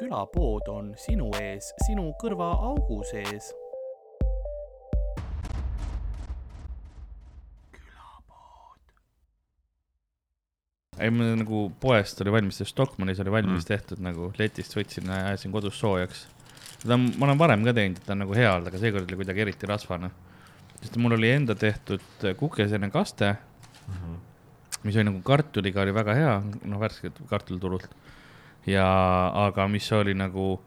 külapood on sinu ees, sinu kõrvaaugu sees. ei, mul nagu poest oli valmis, Stockmannis oli valmis mm. tehtud nagu letist võtsin ja ajasin kodus soojaks. seda ma olen varem ka teinud, et ta on nagu hea olnud, aga seekord oli kuidagi eriti rasvane. sest mul oli enda tehtud kukesene kaste mm, -hmm. mis oli nagu kartuliga oli väga hea, noh värskelt kartuliturult. Ja, aga mis oli nagu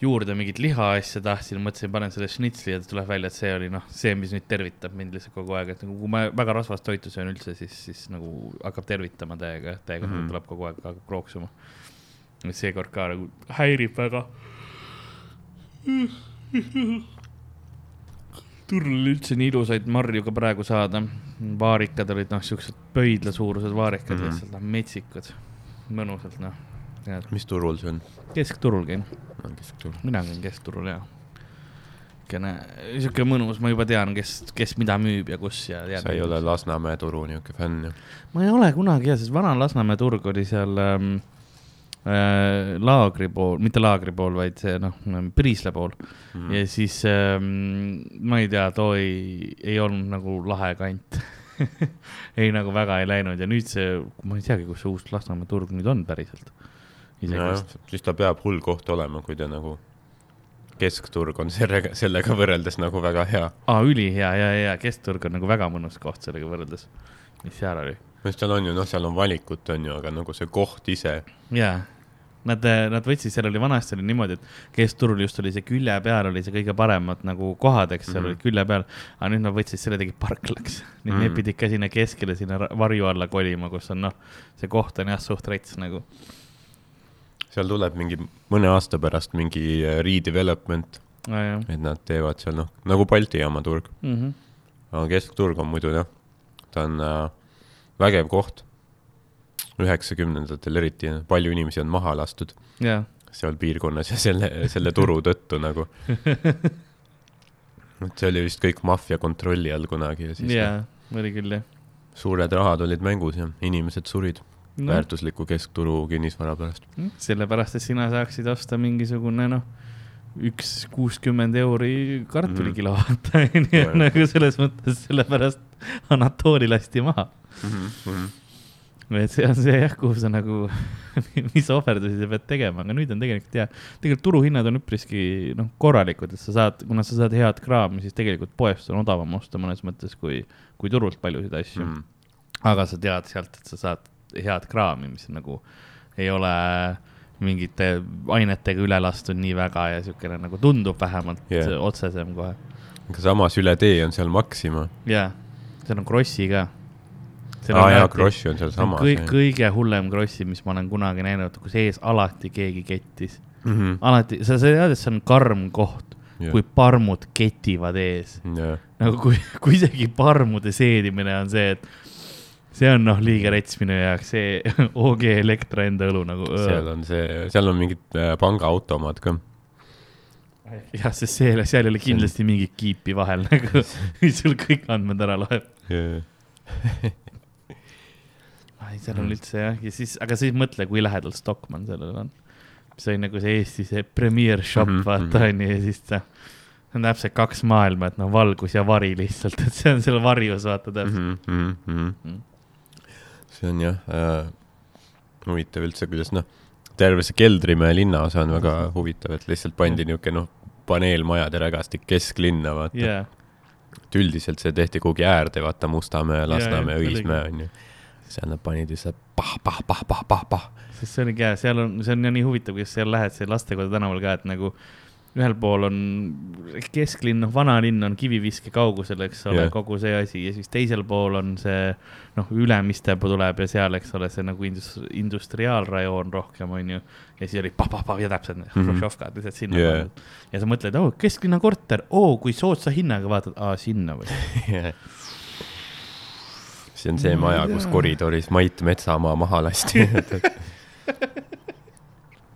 juurde mingit lihaasja tahtsin, mõtlesin, panen selle šnitsli ja tuleb välja, et see oli noh, see, mis nüüd tervitab mind lihtsalt kogu aeg, et nagu kui ma väga rasvast toitu söön üldse, siis, siis nagu hakkab tervitama täiega, täiega mm -hmm. tuleb kogu aeg, hakkab krooksuma. seekord ka nagu häirib väga. turul oli üldse nii ilusaid marju ka praegu saada. vaarikad olid noh, siuksed pöidlasuurused vaarikad mm -hmm. lihtsalt noh, metsikud, mõnusalt noh mis turul see on? keskturul käin. keskturul. mina käin keskturul ja. niisugune, sihuke mõnus, ma juba tean, kes, kes mida müüb ja kus ja. sa ei ole Lasnamäe turu niisugune fänn ju? ma ei ole kunagi jah, sest vana Lasnamäe turg oli seal ähm, äh, laagri pool, mitte laagri pool, vaid see noh, Priisla pool mm. ja siis ähm, ma ei tea, too ei, ei olnud nagu lahe kant ei nagu väga ei läinud ja nüüd see, ma ei teagi, kus see uus Lasnamäe turg nüüd on päriselt nojah, siis ta peab hull koht olema, kui ta nagu keskturg on sellega, sellega võrreldes nagu väga hea. aa, ülihea ja, ja, ja keskturg on nagu väga mõnus koht sellega võrreldes. mis seal oli? sest seal on ju, noh, seal on valikut, on ju, aga nagu see koht ise. jaa, nad, nad võtsid, seal oli vanasti oli niimoodi, et keskturul just oli see külje peal oli see kõige paremad nagu kohad, eks seal mm -hmm. olid külje peal. aga nüüd nad võtsid selle tegi parklaks. nüüd mm -hmm. need pidid ka sinna keskele, sinna varju alla kolima, kus on noh, see koht on jah suht rets nagu seal tuleb mingi mõne aasta pärast mingi äh, redevelopment ah,. et nad teevad seal noh, nagu Balti jaama turg mm. -hmm. aga keskturg on muidu jah, ta on äh, vägev koht. üheksakümnendatel eriti, palju inimesi on maha lastud yeah. seal piirkonnas ja selle, selle turu tõttu nagu et see oli vist kõik maffia kontrolli all kunagi ja siis. jaa, oli küll jah. suured rahad olid mängus ja inimesed surid no. väärtusliku keskturu kinnisvara pärast. Mm, sellepärast, et sina saaksid osta mingisugune noh, üks kuuskümmend euri kartulikilo mm. vaata -hmm. onju, nagu selles mõttes, sellepärast Anatooli lasti maha mm. -hmm et see on see jah, kuhu sa nagu mis ohverdusi sa pead tegema, aga nüüd on tegelikult jah, tegelikult turuhinnad on üpriski noh, korralikud, et sa saad, kuna sa saad head kraami, siis tegelikult poest on odavam osta mõnes mõttes kui, kui turult paljusid asju mm. aga sa tead sealt, et sa saad head kraami, mis nagu ei ole mingite ainetega üle lastud nii väga ja siukene nagu tundub vähemalt yeah. otsesem kohe. aga samas üle tee on seal Maxima. jaa, seal on Krossi ka. aa ah, jaa, Krossi on seal samas. kõik, kõige hullem Krossi, mis ma olen kunagi näinud, kus ees alati keegi kettis mm. -hmm. alati, sa, sa tead, et see on karm koht yeah., kui parmud ketivad ees yeah.. nagu kui, kui isegi parmude seedimine on see, et see on noh, liiga rets minu jaoks, see OG Elektra enda õlu nagu. seal on see, seal on mingid äh, pangaautomaad ka. jah, sest see, seal ei ole kindlasti mingit kiipi vahel nagu, mis sul kõik andmed ära loeb yeah. ai, seal on üldse jah, ja siis, aga siis mõtle, kui lähedal Stockmann sellele on. see on nagu see Eesti see premier shop mm, -hmm, vaata mhm. onju, ja siis ta see on täpselt kaks maailma, et noh, valgus ja vari lihtsalt, et see on seal varjus, vaata täpselt mm. -hmm, mm -hmm. See on jah äh, huvitav üldse, kuidas noh, terve see Keldrimäe linnaosa on väga huvitav, et lihtsalt pandi niisugune noh, paneelmajade rägastik kesklinna, vaata yeah.. et üldiselt see tehti kuhugi äärde, vaata Mustamäe, Lasnamäe yeah,, Õismäe onju. seal nad panid lihtsalt pah-pah-pah-pah-pah-pah. sest see oligi hea, seal on, see on ja nii huvitav, kuidas seal lähed, see lastekodu tänaval ka, et nagu ühel pool on kesklinn, noh, vanalinn on kiviviske kaugusel, eks ole yeah., kogu see asi. Ja siis teisel pool on see noh, Ülemiste tuleb ja seal, eks ole, see nagu indus-, industriaalrajoon rohkem, onju. ja siis oli pah-pah-pah ja täpselt mm -hmm. Hruštšovkad lihtsalt sinna yeah.. ja sa mõtled, oo kesklinna korter, oo kui soodsa hinnaga vaatad, aa, sinna või? Yeah. see on see maja, kus koridoris Mait Metsamaa maha lasti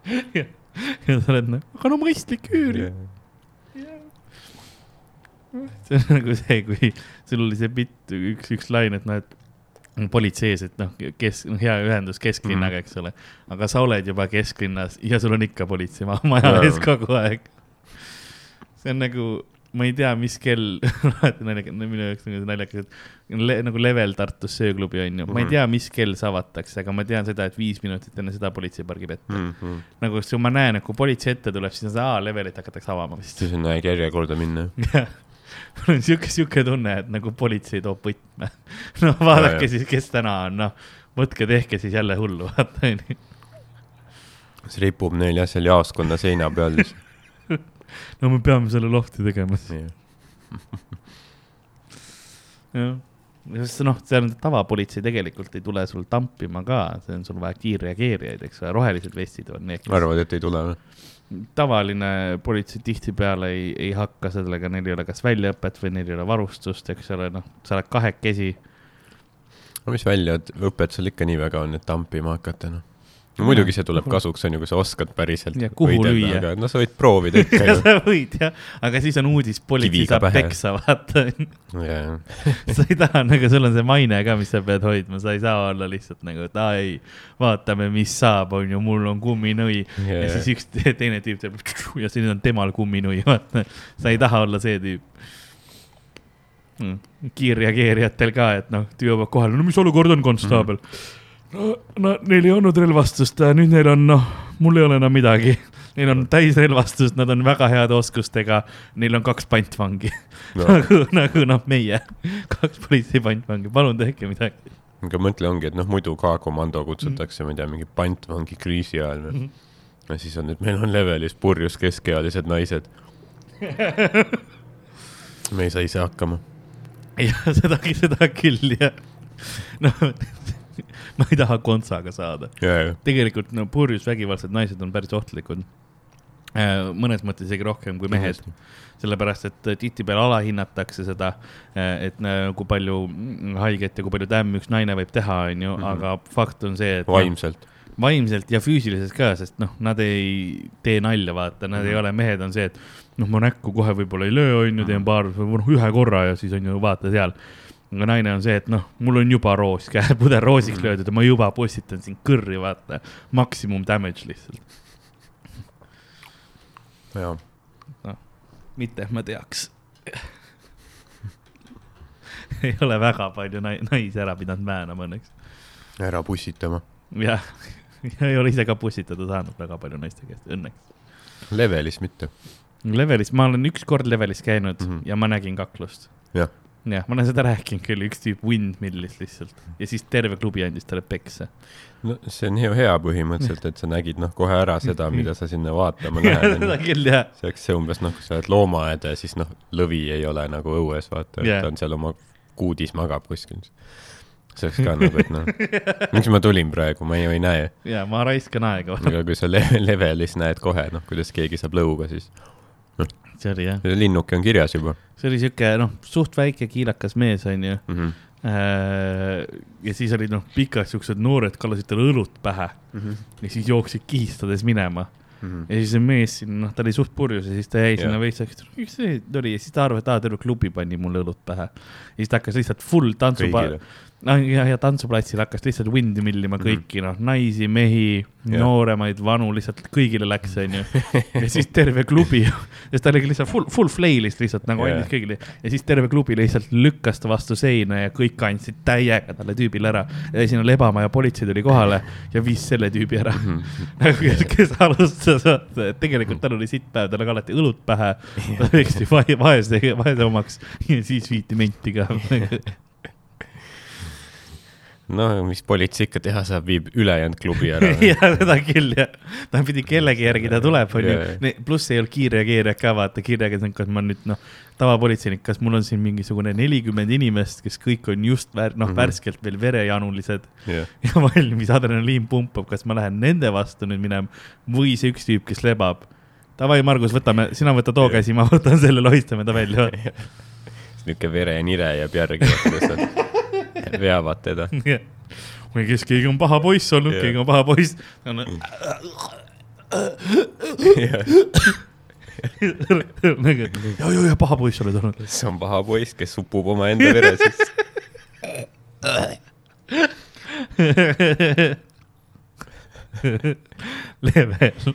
ja sa oled nagu, aga no mõistlik üür ju yeah.. see on nagu see, kui sul oli see bitt, üks, üks lain, et noh, et politsei ees, et noh, kes, hea ühendus kesklinnaga, eks ole. aga sa oled juba kesklinnas ja sul on ikka politsei ma- maja ees kogu aeg. see on nagu, ma ei tea, mis kell, alati naljakas, minu jaoks nagu naljakas, et le, nagu level Tartus sööklubi on ju, ma ei Mhm. tea, mis kell see avatakse, aga ma tean seda, et viis minutit enne seda politsei pargib ette mm.. mm. -hmm. nagu kui ma näen, et kui politsei ette tuleb, siis on see, aa, levelit hakatakse avama vist. siis on aeg järjekorda minna. mul on siuke, siuke tunne, et nagu politsei toob võtme. no vaadake ja. siis, kes täna on, noh, võtke, tehke siis jälle hullu, vaata onju. see ripub neil jah, seal jaoskonna seina peal siis. No me peame selle lofti tegema siis, jah. sest noh, see on tavapolitsei tegelikult ei tule sul tampima ka, see on sul vaja kiirreageerijaid, eks ole, rohelised vestid on need, kes arvad, et ei tule või? tavaline politsei tihtipeale ei, ei hakka sellega, neil ei ole kas väljaõpet või neil ei ole varustust, eks ole, noh, sa oled kahekesi no mis väljaõpet sul ikka nii väga on, et tampima hakata, noh. No muidugi see tuleb kasuks, on ju, kui sa oskad päriselt Ja kuhu lüüa. aga no sa võid proovida ikka ju. sa võid jah, aga siis on uudis, politsei saab pähe. peksa, vaata. jaa, sa ei taha nagu, sul on see maine ka, mis sa pead hoidma, sa ei saa olla lihtsalt nagu, et aa ei, vaatame, mis saab, on ju, mul on kumminui. ja jaa, siis üks teine tüüp teeb ja siis on temal kumminui, vaata. sa ei taha olla see tüüp mm.. kiirreageerijatel ka, et noh, jõuab kohale, no mis olukord on, konstaabel mm.? no, no neil ei olnud relvastust, nüüd neil on, noh, mul ei ole enam midagi. Neil on täisrelvastust, nad on väga heade oskustega, neil on kaks pantvangi no. no nagu, nagu noh, meie, kaks politsei pantvangi, palun tehke midagi. aga mõtle ongi, et noh, muidu ka komando kutsutakse, ma ei tea, mingi pantvangi kriisi ajal või. ja siis on, et meil on levelis purjus keskealised naised. me ei saa ise hakkama. jah, seda, seda küll jah. noh, ma ei taha kontsaga saada. ja, tegelikult no purjus vägivaldsed naised on päris ohtlikud. mõnes mõttes isegi rohkem kui mehed, sellepärast et äh, tihtipeale alahinnatakse seda, et äh, kui palju mm, haiget ja kui palju tämmi üks naine võib teha, onju, Mhm. aga fakt on see, et noh, vaimselt. vaimselt ja füüsiliselt ka, sest noh, nad ei tee nalja, vaata, nad mm -hmm. ei Mhm. ole mehed, on see, et noh, ma näkku kohe võib-olla ei löö, onju, teen paar, noh, ühe korra ja siis on ju vaata seal. Aga naine on see, et noh, mul on juba roos käe, pudel roosiks Mhm. löödud ja ma juba postitan sind kõrri, vaata. maksimum damage lihtsalt, jaa, mitte et ma teaks. ei ole väga palju nai-, naisi ära pidanud määnama õnneks. ära pussitama. jah, ei ole ise ka pussitada saanud väga palju naiste käest, õnneks. levelis mitte. Levelis, ma olen ükskord Levelis käinud mm. -hmm. ja ma nägin kaklust. jah, jah, ma olen seda rääkinud küll, üks tüüp windmillis lihtsalt ja siis terve klubi andis talle peksa. no see on ju hea põhimõtteliselt, et sa nägid noh, kohe ära seda, mida sa sinna vaatama seda lähed. küll jah, see oleks see umbes noh, kui sa oled loomaaed ja siis noh, lõvi ei ole nagu õues, vaata yeah., ta on seal oma kuudis magab kuskil. see oleks ka nagu, et noh, miks ma tulin praegu, ma ju ei näe. ja ma raiskan aega, aga kui sa le levelis näed kohe, noh, kuidas keegi saab lõuga, siis see oli jah, linnuke on kirjas juba see oli siuke noh, suht väike kiilakas mees onju. mm. -hmm. ja siis olid noh, pikad siuksed noored kallasid talle õlut pähe Mm -hmm. ja siis jooksid kihistades minema Mm -hmm. ja siis see mees siin, noh, ta oli suht purjus ja siis ta jäi sinna Jah. veits, miks see oli ja siis ta arvas, et aa, terve klubi pani mulle õlut pähe. ja siis ta hakkas lihtsalt full tantsupa-. No ja, ja tantsuplatsil hakkas lihtsalt wind'i millima Mhm. kõiki, noh, naisi, mehi, nooremaid, vanu, lihtsalt kõigile läks, onju. ja siis terve klubi, sest ta oli lihtsalt full, full flail'ist lihtsalt nagu Jah. andis kõigile ja siis terve klubi lihtsalt lükkas ta vastu seina ja kõik andsid täiega talle tüübile ära. ja sinna lebama ja politsei tuli kohale ja viis selle tüübi ära. Mhm. nagu kes, kes alustas, et tegelikult tal oli sitt päev, tal oli alati õlut pähe, ta vae- vaese, vaese omaks ja siis viiti menti ka. No mis politsei ikka teha saab, viib ülejäänud klubi ära. ja seda küll jah, ta pidi kellegi järgi ta tuleb, onju. pluss ei olnud kiirreageerijad ka, vaata kiirreageerijad, kas ma nüüd noh, tavapolitseinik, kas mul on siin mingisugune nelikümmend inimest, kes kõik on just väär, noh mm. -hmm. värskelt veel verejanulised jah, ja valmis, adrenaliin pumpab, kas ma lähen nende vastu nüüd minema või see üks tüüp, kes lebab. Davai, Margus, võtame, sina võta too Jah. käsi, ma võtan selle, lohistame ta välja. niisugune verenire jääb järgi, kuidas nad veavad teda. või kes, keegi on paha poiss olnud, keegi on paha poiss. nagu, ja, ja, ja paha poiss oled olnud. see on paha poiss, kes upub omaenda vere sisse. level,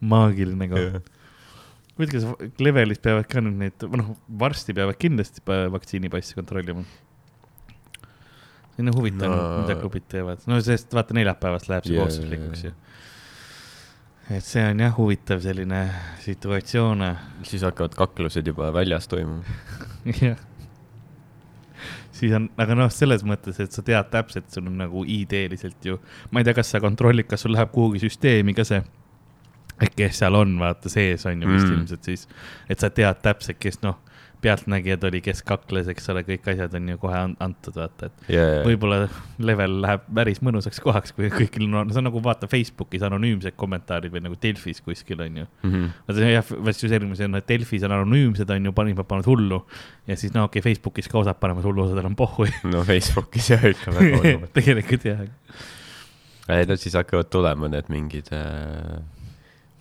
maagiline koht. huvitav, kas levelis peavad ka nüüd neid, noh, varsti peavad kindlasti pa- vaktsiinipassi kontrollima. See on huvitav No. mida klubid teevad, no sest vaata neljapäevast läheb see yeah, kohustuslikuks ju. et see on jah huvitav selline situatsioon. siis hakkavad kaklused juba väljas toimuma. jah. siis on, aga noh, selles mõttes, et sa tead täpselt, sul on nagu ID-liselt ju, ma ei tea, kas sa kontrollid, kas sul läheb kuhugi süsteemi ka see, et kes seal on, vaata sees on ju vist mm. ilmselt siis, et sa tead täpselt, kes noh, pealtnägijad oli, kes kakles, eks ole, kõik asjad on ju kohe an- antud, vaata, et yeah.. võib-olla level läheb päris mõnusaks kohaks, kui kõigil on, see on nagu vaata Facebookis anonüümsed kommentaarid või nagu Delfis kuskil on ju Mm -hmm. vaata see jah, vast ju selline, see on, et Delfis on anonüümsed on ju, panid, panevad hullu ja siis no okei okay,, Facebookis ka osad panevad hullu, osadel on pohhu. no Facebookis jah ikka väga oluline. tegelikult jah. ei no siis hakkavad tulema need mingid äh,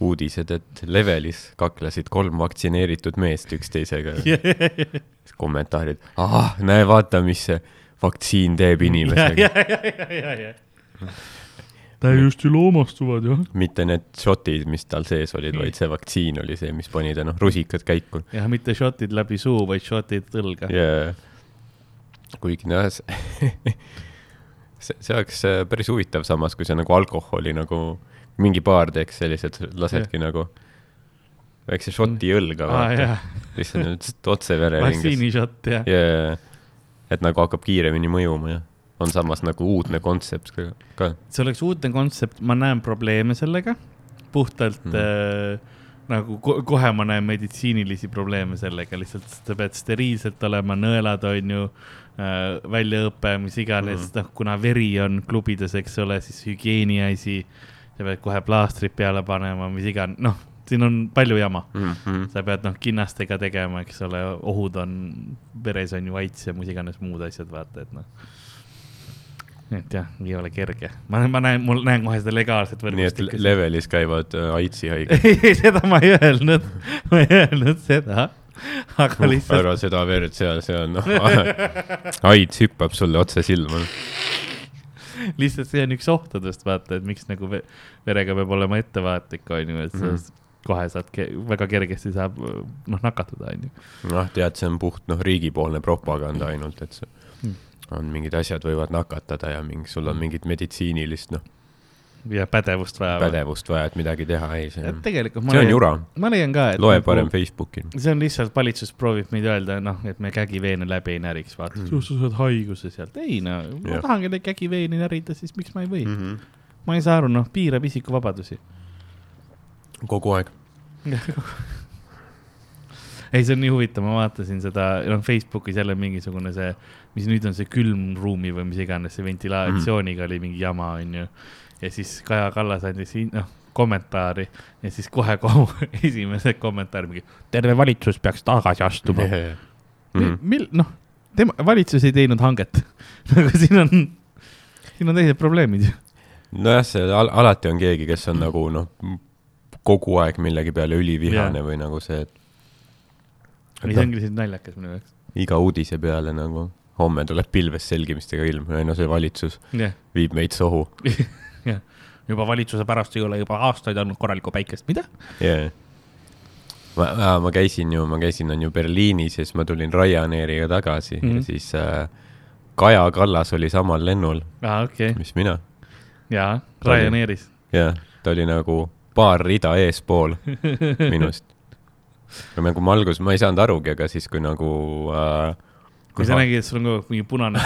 uudised, et levelis kaklesid kolm vaktsineeritud meest üksteisega. kommentaarid, ahah, näe, vaata, mis see vaktsiin teeb inimesega. täiesti loomastuvad jah. mitte need šotid, mis tal sees olid, vaid see vaktsiin oli see, mis pani ta noh, rusikad käiku. jah, mitte šotid läbi suu, vaid šotid õlga. ja kuigi noh, see, see oleks äh, päris huvitav samas, kui sa nagu alkoholi nagu mingi baar teeks sellised, lasedki nagu väikse šoti õlga aa vaata, jah, lihtsalt nüüd otse vereringest. vaktsiinišott jah. ja, et nagu hakkab kiiremini mõjuma ja on samas nagu uudne kontsept ka, ka.. see oleks uudne kontsept, ma näen probleeme sellega, puhtalt mm. äh, nagu ko kohe ma näen meditsiinilisi probleeme sellega, lihtsalt sa pead steriilselt olema, nõelad on ju äh,, väljaõpe, mis iganes mm., noh, kuna veri on klubides, eks ole, siis hügieeni asi, sa pead kohe plaastrid peale panema, mis iganes, noh, siin on palju jama Mm -hmm. sa pead noh kinnastega tegema, eks ole, ohud on, veres on ju aits ja mis iganes muud asjad, vaata, et noh. et jah, ei ole kerge, ma, ma näen, mul näen kohe seda legaalset nii et võrgustikku. levelis käivad äh, AIDSi haiged. ei, seda ma ei öelnud, ma ei öelnud seda, aga lihtsalt ära seda verd seal, on noh, AIDS hüppab sulle otse silma. lihtsalt see on üks ohtudest, vaata, et miks nagu ve verega peab olema ettevaatlik, on ju, et sa mm. -hmm. kohe saad, väga kergesti saab noh nakatuda, on ju. noh, tead, see on puht noh, riigipoolne propaganda ainult, et see Mm. on mingid asjad võivad nakatada ja mingi, sul on mingit meditsiinilist noh, ja pädevust vaja. pädevust vaja, et midagi teha, ei, see on, tegelikult ma see on leian- jura. ma leian ka, et. loe parem Facebooki. see on lihtsalt, valitsus proovib meid öelda, noh, et me kägiveene läbi ei näriks, vaata mm., sa saad haiguse sealt, ei no, ma Jah. tahangi neid kägiveeni närida, siis miks ma ei või mm.? -hmm. ma ei saa aru, noh, piirab isikuvabadusi. kogu aeg. ei, see on nii huvitav, ma vaatasin seda, noh, Facebookis jälle mingisugune see, mis nüüd on see külmruumi või mis iganes, see ventilatsiooniga mm. oli mingi jama, onju. Ja siis Kaja Kallas andis, noh, kommentaari ja siis kohe kogu esimese kommentaari mingi, terve valitsus peaks tagasi astuma mm.. Mhm. mil-, noh, tema, valitsus ei teinud hanget. nagu siin on, siin on teised probleemid ju. nojah, see al alati on keegi, kes on nagu noh, kogu aeg millegi peale ülivihane või nagu see, et ei, see ongi lihtsalt naljakas minu jaoks. iga uudise peale nagu homme tuleb pilves selgimistega ilm, ei no see valitsus jah, viib meid sohu jah. juba valitsuse pärast ei ole juba aastaid olnud korralikku päikest, mida? yeah.. ma, ma käisin ju, ma käisin on ju Berliinis ja siis ma tulin Ryanairiga tagasi mm -hmm. Mhm. ja siis äh, Kaja Kallas oli samal lennul, okei okay., mis mina. jaa, Ryanairis. jah, ta oli nagu paar rida eespool minust. nagu ma alguses, ma ei saanud arugi, aga siis, kui nagu äh, kui sa nägid, et sul on kogu aeg mingi punane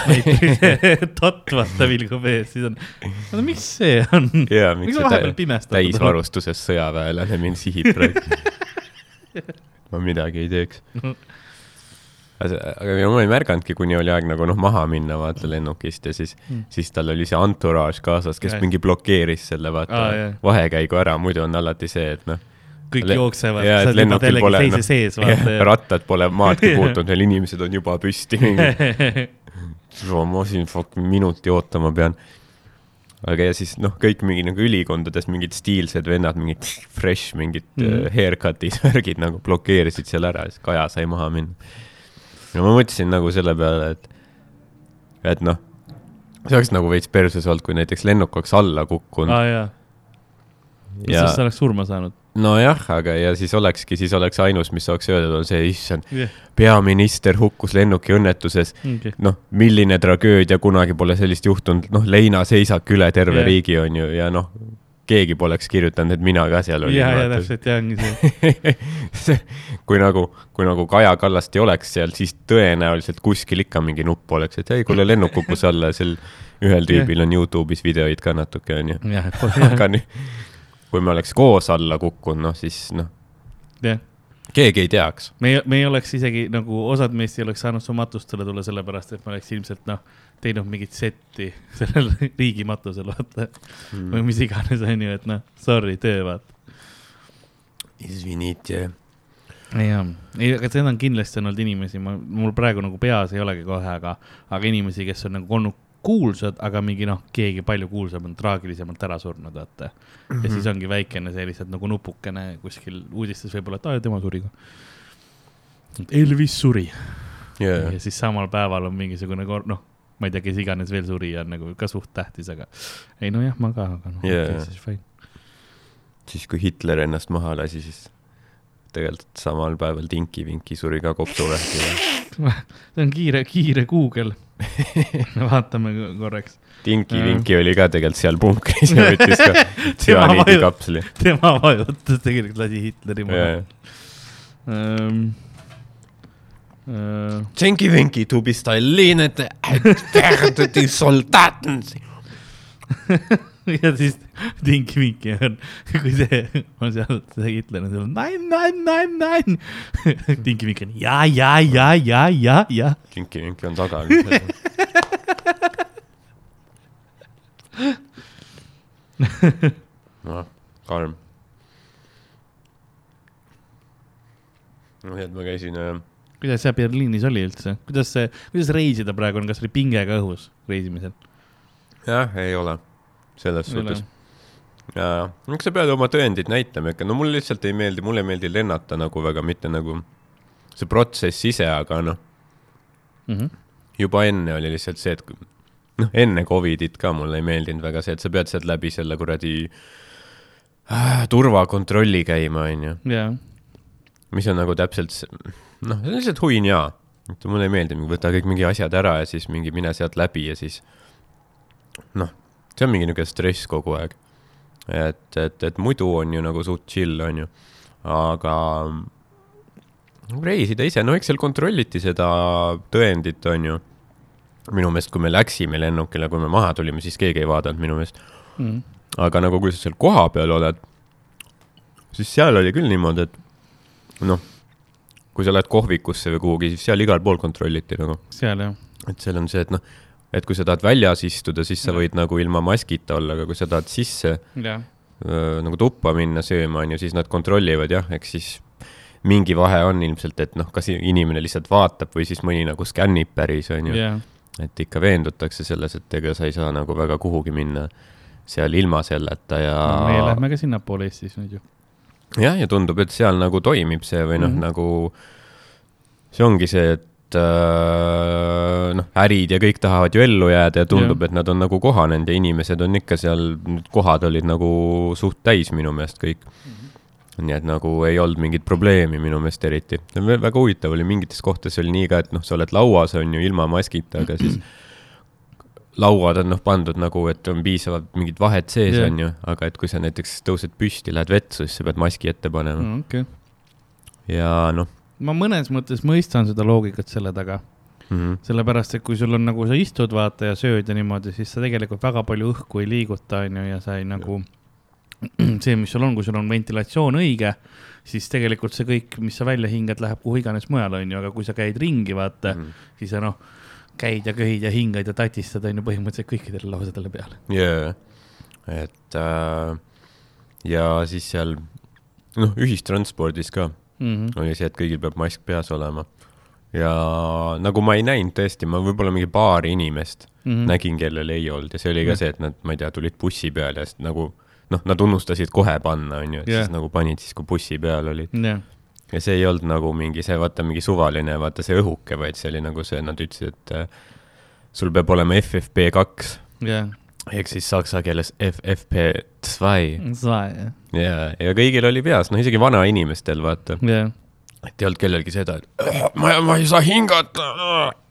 vaata vilgub ees, siis on, oota, miks see on? miks sa vahepeal tä pimestatud täisvarustuses sõjaväelane mind sihib praegu. ma midagi ei teeks. aga ja ma ei märganudki, kuni oli aeg nagu noh, maha minna vaata lennukist ja siis Mm. mm., siis tal oli see entourage kaasas, kes Jah. mingi blokeeris selle vaata Aa, ah, jah. vahekäigu ära, muidu on alati see, et noh. Kõik jooksevad, sa oled juba lennukil pole, telekas noh, sees vaata ja rattad pole maadki puutunud, veel inimesed on juba püsti. ma siin fuck minuti ootama pean. aga ja siis noh, kõik mingi nagu ülikondades mingid stiilsed vennad, mingid fresh, mingid mm. Uh, haircut'id, värgid nagu blokeerisid seal ära ja siis Kaja sai maha minna. ja ma mõtlesin nagu selle peale, et, et noh, see oleks nagu veits perses olnud, kui näiteks lennuk oleks alla kukkunud aa jaa, ja siis sa oleks surma saanud. nojah, aga ja siis olekski, siis oleks ainus, mis saaks öelda, on see, issand, jah, peaminister hukkus lennukiõnnetuses. ongi. noh, milline tragöödia, kunagi pole sellist juhtunud, noh, leinaseisak üle terve yeah. riigi on ju ja noh, keegi poleks kirjutanud, et mina ka seal olin. ja, ja täpselt ja ongi see. kui nagu, kui nagu Kaja Kallast ei oleks seal, siis tõenäoliselt kuskil ikka mingi nupp oleks, et ei, kuule, lennuk kukkus alla, seal ühel tüübil on Youtube'is videoid ka natuke onju. aga nii, kui me oleks koos alla kukkunud, noh siis noh, jah. keegi ei teaks. me ei, me ei oleks isegi nagu osad meist ei oleks saanud su matustele tulla, sellepärast et me oleks ilmselt noh, teinud mingit setti sellel riigi matusel, vaata mm.. või mis iganes, onju, et noh, sorry, töö, vaata. Izvinite. jah, ei, aga seda on kindlasti olnud inimesi, ma, mul praegu nagu peas ei olegi kohe, aga, aga inimesi, kes on nagu olnud kuulsad, aga mingi noh, keegi palju kuulsam on traagilisemalt ära surnud, vaata. ja siis ongi väikene see lihtsalt nagu nupukene kuskil uudistes võib-olla, et aa, tema suri ka. Elvis suri jaa, ja siis samal päeval on mingisugune kor-, noh, ma ei tea, kes iganes veel suri ja on nagu ka suht tähtis, aga ei nojah, ma ka, aga noh Jaa. okay,, siis fine. siis kui Hitler ennast maha lasi, siis tegelikult samal päeval Tinky Winky suri ka kopsuvähki. see on kiire, kiire Google. vaatame ko- korraks. Jaa. Winky oli ka tegelikult seal punkris ja võttis ka Tema tsüaniidikapsli. tema vajutas tegelikult lasi Hitleri maha um,. Bist ein lehnete, werde die Soldaten. ja siis Tinky Winky on, kui see on seal, see Hitler on seal, nein, nein, nein, nein. Tinky Winky on ja, ja, ja, ja, ja, ja. Tinky Winky on taga. noh, karm. noh, et ma käisin äh, kuidas seal Berliinis oli üldse, kuidas see, kuidas reisida praegu on, kas oli pinge ka õhus reisimisel? jah, ei ole, selles Ei ole. suhtes. jaa, eks sa pead oma tõendid näitama ikka, no mulle lihtsalt ei meeldi, mulle ei meeldi lennata nagu väga, mitte nagu see protsess ise, aga noh, Mhm. juba enne oli lihtsalt see, et noh, enne Covidit ka mulle ei meeldinud väga see, et sa pead sealt läbi selle kuradi äh, turvakontrolli käima, onju, jaa, mis on nagu täpselt noh, see on lihtsalt huinjaa. et mulle ei meeldi, võta kõik mingi asjad ära ja siis mingi mine sealt läbi ja siis noh, see on mingi niisugune stress kogu aeg. et, et, et muidu on ju nagu suht chill, onju, aga reisida ise, no eks seal kontrolliti seda tõendit, onju. minu meelest, kui me läksime lennukile, kui me maha tulime, siis keegi ei vaadanud minu meelest. Mhm. aga nagu, kui sa seal kohapeal oled, siis seal oli küll niimoodi, et noh, kui sa lähed kohvikusse või kuhugi, siis seal igal pool kontrolliti nagu, seal jah, et seal on see, et noh, et kui sa tahad väljas istuda, siis sa võid nagu ilma maskita olla, aga kui sa tahad sisse jah, öö, nagu tuppa minna sööma, onju, siis nad kontrollivad jah, eks siis mingi vahe on ilmselt, et noh, kas inimene lihtsalt vaatab või siis mõni nagu skännib päris, onju. jah, et ikka veendutakse selles, et ega sa ei saa nagu väga kuhugi minna seal ilma selleta ja meie lähme ka sinnapoole Eestis nüüd ju. jah, ja tundub, et seal nagu toimib see või noh mm. -hmm., nagu see ongi see, et noh, ärid ja kõik tahavad ju ellu jääda ja tundub, et nad on nagu kohanenud ja inimesed on ikka seal, kohad olid nagu suht täis minu meelest kõik mm. -hmm. nii et nagu ei olnud mingit probleemi minu meelest eriti. väga huvitav oli, mingites kohtades oli nii ka, et noh, sa oled lauas, on ju, ilma maskita, aga siis lauad on noh pandud nagu, et on piisavalt mingit vahet sees yeah., on ju, aga et kui sa näiteks tõused püsti, lähed vetsu, siis sa pead maski ette panema mm.. okei. ja noh ma mõnes mõttes mõistan seda loogikat selle taga, mm -hmm. sellepärast et kui sul on nagu sa istud, vaata ja sööd ja niimoodi, siis sa tegelikult väga palju õhku ei liiguta, onju, ja sa ei nagu, see, mis sul on, kui sul on ventilatsioon õige, siis tegelikult see kõik, mis sa välja hingad, läheb kuhu iganes mujale, onju, aga kui sa käid ringi, vaata mm. -hmm. siis sa noh, käid ja köhid ja hingad ja tatistad, onju, põhimõtteliselt kõikidele lausadele peale. jaa, et äh, ja siis seal noh, ühistranspordis ka Mm -hmm. oli see, et kõigil peab mask peas olema. ja nagu ma ei näinud tõesti, ma võib-olla mingi paari inimest mm. -hmm. nägin, kellel ei olnud ja see oli ka Jah. see, et nad, ma ei tea, tulid bussi peale ja siis nagu noh, nad unustasid kohe panna, onju, et Jah. siis nagu panid siis, kui bussi peal olid. jah, ja see ei olnud nagu mingi see, vaata mingi suvaline, vaata see õhuke, vaid see oli nagu see, nad ütlesid, et sul peab olema FFP kaks jah, ehk siis saksa keeles FFP2 jah, ja, ja kõigil oli peas, noh isegi vanainimestel vaata, jah, et ei olnud kellelgi seda, et "Äh, ma, ma ei saa hingata,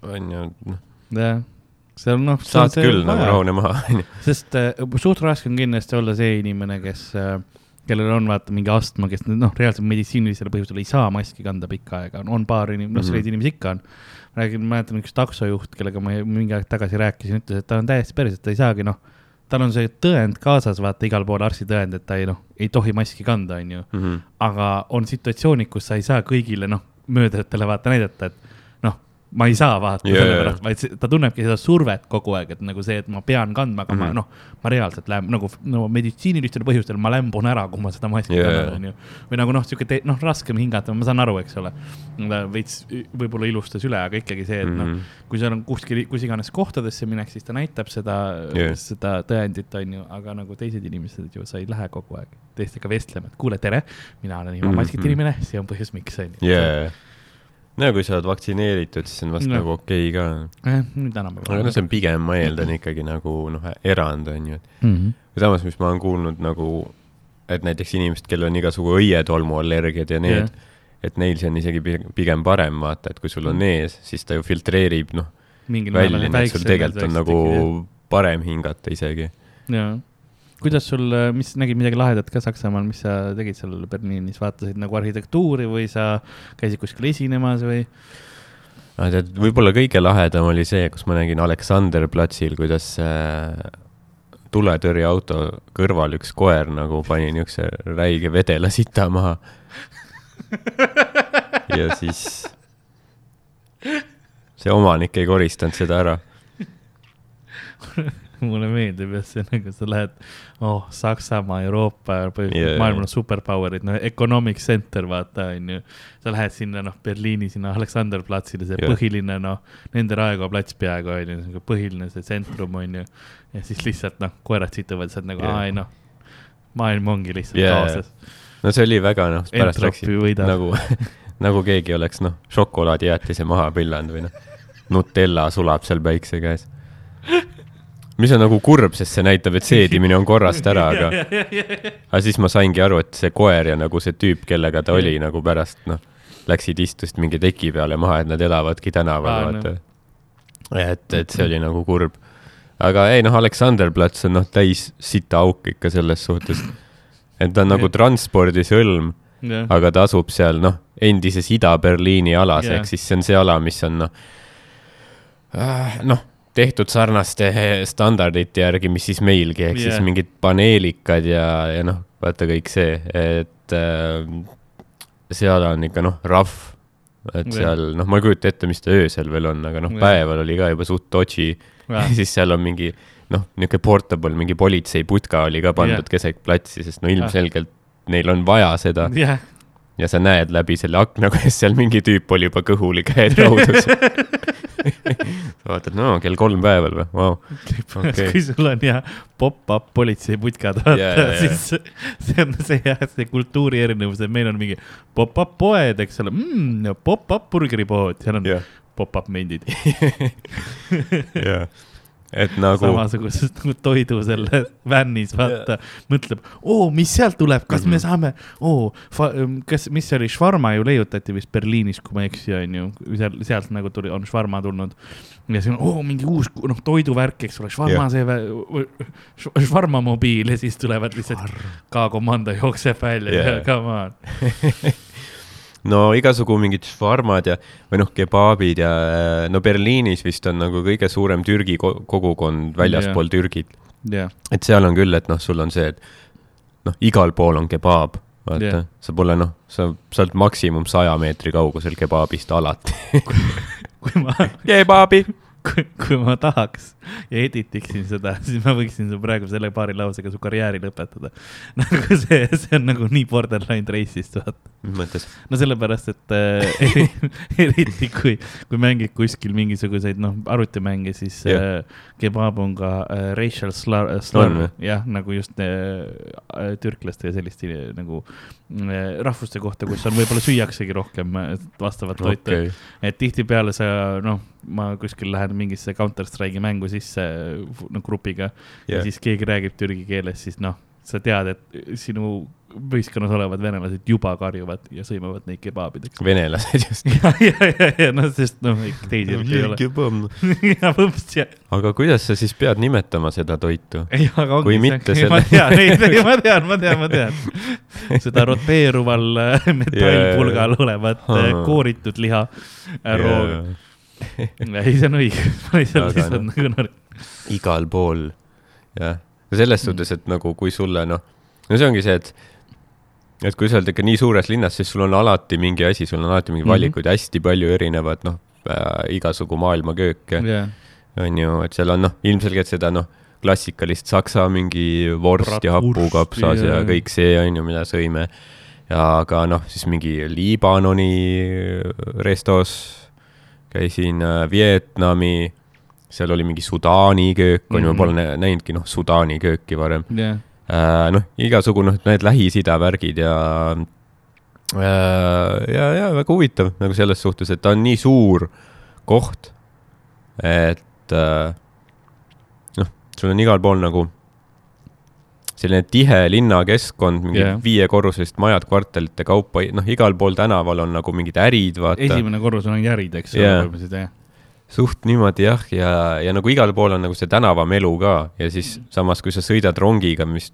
onju, noh, jah. see on noh. saad küll nagu rahune maha, onju. sest äh, suht raske on kindlasti olla see inimene, kes äh,, kellel on vaata mingi astma, kes noh, reaalselt meditsiinilisel põhjusel ei saa maski kanda pikka aega, on paar inimest, noh, Mhm. selliseid inimesi ikka on. räägin, mäletan üks taksojuht, kellega ma mingi aeg tagasi rääkisin, ütles, et ta on täiesti päris, et ta ei saagi noh, tal on see tõend kaasas, vaata igal pool arstitõend, et ta ei noh, ei tohi maski kanda, onju. Mhm. aga on situatsioonid, kus sa ei saa kõigile noh, möödujatele vaata näidata, et ma ei saa vaata Jaa, yeah. jaa, sellepärast, vaid ta tunnebki seda survet kogu aeg, et nagu see, et ma pean kandma, aga mm -hmm. Mhm. ma noh, ma reaalselt lähen nagu no meditsiinilistel põhjustel ma lämbun ära, kui ma seda maski Jaa, kannan, onju. või nagu noh, sihuke noh, raskem hingata, ma saan aru, eks ole. veits võib-olla ilustas üle, aga ikkagi see, et mm -hmm. noh, Mhm. kui seal on kuskil, kus iganes kohtadesse minek, siis ta näitab seda yeah., seda tõendit, onju, aga nagu teised inimesed ju, sa ei lähe kogu aeg teistega vestlema, et kuule, tere, mina olen ilma Mhm. maskita inimene, see on põhjus, miks, onju. jaa. No kui sa oled vaktsineeritud, siis on vast No. nagu okei ka. jah, nüüd tänapäeval. aga no see on pigem, ma eeldan ikkagi nagu noh, erand on ju, et mm. -hmm. samas, mis ma olen kuulnud nagu, et näiteks inimesed, kellel on igasugu õietolmuallergiad ja need yeah., et neil see on isegi pi- pigem parem, vaata, et kui sul on ees, siis ta ju filtreerib noh, välja, nii et sul tegelikult on nagu parem hingata isegi. jaa. Kuidas sul, mis, nägid midagi lahedat ka Saksamaal, mis sa tegid seal Berliinis, vaatasid nagu arhitektuuri või sa käisid kuskil esinemas või? tead, võib-olla kõige lahedam oli see, kus ma nägin Aleksander platsil, kuidas äh, tuletõrjeauto kõrval üks koer nagu pani niisuguse räige vedelasita maha. ja siis see omanik ei koristanud seda ära. mulle meeldib jah see nagu sa lähed, oh Saksamaa, Euroopa, Jaa. maailmal on superpower'id, no economic center vaata onju. sa lähed sinna noh, Berliini sinna Aleksanderplatsile, see Jaa. põhiline noh, nende Raekoja plats peaaegu onju, siuke põhiline see tsentrum onju. ja siis lihtsalt noh, koerad situvad sealt nagu Jaa. aa ei noh, maailm ongi lihtsalt Jaa. kaoses. no see oli väga noh, pärast läksid nagu, nagu keegi oleks noh, šokolaadijäätise maha pillanud või noh, Nutella sulab seal päikse käes. Mis on nagu kurb, sest see näitab, et seedimine on korrast ära, aga, aga siis ma saingi aru, et see koer ja nagu see tüüp, kellega ta oli nagu pärast noh, läksid istusid mingi teki peale maha, et nad elavadki tänaval Aa,, vaata. et, et see oli nagu kurb. aga ei noh, Aleksanderplats on noh, täis sita auk ikka selles suhtes, et ta on nagu transpordisõlm aga ta asub seal noh, endises Ida-Berliini alas ehk siis see on see ala, mis on noh äh,, noh, tehtud sarnaste standardite järgi, mis siis meilgi, ehk yeah. Siis mingid paneelikad ja, ja noh, vaata kõik see, et äh, seal on ikka noh, rahv, et Jah. seal noh, ma ei kujuta ette, mis ta öösel veel on, aga noh, Jah. päeval oli ka juba suht dodgy ja siis seal on mingi noh, niisugune portable, mingi politseiputka oli ka pandud yeah. keset platsi, sest no ilmselgelt neil on vaja seda jah, ja sa näed läbi selle akna, kuidas seal mingi tüüp oli juba kõhuli käed raudus. sa vaatad, no kell kolm päeval või, vau, kui sul on jah pop-up politseiputkad, vaata Jaa, jaa, jaa. siis see on see jah, see kultuuri erinevus, et meil on mingi pop-up poed, eks ole mm,, pop-up burgeripood, seal on jah, pop-up mendid, jah, et nagu, samasugused nagu toidu selle vännis, vaata, mõtleb, oo, mis sealt tuleb, kas mm -hmm. me saame, oo, kas, mis see oli, Shawarma ju leiutati vist Berliinis, kui ma ei eksi, onju, seal, sealt nagu tuli, on Shawarma tulnud. ja siin on, oo, mingi uus, noh, toiduvärk, eks ole, Shawarma see, Shawarma mobiil. Ja siis tulevad lihtsalt K-komando jookseb välja. Yeah., come on. no igasugu mingid švarmad ja, või noh, kebaabid ja no Berliinis vist on nagu kõige suurem Türgi ko- kogukond väljaspool yeah. Türgit. jah, et seal on küll, et noh, sul on see, et noh, igal pool on kebaab, vaata yeah., sa pole noh, sa, sa oled maksimum saja meetri kaugusel kebaabist alati. kui ma, kebaabi. Kui, kui ma tahaks ja editiksin seda, siis ma võiksin su praegu selle paari lausega su karjääri lõpetada. nagu see, see on nagu nii borderline racist, vaata. mis mõttes? no sellepärast, et äh, eriti kui, kui mängid kuskil mingisuguseid noh, arvutimänge, siis Jah. äh, kebaab on ka äh, racial slur, äh, slur jah, nagu just äh, äh, türklaste ja selliste äh, nagu äh, rahvuste kohta, kus on võib-olla süüaksegi rohkem vastavat toitu okay. et tihtipeale sa noh, ma kuskil lähen mingisse Counter Strike'i mängu sisse no, grupiga yeah. ja siis keegi räägib türgi keeles, siis noh, sa tead, et sinu võistkonnas olevad venelased juba karjuvad ja sõimavad neid kebaabideks. venelased just ja, ja, ja, ja noh, sest noh, teisi ei ole. ja võps, jah. aga kuidas sa siis pead nimetama seda toitu? aga ongi see, selle... ma tean, ei, ma tean, ma tean, ma tean. seda roteeruval äh, metallpulgal yeah. olevat uh, kooritud liha äh, rooga. ei, see on õige, ma lihtsalt, lihtsalt no, nagu nori. igal pool, jah. selles suhtes, et nagu kui sulle noh, no see ongi see, et et kui sa oled ikka nii suures linnas, siis sul on alati mingi asi, sul on alati mingi mm -hmm. valikuid, hästi palju erinevat, noh äh,, igasugu maailma kööke yeah.. on ju, et seal on noh, ilmselgelt seda noh, klassikalist saksa mingi vorst ja hapukapsas yeah. ja kõik see on ju, mida sõime. ja aga noh, siis mingi Liibanoni restos käisin äh,, Vietnami, seal oli mingi Sudaani köök, on ju ma pole näinudki noh, Sudaani kööki varem. Yeah Äh, noh, igasugu noh, need Lähis-Ida värgid ja äh, ja, ja väga huvitav nagu selles suhtes, et ta on nii suur koht, et noh, sul on igal pool nagu selline tihe linnakeskkond, mingi yeah. viiekorruselist majad kvartalite kaupa, noh, igal pool tänaval on nagu mingid ärid, vaata. esimene korrus on ärid, eks yeah. ole, suht niimoodi jah, ja, ja nagu igal pool on nagu see tänavamelu ka ja siis samas, kui sa sõidad rongiga, mis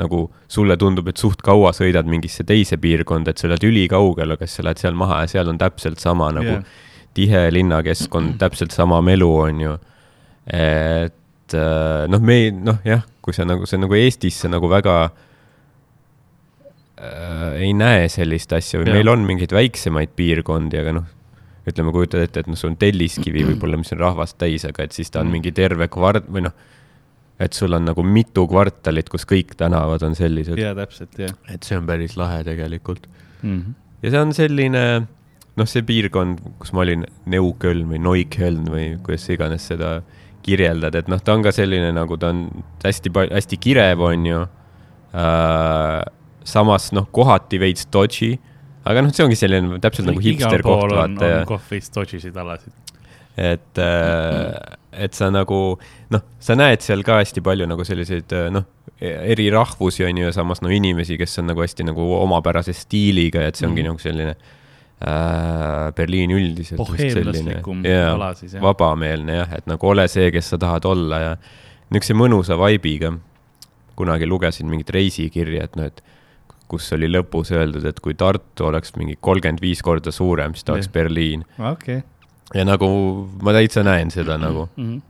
nagu sulle tundub, et suht kaua sõidad mingisse teise piirkonda, et sa oled ülikaugel, aga siis sa lähed seal maha ja seal on täpselt sama nagu yeah. tihe linnakeskkond, täpselt sama melu, on ju. et äh, noh, me ei, noh jah, kui sa nagu, see nagu Eestis see nagu väga äh, ei näe sellist asja või yeah. meil on mingeid väiksemaid piirkondi, aga noh ütleme, kujutad ette, et noh, sul on telliskivi võib-olla, mis on rahvast täis, aga et siis ta on mm. mingi terve kvart- või noh, et sul on nagu mitu kvartalit, kus kõik tänavad on sellised. jaa, täpselt, jah. et see on päris lahe tegelikult mm. -hmm. ja see on selline, noh, see piirkond, kus ma olin, Neukölln või Neukölln või kuidas iganes seda kirjeldad, et noh, ta on ka selline nagu ta on hästi hästi kirev, on ju äh,. samas noh, kohati veits dodgy aga noh, see ongi selline täpselt nagu hipster koht, vaata. on kohvist dodžisid alasid. et äh,, et sa nagu noh, sa näed seal ka hästi palju nagu selliseid äh, noh, eri rahvusi on ju ja samas no inimesi, kes on nagu hästi nagu omapärase stiiliga ja et see ongi mm. nagu selline Berliin üldiselt. boheemlaslikum ala siis jah. vabameelne jah, et nagu ole see, kes sa tahad olla ja niisuguse mõnusa vibe'iga. kunagi lugesin mingit reisikirja, et noh, et kus oli lõpus öeldud, et kui Tartu oleks mingi kolmkümmend viis korda suurem, siis ta oleks Berliin. okay.. ja nagu ma täitsa näen seda nagu mm.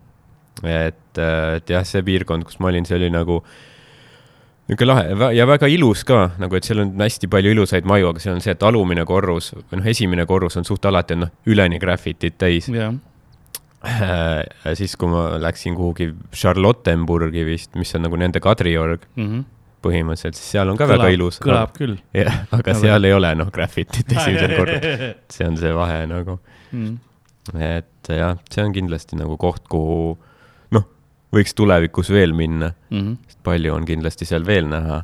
-hmm. et, et jah, see piirkond, kus ma olin, see oli nagu niisugune lahe ja väga ilus ka, nagu et seal on hästi palju ilusaid maju, aga seal on see, et alumine korrus või noh, esimene korrus on suht alati noh, üleni graffitit täis yeah.. siis, kui ma läksin kuhugi Charlottenburgi vist, mis on nagu nende Kadriorg mm. -hmm põhimõtteliselt, siis seal on ka kõlab, väga ilus. kõlab küll. jah, aga no, seal ei ole noh, graffitit esimesel korral. see on see vahe nagu mm.. et jah, see on kindlasti nagu koht, kuhu võiks tulevikus veel minna mm. -hmm. sest palju on kindlasti seal veel näha.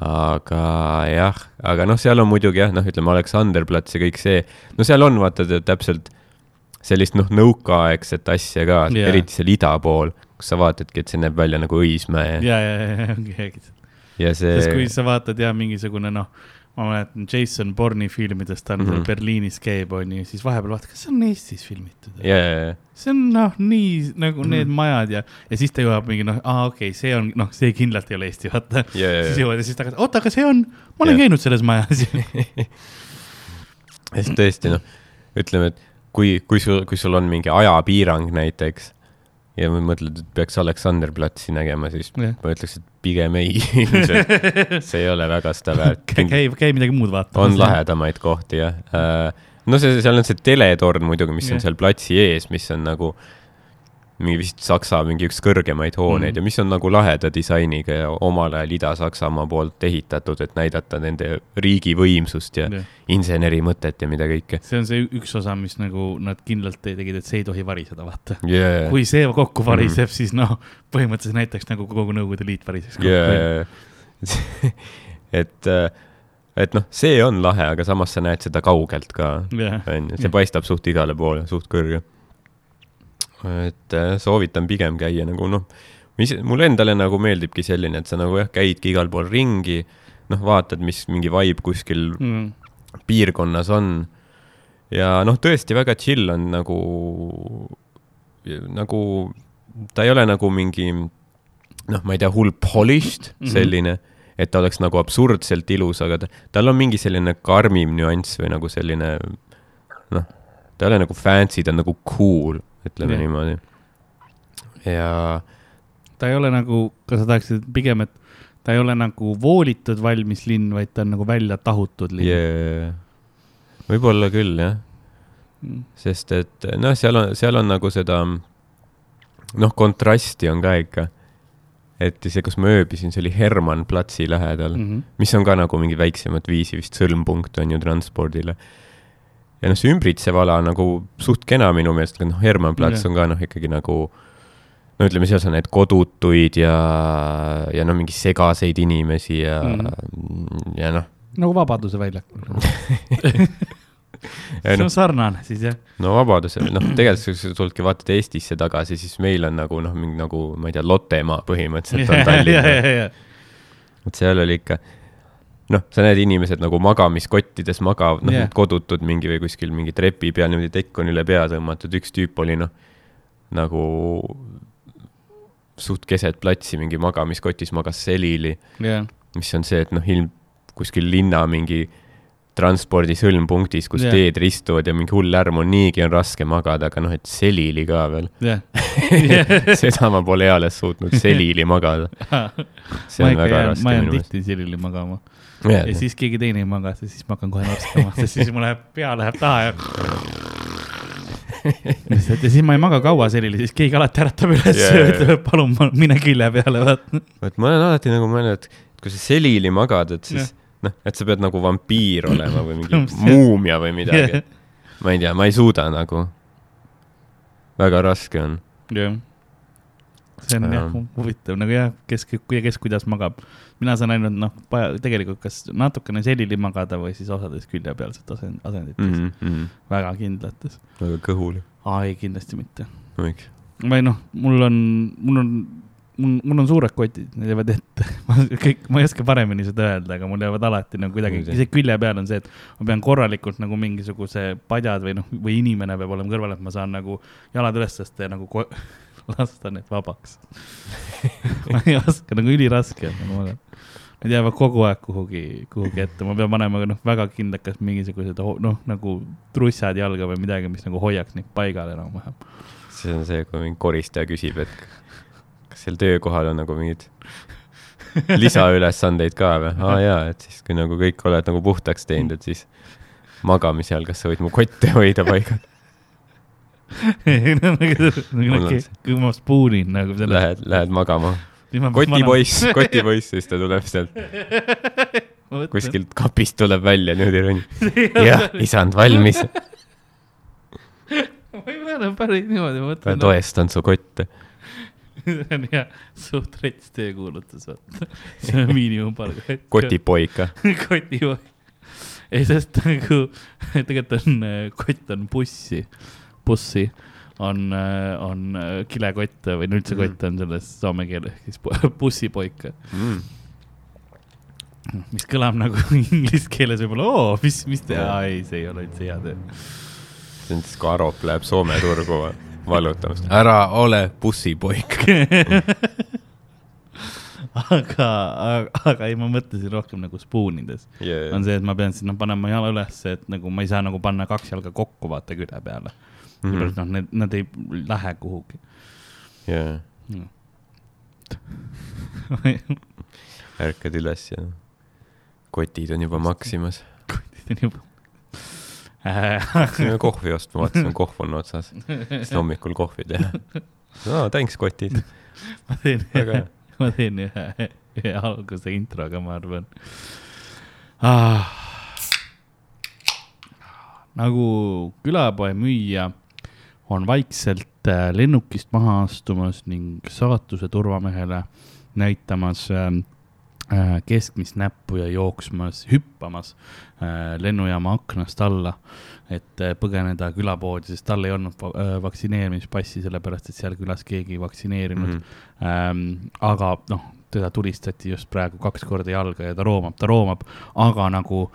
aga jah, aga noh, seal on muidugi jah, noh, ütleme Aleksanderplats ja kõik see, no seal on vaata täpselt sellist noh, nõukaaegset asja ka yeah., eriti seal ida pool kus sa vaatadki, et see näeb välja nagu Õismäe. ja, ja, ja, ja ongi õigesti. ja see. sest kui sa vaatad jah, mingisugune noh, ma mäletan Jason Bourne'i filmidest, ta on mm -hmm. Berliinis käib, onju, siis vahepeal vaatad, kas see on Eestis filmitud. ja, ja, ja. see on noh, nii nagu mm -hmm. need majad ja, ja siis ta jõuab mingi noh, aa okei okay,, see on, noh, see kindlalt ei ole Eesti, vaata. siis jõuad ja siis tagasi, oota, aga see on, ma olen ja. käinud selles majas ja siis tõesti noh, ütleme, et kui, kui sul, kui sul on mingi ajapiirang näiteks ja mõtled, et peaks Aleksanderplatsi nägema, siis yeah. ma ütleks, et pigem ei see ei ole väga seda väärt. käi, käi midagi muud vaatamas. on lahedamaid kohti jah. Äh, no see, seal on see teletorn muidugi, mis yeah. on seal platsi ees, mis on nagu mingi vist Saksa mingi üks kõrgemaid hooneid mm. ja mis on nagu laheda disainiga ja omal ajal Ida-Saksamaa poolt ehitatud, et näidata nende riigi võimsust ja yeah. inseneri mõtet ja mida kõike. see on see üks osa, mis nagu nad kindlalt tegid, et see ei tohi variseda, vaata yeah.. kui see kokku variseb mm., siis noh, põhimõtteliselt näiteks nagu kogu Nõukogude Liit variseks kokku yeah. et et noh, see on lahe, aga samas sa näed seda kaugelt ka yeah., onju, see paistab suht igale poole, suht kõrge et äh, soovitan pigem käia nagu noh, mis mulle endale nagu meeldibki selline, et sa nagu jah, käidki igal pool ringi, noh, vaatad, mis mingi vibe kuskil mm. piirkonnas on. ja noh, tõesti väga chill on nagu, nagu ta ei ole nagu mingi noh, ma ei tea, hull polished mm -hmm. selline, et ta oleks nagu absurdselt ilus, aga ta, tal on mingi selline karmim nüanss või nagu selline noh, ta ei ole nagu fancy, ta on nagu cool, ütleme yeah. niimoodi. ja. ta ei ole nagu, kas sa tahaksid pigem, et ta ei ole nagu voolitud valmis linn, vaid ta on nagu välja tahutud linn yeah.? võib-olla küll, jah mm.. sest et noh, seal on, seal on nagu seda, noh, kontrasti on ka ikka et see, kus ma ööbisin, see oli Hermann platsi lähedal mm, -hmm. mis on ka nagu mingi väiksemat viisi vist sõlmpunkt on ju transpordile. Ja noh, see ümbritsev ala nagu suht kena minu meelest, noh, Hermann plats on ka noh, ikkagi nagu no ütleme, seal on neid kodutuid ja, ja noh, mingi segaseid inimesi ja mm, ja noh. nagu Vabaduse väljakul see on no, sarnane siis jah. no vabadusel, noh, tegelikult sa tuledki vaatad Eestisse tagasi, siis meil on nagu noh, mingi nagu ma ei tea, Lottemaa põhimõtteliselt on Tallinn. et seal oli ikka, noh, sa näed inimesed nagu magamiskottides magav, noh yeah., kodutud mingi või kuskil mingi trepi peal niimoodi tekk on üle pea tõmmatud, üks tüüp oli noh, nagu suht keset platsi mingi magamiskotis magas selili yeah.. mis on see, et noh, ilm kuskil linna mingi transpordi sõlmpunktis, kus yeah. teed ristuvad ja mingi hull lärm on, niigi on raske magada, aga noh, et selili ka veel yeah. seda ma pole eales suutnud selili magada. see on väga raske. ma jään tihti selili magama yeah.. ja siis keegi teine ei maga, siis ma hakkan kohe norskama, sest siis mul läheb, pea läheb taha ja lihtsalt ja siis ma ei maga kaua selili, siis keegi alati äratab üles yeah, ja ütleb, et palun mine külje peale, vaata. et ma olen alati nagu mõelnud, et kui sa selili magad, et siis yeah noh, et sa pead nagu vampiir olema või mingi muumia või midagi. ma ei tea, ma ei suuda nagu. väga raske on. jah. see on jah huvitav, nagu jah, kes, kes kuidas magab. Mina saan ainult noh, tegelikult kas natukene selili magada või siis osades küljepealset asend, asendites mm. -hmm. väga kindlates. väga kõhuli. aa, ei kindlasti mitte. või noh, mul on, mul on mul, mul on suured kotid, need jäävad ette. ma kõik, ma ei oska paremini seda öelda, aga mul jäävad alati nagu kuidagi, isegi külje peal on see, et ma pean korralikult nagu mingisuguse padjad või noh, või inimene peab olema kõrval, et ma saan nagu jalad üles tõsta ja nagu lasta need vabaks ma ei oska, nagu üliraske on nagu magada. Need jäävad kogu aeg kuhugi, kuhugi ette, ma pean panema noh, väga kindlad, kas mingisugused noh, nagu trussad jalga või midagi, mis nagu hoiaks neid paigal enam-vähem. see on see, kui mingi koristaja küsib, et kas seal töökohal on nagu mingeid lisaülesandeid ka või? aa ah, jaa, et siis kui nagu kõik oled nagu puhtaks teinud, et siis magamise ajal, kas sa võid mu kotte hoida paigal kui ma spuunin nagu selle. Lähed, lähed magama. Kotipoiss, kotipoiss, siis ta tuleb sealt. kuskilt kapist tuleb välja niimoodi rõnn. jah, isand valmis. ma ei mäleta päris niimoodi mõtlen. toestan su kotte see on jah, suht rets töökuulutus, vaata. see on miinimumpalk. kotipoeg ka kotipoeg. ei, sest nagu tegelikult on, kott on bussi, bussi on, on kilekott või no üldse mm. kott on selles soome keeles siis bussipoik mm.. mis kõlab nagu inglise keeles võib-olla, oo, mis, mis te, ei, see ei ole üldse hea töö. see on siis, kui Arop läheb Soome turgu või? vallutamast. ära ole bussipoik aga, aga, aga ei, ma mõtlesin rohkem nagu spoonides yeah.. on see, et ma pean noh, panema jala ülesse, et nagu ma ei saa nagu panna kaks jalga kokku vaata külje peale mm. -hmm. noh, need, nad ei lähe kuhugi. jaa. ärkad üles ja kotid on juba maksimas. kotid on juba läksime kohvi ostma, vaatasin, kohv on otsas. siis hommikul kohvi teha. no thanks, kotid. ma teen ühe, ma teen ühe, ühe alguse introga, ma arvan ah.. nagu külapoe müüja on vaikselt äh, lennukist maha astumas ning saatuse turvamehele näitamas äh, äh, keskmist näppu ja jooksmas, hüppamas äh, lennujaama aknast alla, et äh, põgeneda külapoodi, sest tal ei olnud äh, vaktsineerimispassi, sellepärast et seal külas keegi ei vaktsineerinud mm. -hmm. Ähm, aga noh, teda tulistati just praegu kaks korda jalga ja ta roomab, ta roomab, aga nagu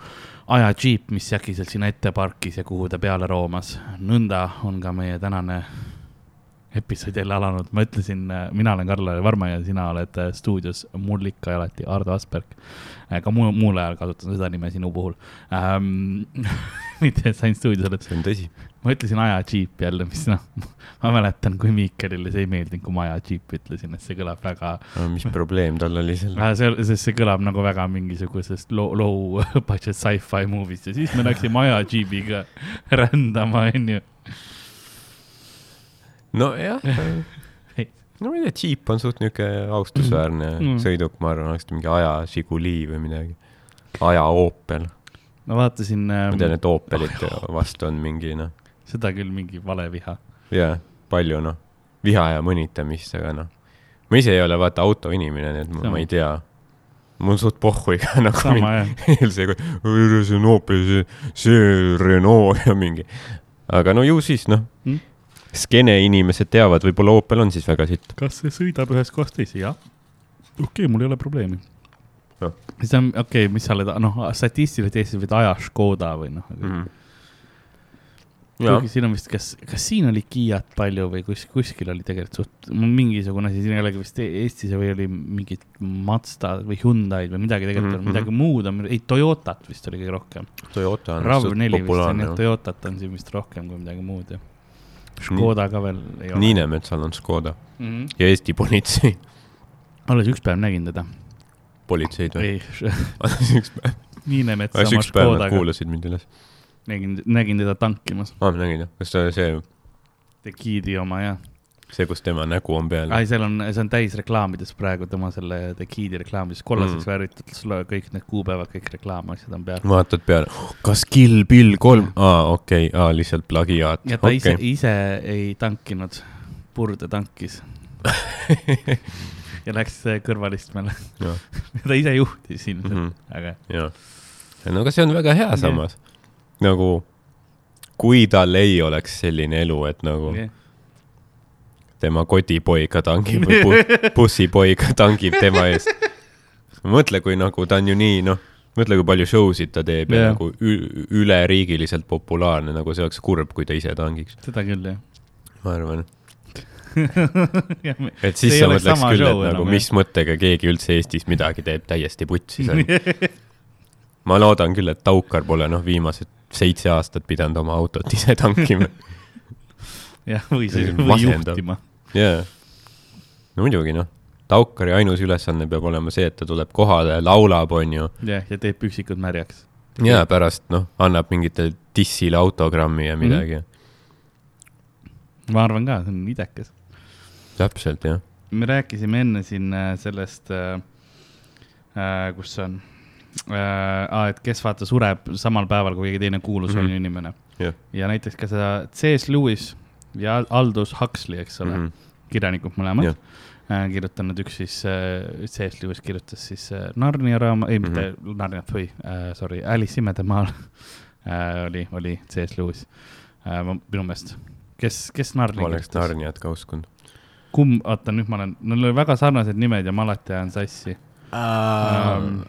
ajadžiip, mis äkki-selt sinna ette parkis ja kuhu ta peale roomas. nõnda on ka meie tänane episood jälle alanud, ma ütlesin, äh, mina olen Karl Varma ja sina oled äh, stuudios mul ikka ja alati Ardo Asperg. Äh, ka muul, muul ajal kasutan seda nime sinu puhul ähm, mitte, et sa ainult stuudios see on tõsi. ma ütlesin aja džiip jälle, mis noh, ma mäletan, kui Miikelile see ei meeldinud, kui ma aja džiip ütlesin, et see kõlab väga no,. mis probleem tal oli sellega? see, sest see kõlab nagu väga mingisugusest low, low budget sci-fi movie'st ja siis me läksime aja džiibiga rändama, onju nojah no ma ei tea, Jeep on suht niuke austusväärne mm. mm. sõiduk, ma arvan, oleks mingi aja Žiguli või midagi. aja Opel. Ma vaatasin ähm.... ma tean, et Opelite oh, vastu on mingi noh. seda küll, mingi vale viha. jaa, palju noh, viha ja mõnitamist, aga noh. ma ise ei ole vaata autoinimene, nii et ma, ma ei tea mul on suht pohhui ka nagu see, see on Opel, see, see Renault ja mingi. aga no ju siis noh mm skeene inimesed teavad, võib-olla Opel on siis väga sitt. kas see sõidab ühest kohast teise, jah. okei okay,, mul ei ole probleemi. Siis on, okei okay,, mis sa oled, noh, statistiliselt Eestis võid aja Škoda või noh mm -hmm.. kuigi siin on vist, kas, kas siin oli Kiat palju või kus, kuskil oli tegelikult suht, mingisugune asi, siin ei olegi vist Eestis või oli mingid Mazda või Hyundai'd või midagi tegelikult mm, -hmm. midagi muud on, ei Toyotat vist oli kõige rohkem. Toyota on RAV4 vist on jah, Toyotat on siin vist rohkem kui midagi muud jah Škoda ka veel ei ole. Niinemetsal on Škoda mm -hmm. ja Eesti politsei. alles üks päev nägin teda. Politseid või? ei alles üks päev. Niinemetsa Škodaga. kuulasid mind üles. nägin, nägin teda tankimas. aa, ma nägin jah, kas ta see? Tekiidi oma jah see, kus tema nägu on peal. ai, seal on, see on täis reklaamides praegu, tema selle The Kid'i reklaamides, kollaseks mm. värvitud, sul kõik need kuupäevad, kõik reklaamasjad on peal. vaatad peale, kas Kill Bill kolm, aa, okei okay., aa, lihtsalt plagiaat. ja ta okay. ise, ise ei tankinud, purde tankis ja läks kõrvalistmele ta ise juhtis ilmselt mm, -hmm. aga. jah, no aga see on väga hea samas, nagu kui tal ei oleks selline elu, et nagu yeah tema kotipoiga tangib või bu bussipoiga tangib tema ees. mõtle, kui nagu ta on ju nii, noh, mõtle, kui palju show sid ta teeb yeah. ja nagu üleriigiliselt populaarne, nagu see oleks kurb, kui ta ise tangiks. seda küll, jah. ma arvan et siis sa mõtleks küll, et nagu enam, mis mõttega keegi üldse Eestis midagi teeb täiesti putsis on ma loodan küll, et Taukar pole noh, viimased seitse aastat pidanud oma autot ise tankima jah, või siis, või juhtima. jaa, no muidugi noh, Taukari ainus ülesanne peab olema see, et ta tuleb kohale, laulab, onju. jah, ja teeb üksikud märjaks. ja pärast noh, annab mingitele dissile autogrammi ja midagi mm. -hmm. ma arvan ka, see on idekas. Täpselt, jah. me rääkisime enne siin äh, sellest äh,, äh, kus see on äh,, et kes vaata sureb samal päeval, kui keegi teine kuulus mm -hmm. on ju inimene yeah.. ja näiteks ka seda C.S. Lewis ja Aldous Huxley, eks ole mm, -hmm. kirjanikud mõlemad yeah. äh, kirjutanud, üks siis äh,, C.S. Lewis kirjutas siis äh, Narnia raama, ei mm -hmm. mitte. Narniat või äh,, sorry, Alice imedemaal äh, oli, oli C.S. Lewis äh, minu meelest. kes, kes Narnia ma oleks Narniat ka uskunud. Kumb, oota nüüd ma olen, neil oli väga sarnased nimed ja ma alati ajan sassi uh,. Um,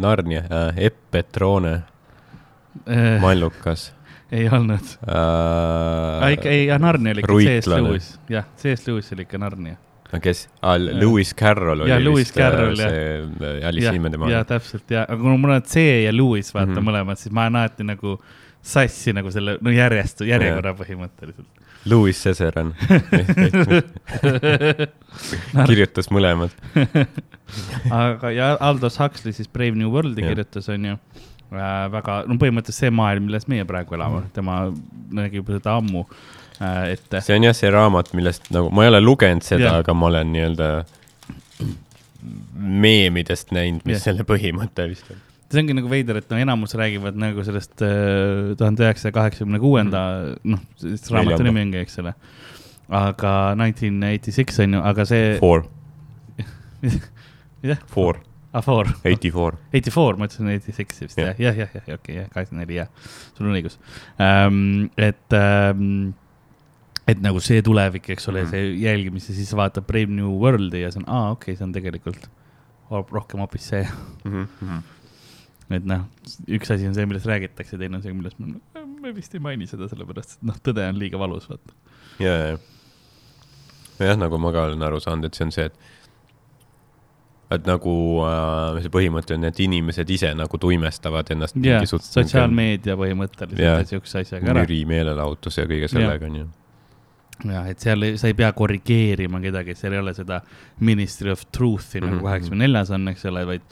Narnia uh,, Epetrone uh,, Mallukas ei olnud äh,. ikka, ei, Narnia oli ikka C.S. Lewis, jah, C.S. Lewis oli ikka Narnia. kes ah,, Lewis Carroll oli ja, Lewis äh, Carroll, see äh, Alice Imedemaal. jah, täpselt ja, aga kuna mul on C ja Lewis vaata mm -hmm. mõlemad, siis ma ajan alati nagu sassi nagu selle, no järjest, järjekorra põhimõtteliselt. Louis Cesaran kirjutas mõlemad aga ja Aldous Huxley siis Brave New World'i kirjutas, onju äh, väga, no põhimõtteliselt see maailm, milles meie praegu elame, mhm. tema nägi juba seda ammu äh, ette. see on jah see raamat, millest nagu, ma ei ole lugenud seda, aga ma olen nii-öelda meemidest näinud, mis ja. selle põhimõte vist on see ongi nagu veider, et no enamus räägivad nagu sellest äh, tuhande üheksasaja kaheksakümne kuuenda, mhm. noh, raamatu nimi ongi, eks ole. aga nineteen eighty six on ju, aga see. Four. jah. Four Afoor. Eighty four. Eighty four, ma ütlesin eighty six vist jah, jah, jah, jah, okei, jah, kaheksakümmend neli, jah, sul on õigus ähm,. et ähm,, et nagu see tulevik, eks ole mm., see jälgimine, siis vaatad Brave New World'i ja see on, aa, okei okay,, see on tegelikult rohkem hoopis see mm. -hmm. Et noh, üks asi on see, millest räägitakse, teine on see, millest me, me vist ei maini seda, sellepärast et noh, tõde on liiga valus, vaata. ja, ja, jah, nagu ma ka olen aru saanud, et see on see, et et nagu äh, see põhimõte on, et inimesed ise nagu tuimestavad ennast yeah,. sotsiaalmeedia põhimõtteliselt siukse asjaga ära. müri, meelelahutus ja kõige sellega onju jah, et seal ei, sa ei pea korrigeerima kedagi, seal ei ole seda ministry of truth'i mm -hmm. nagu mhm, kaheksakümne neljas on, eks ole, vaid,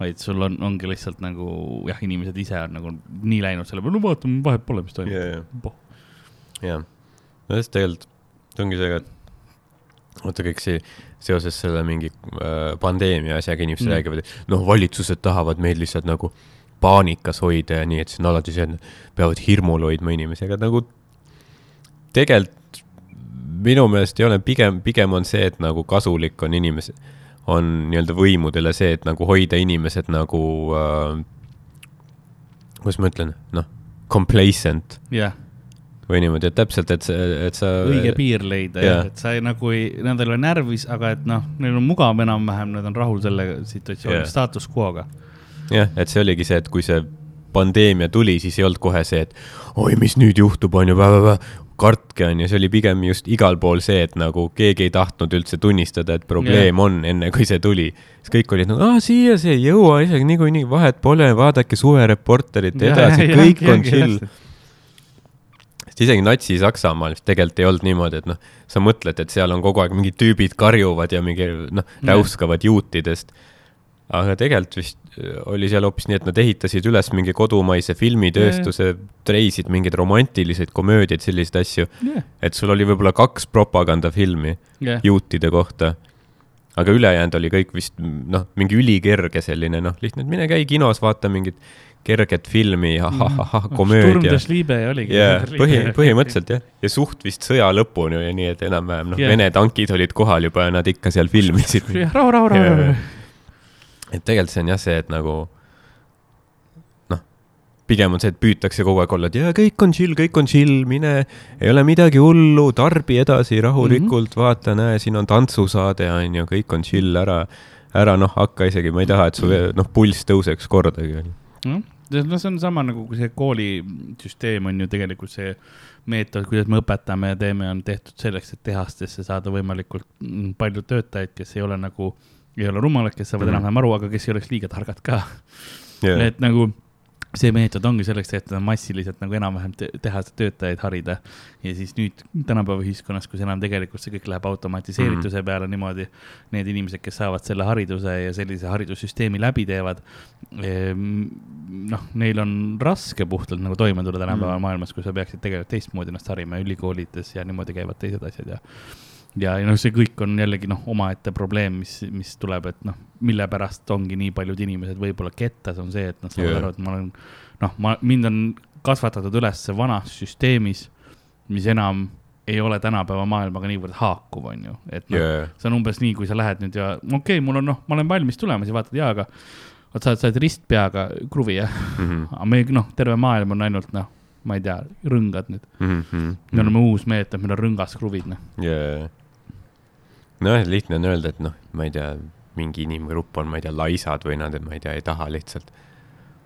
vaid sul on, ongi lihtsalt nagu jah, inimesed ise on nagu nii läinud selle peale, no vaatame, vahet pole, mis toimub yeah,. jah, no sest tegelikult ongi see, et vaata kõik see seoses selle mingi äh, pandeemia asjaga inimesed mm. räägivad, et noh, valitsused tahavad meid lihtsalt nagu paanikas hoida ja nii, et see on alati see, et peavad hirmul hoidma inimesi, aga nagu tegelikult minu meelest ei ole, pigem, pigem on see, et nagu kasulik on inimesed, on nii-öelda võimudele see, et nagu hoida inimesed nagu äh,, kuidas ma ütlen, noh, complacent. Yeah või niimoodi, et täpselt, et sa, et sa. õige piir leida jah, et sa ei, nagu ei, nad ei ole närvis, aga et noh, neil on mugav enam-vähem, nad on rahul selle situatsiooni, status quo'ga. jah, et see oligi see, et kui see pandeemia tuli, siis ei olnud kohe see, et oi, mis nüüd juhtub, on ju, kartke on ju, see oli pigem just igal pool see, et nagu keegi ei tahtnud üldse tunnistada, et probleem yeah. on, enne kui see tuli. siis kõik olid nagu, aa, siia see ei jõua isegi niikuinii, vahet pole, vaadake suvereporterit edasi, kõik ja, on chill sest isegi Natsi-Saksamaal tegelikult ei olnud niimoodi, et noh, sa mõtled, et seal on kogu aeg mingid tüübid karjuvad ja mingi noh, räuskavad juutidest. Aga tegelikult vist äh, oli seal hoopis nii, et nad ehitasid üles mingi kodumaise filmitööstuse, treisid mingeid romantilisi komöödiaid, selliseid asju yeah.. et sul oli võib-olla kaks propagandafilmi yeah. juutide kohta aga ülejäänud oli kõik vist noh, mingi ülikerge selline noh, lihtne, et mine käi kinos, vaata mingit kerget filmi, ahahahah, mhm. komöödia. oligi yeah,. põhi, põhimõtteliselt jah, ja suht vist sõja lõpuni oli nii, et enam-vähem noh yeah., Vene tankid olid kohal juba ja nad ikka seal filmisid. rahu, rahu, rahu, rahu. Et tegelikult see on jah see, et nagu noh, pigem on see, et püütakse kogu aeg olla, et jaa, kõik on chill, kõik on chill, mine, ei ole midagi hullu, tarbi edasi rahulikult mm, -hmm. vaata, näe, siin on tantsusaade, on ju, kõik on chill, ära, ära noh, hakka isegi, ma ei taha, et su noh, pulss tõuseks kordagi, on ju noh, no see on sama nagu see koolisüsteem on ju tegelikult see meetod, kuidas me õpetame ja teeme, on tehtud selleks, et tehastesse saada võimalikult palju töötajaid, kes ei ole nagu, ei ole rumalad, kes saavad mm -hmm. enam-vähem aru, aga kes ei oleks liiga targad ka yeah.. et nagu see meetod ongi selleks tehtud, massiliselt nagu enam-vähem te teha töötajaid harida. ja siis nüüd tänapäeva ühiskonnas, kus enam tegelikult see kõik läheb automatiseerituse mm peale niimoodi, need inimesed, kes saavad selle hariduse ja sellise haridussüsteemi läbi teevad, ehm, noh, neil on raske puhtalt nagu toime tulla tänapäeva mm maailmas, kus sa peaksid tegelikult teistmoodi ennast harima ülikoolides ja niimoodi käivad teised asjad ja ja, ja noh, see kõik on jällegi noh, omaette probleem, mis, mis tuleb, et noh, mille pärast ongi nii paljud inimesed võib-olla kettas, on see, et nad saavad yeah. aru, et ma olen, noh, ma, mind on kasvatatud üles vanas süsteemis, mis enam ei ole tänapäeva maailmaga niivõrd haakuv, on ju, et noh yeah., see on umbes nii, kui sa lähed nüüd ja okei okay,, mul on noh, ma olen valmis tulema, siis vaatad, jaa, aga vot sa oled ristpeaga kruvi jah mm, -hmm. aga me noh, terve maailm on ainult noh, ma ei tea, rõngad nüüd mm. -hmm. me oleme uus meetod, meil on rõngas kruvid noh yeah nojah, lihtne on öelda, et noh, ma ei tea, mingi inimgrupp on, ma ei tea, laisad või nad, ma ei tea, ei taha lihtsalt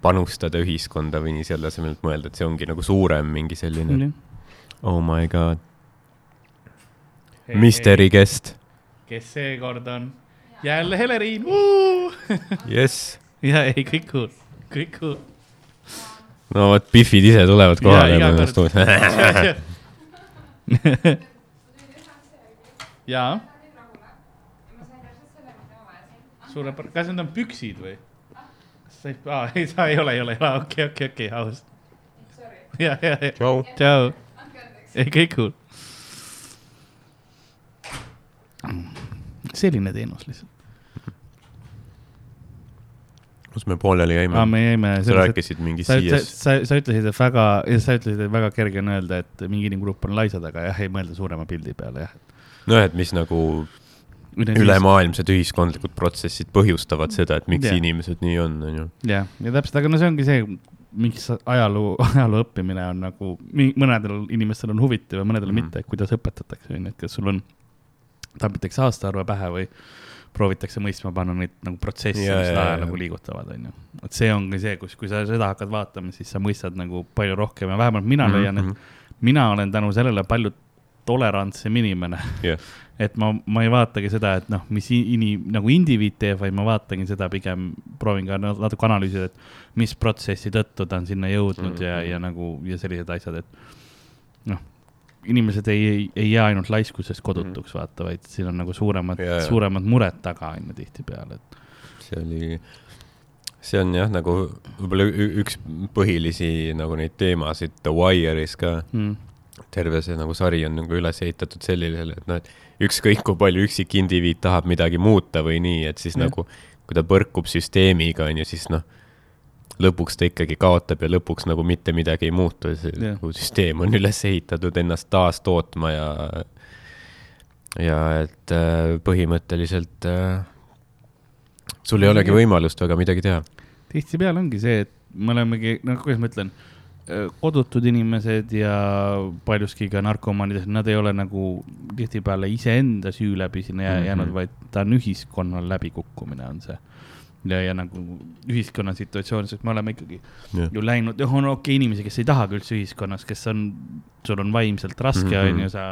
panustada ühiskonda või nii selle asemel, et mõelda, et see ongi nagu suurem mingi selline mm. oh my god. Mystery guest. kes seekord on? jälle Heleriin jess. ja ei, kõik cool, kõik cool. no vot, Biffid ise tulevad kohale. jaa suurepärane, kas need on püksid või? kas sa ei, aa, ei, sa ei ole, ei ole, okei, okei, okei, aus. ja, ja, ja. tšau. tšau. ei, kõik cool. selline teenus lihtsalt. kus me pooleli jäime? me jäime. sa rääkisid mingi CS. sa, sa ütlesid, et väga, sa ütlesid, et väga kerge on öelda, et mingi inimgrupp on laisad, aga jah, ei mõelda suurema pildi peale, jah. nojah, et mis nagu ülemaailmsed ühiskondlikud protsessid põhjustavad seda, et miks yeah. inimesed nii on, on ju. jah, ja täpselt, aga no see ongi see, miks ajaloo, ajaloo õppimine on nagu, mõnedel inimestel on huvitav ja mõnedel mm. mitte, kuidas õpetatakse, on ju, et kas sul on, tambitakse aastaarve pähe või proovitakse mõistma panna neid nagu protsesse, mis seda ajalugu liigutavad, on ju. et see ongi see, kus, kui sa seda hakkad vaatama, siis sa mõistad nagu palju rohkem ja vähemalt mina mm -hmm. leian, et mhm. mina olen tänu sellele palju tolerantsem inimene yeah. et ma, ma ei vaatagi seda, et noh, mis ini, nagu indiviid teeb, vaid ma vaatangi seda pigem, proovin ka natuke analüüsida, et mis protsessi tõttu ta on sinna jõudnud mm -hmm. ja, ja nagu ja sellised asjad, et noh, inimesed ei, ei, ei jää ainult laiskusest kodutuks mm, -hmm. vaata, vaid siin on nagu suuremad, suuremad mured taga on ju tihtipeale, et. see oli see on jah, nagu võib-olla üks põhilisi nagu neid teemasid The Wire'is ka mm terve see nagu sari on nagu üles ehitatud sellisele, et noh, et ükskõik kui palju üksikindiviid tahab midagi muuta või nii, et siis mm. nagu kui ta põrkub süsteemiga, on ju, siis noh, lõpuks ta ikkagi kaotab ja lõpuks nagu mitte midagi ei muutu, nagu süsteem on üles ehitatud ennast taastootma ja ja et äh, põhimõtteliselt äh, sul ei olegi võimalust väga midagi teha. tihtipeale ongi see, et me olemegi, no kuidas ma ütlen kodutud inimesed ja paljuski ka narkomaanid, nad ei ole nagu tihtipeale iseenda süü läbi sinna jäänud mm, -hmm. vaid ta on ühiskonnal läbikukkumine, on see ja, ja nagu ühiskonna situatsioonis, et me oleme ikkagi yeah. ju läinud, on okei okay, inimesi, kes ei tahagi üldse ühiskonnas, kes on, sul on vaimselt raske, mhm. on ju, sa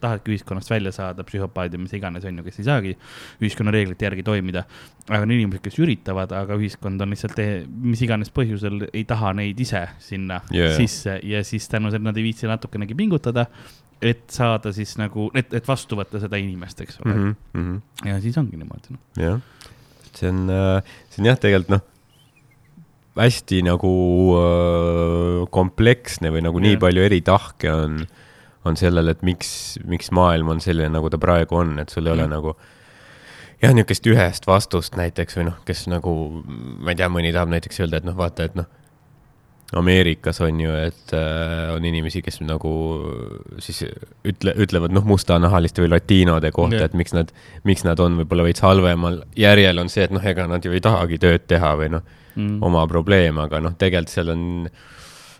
tahadki ühiskonnast välja saada, psühhopaadid, mis iganes, on ju, kes ei saagi ühiskonna reeglite järgi toimida. aga on inimesed, kes üritavad, aga ühiskond on lihtsalt, mis iganes põhjusel ei taha neid ise sinna yeah. sisse ja siis tänu sellele nad ei viitsi natukenegi pingutada et saada siis nagu, et, et vastu võtta seda inimest, eks ole mm. -hmm. ja siis ongi niimoodi no.. jah see on, äh, see on jah, tegelikult noh, hästi nagu äh, kompleksne või nagu yeah. nii palju eri tahke on, on sellel, et miks, miks maailm on selline, nagu ta praegu on, et sul ei ole mm. nagu jah, niisugust ühest vastust näiteks või noh, kes nagu, ma ei tea, mõni tahab näiteks öelda, et noh, vaata, et noh Ameerikas on ju, et äh, on inimesi, kes nagu siis ütle, ütlevad noh, mustanahaliste või latiinode kohta yeah., et miks nad, miks nad on võib-olla veits halvemal järjel, on see, et noh, ega nad ju ei tahagi tööd teha või noh mm., oma probleem, aga noh, tegelikult seal on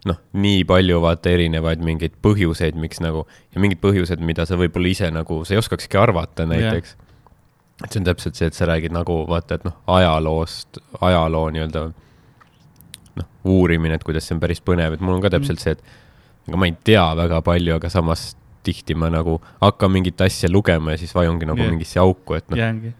noh, nii palju vaata erinevaid mingeid põhjuseid, miks nagu ja mingid põhjused, mida sa võib-olla ise nagu, sa ei oskakski arvata näiteks yeah.. et see on täpselt see, et sa räägid nagu vaata, et noh, ajaloost, ajaloo nii-öelda noh, uurimine, et kuidas see on päris põnev, et mul on ka täpselt see, et ega ma ei tea väga palju, aga samas tihti ma nagu hakkan mingit asja lugema ja siis vajungi nagu yeah. mingisse auku, et noh. jäängi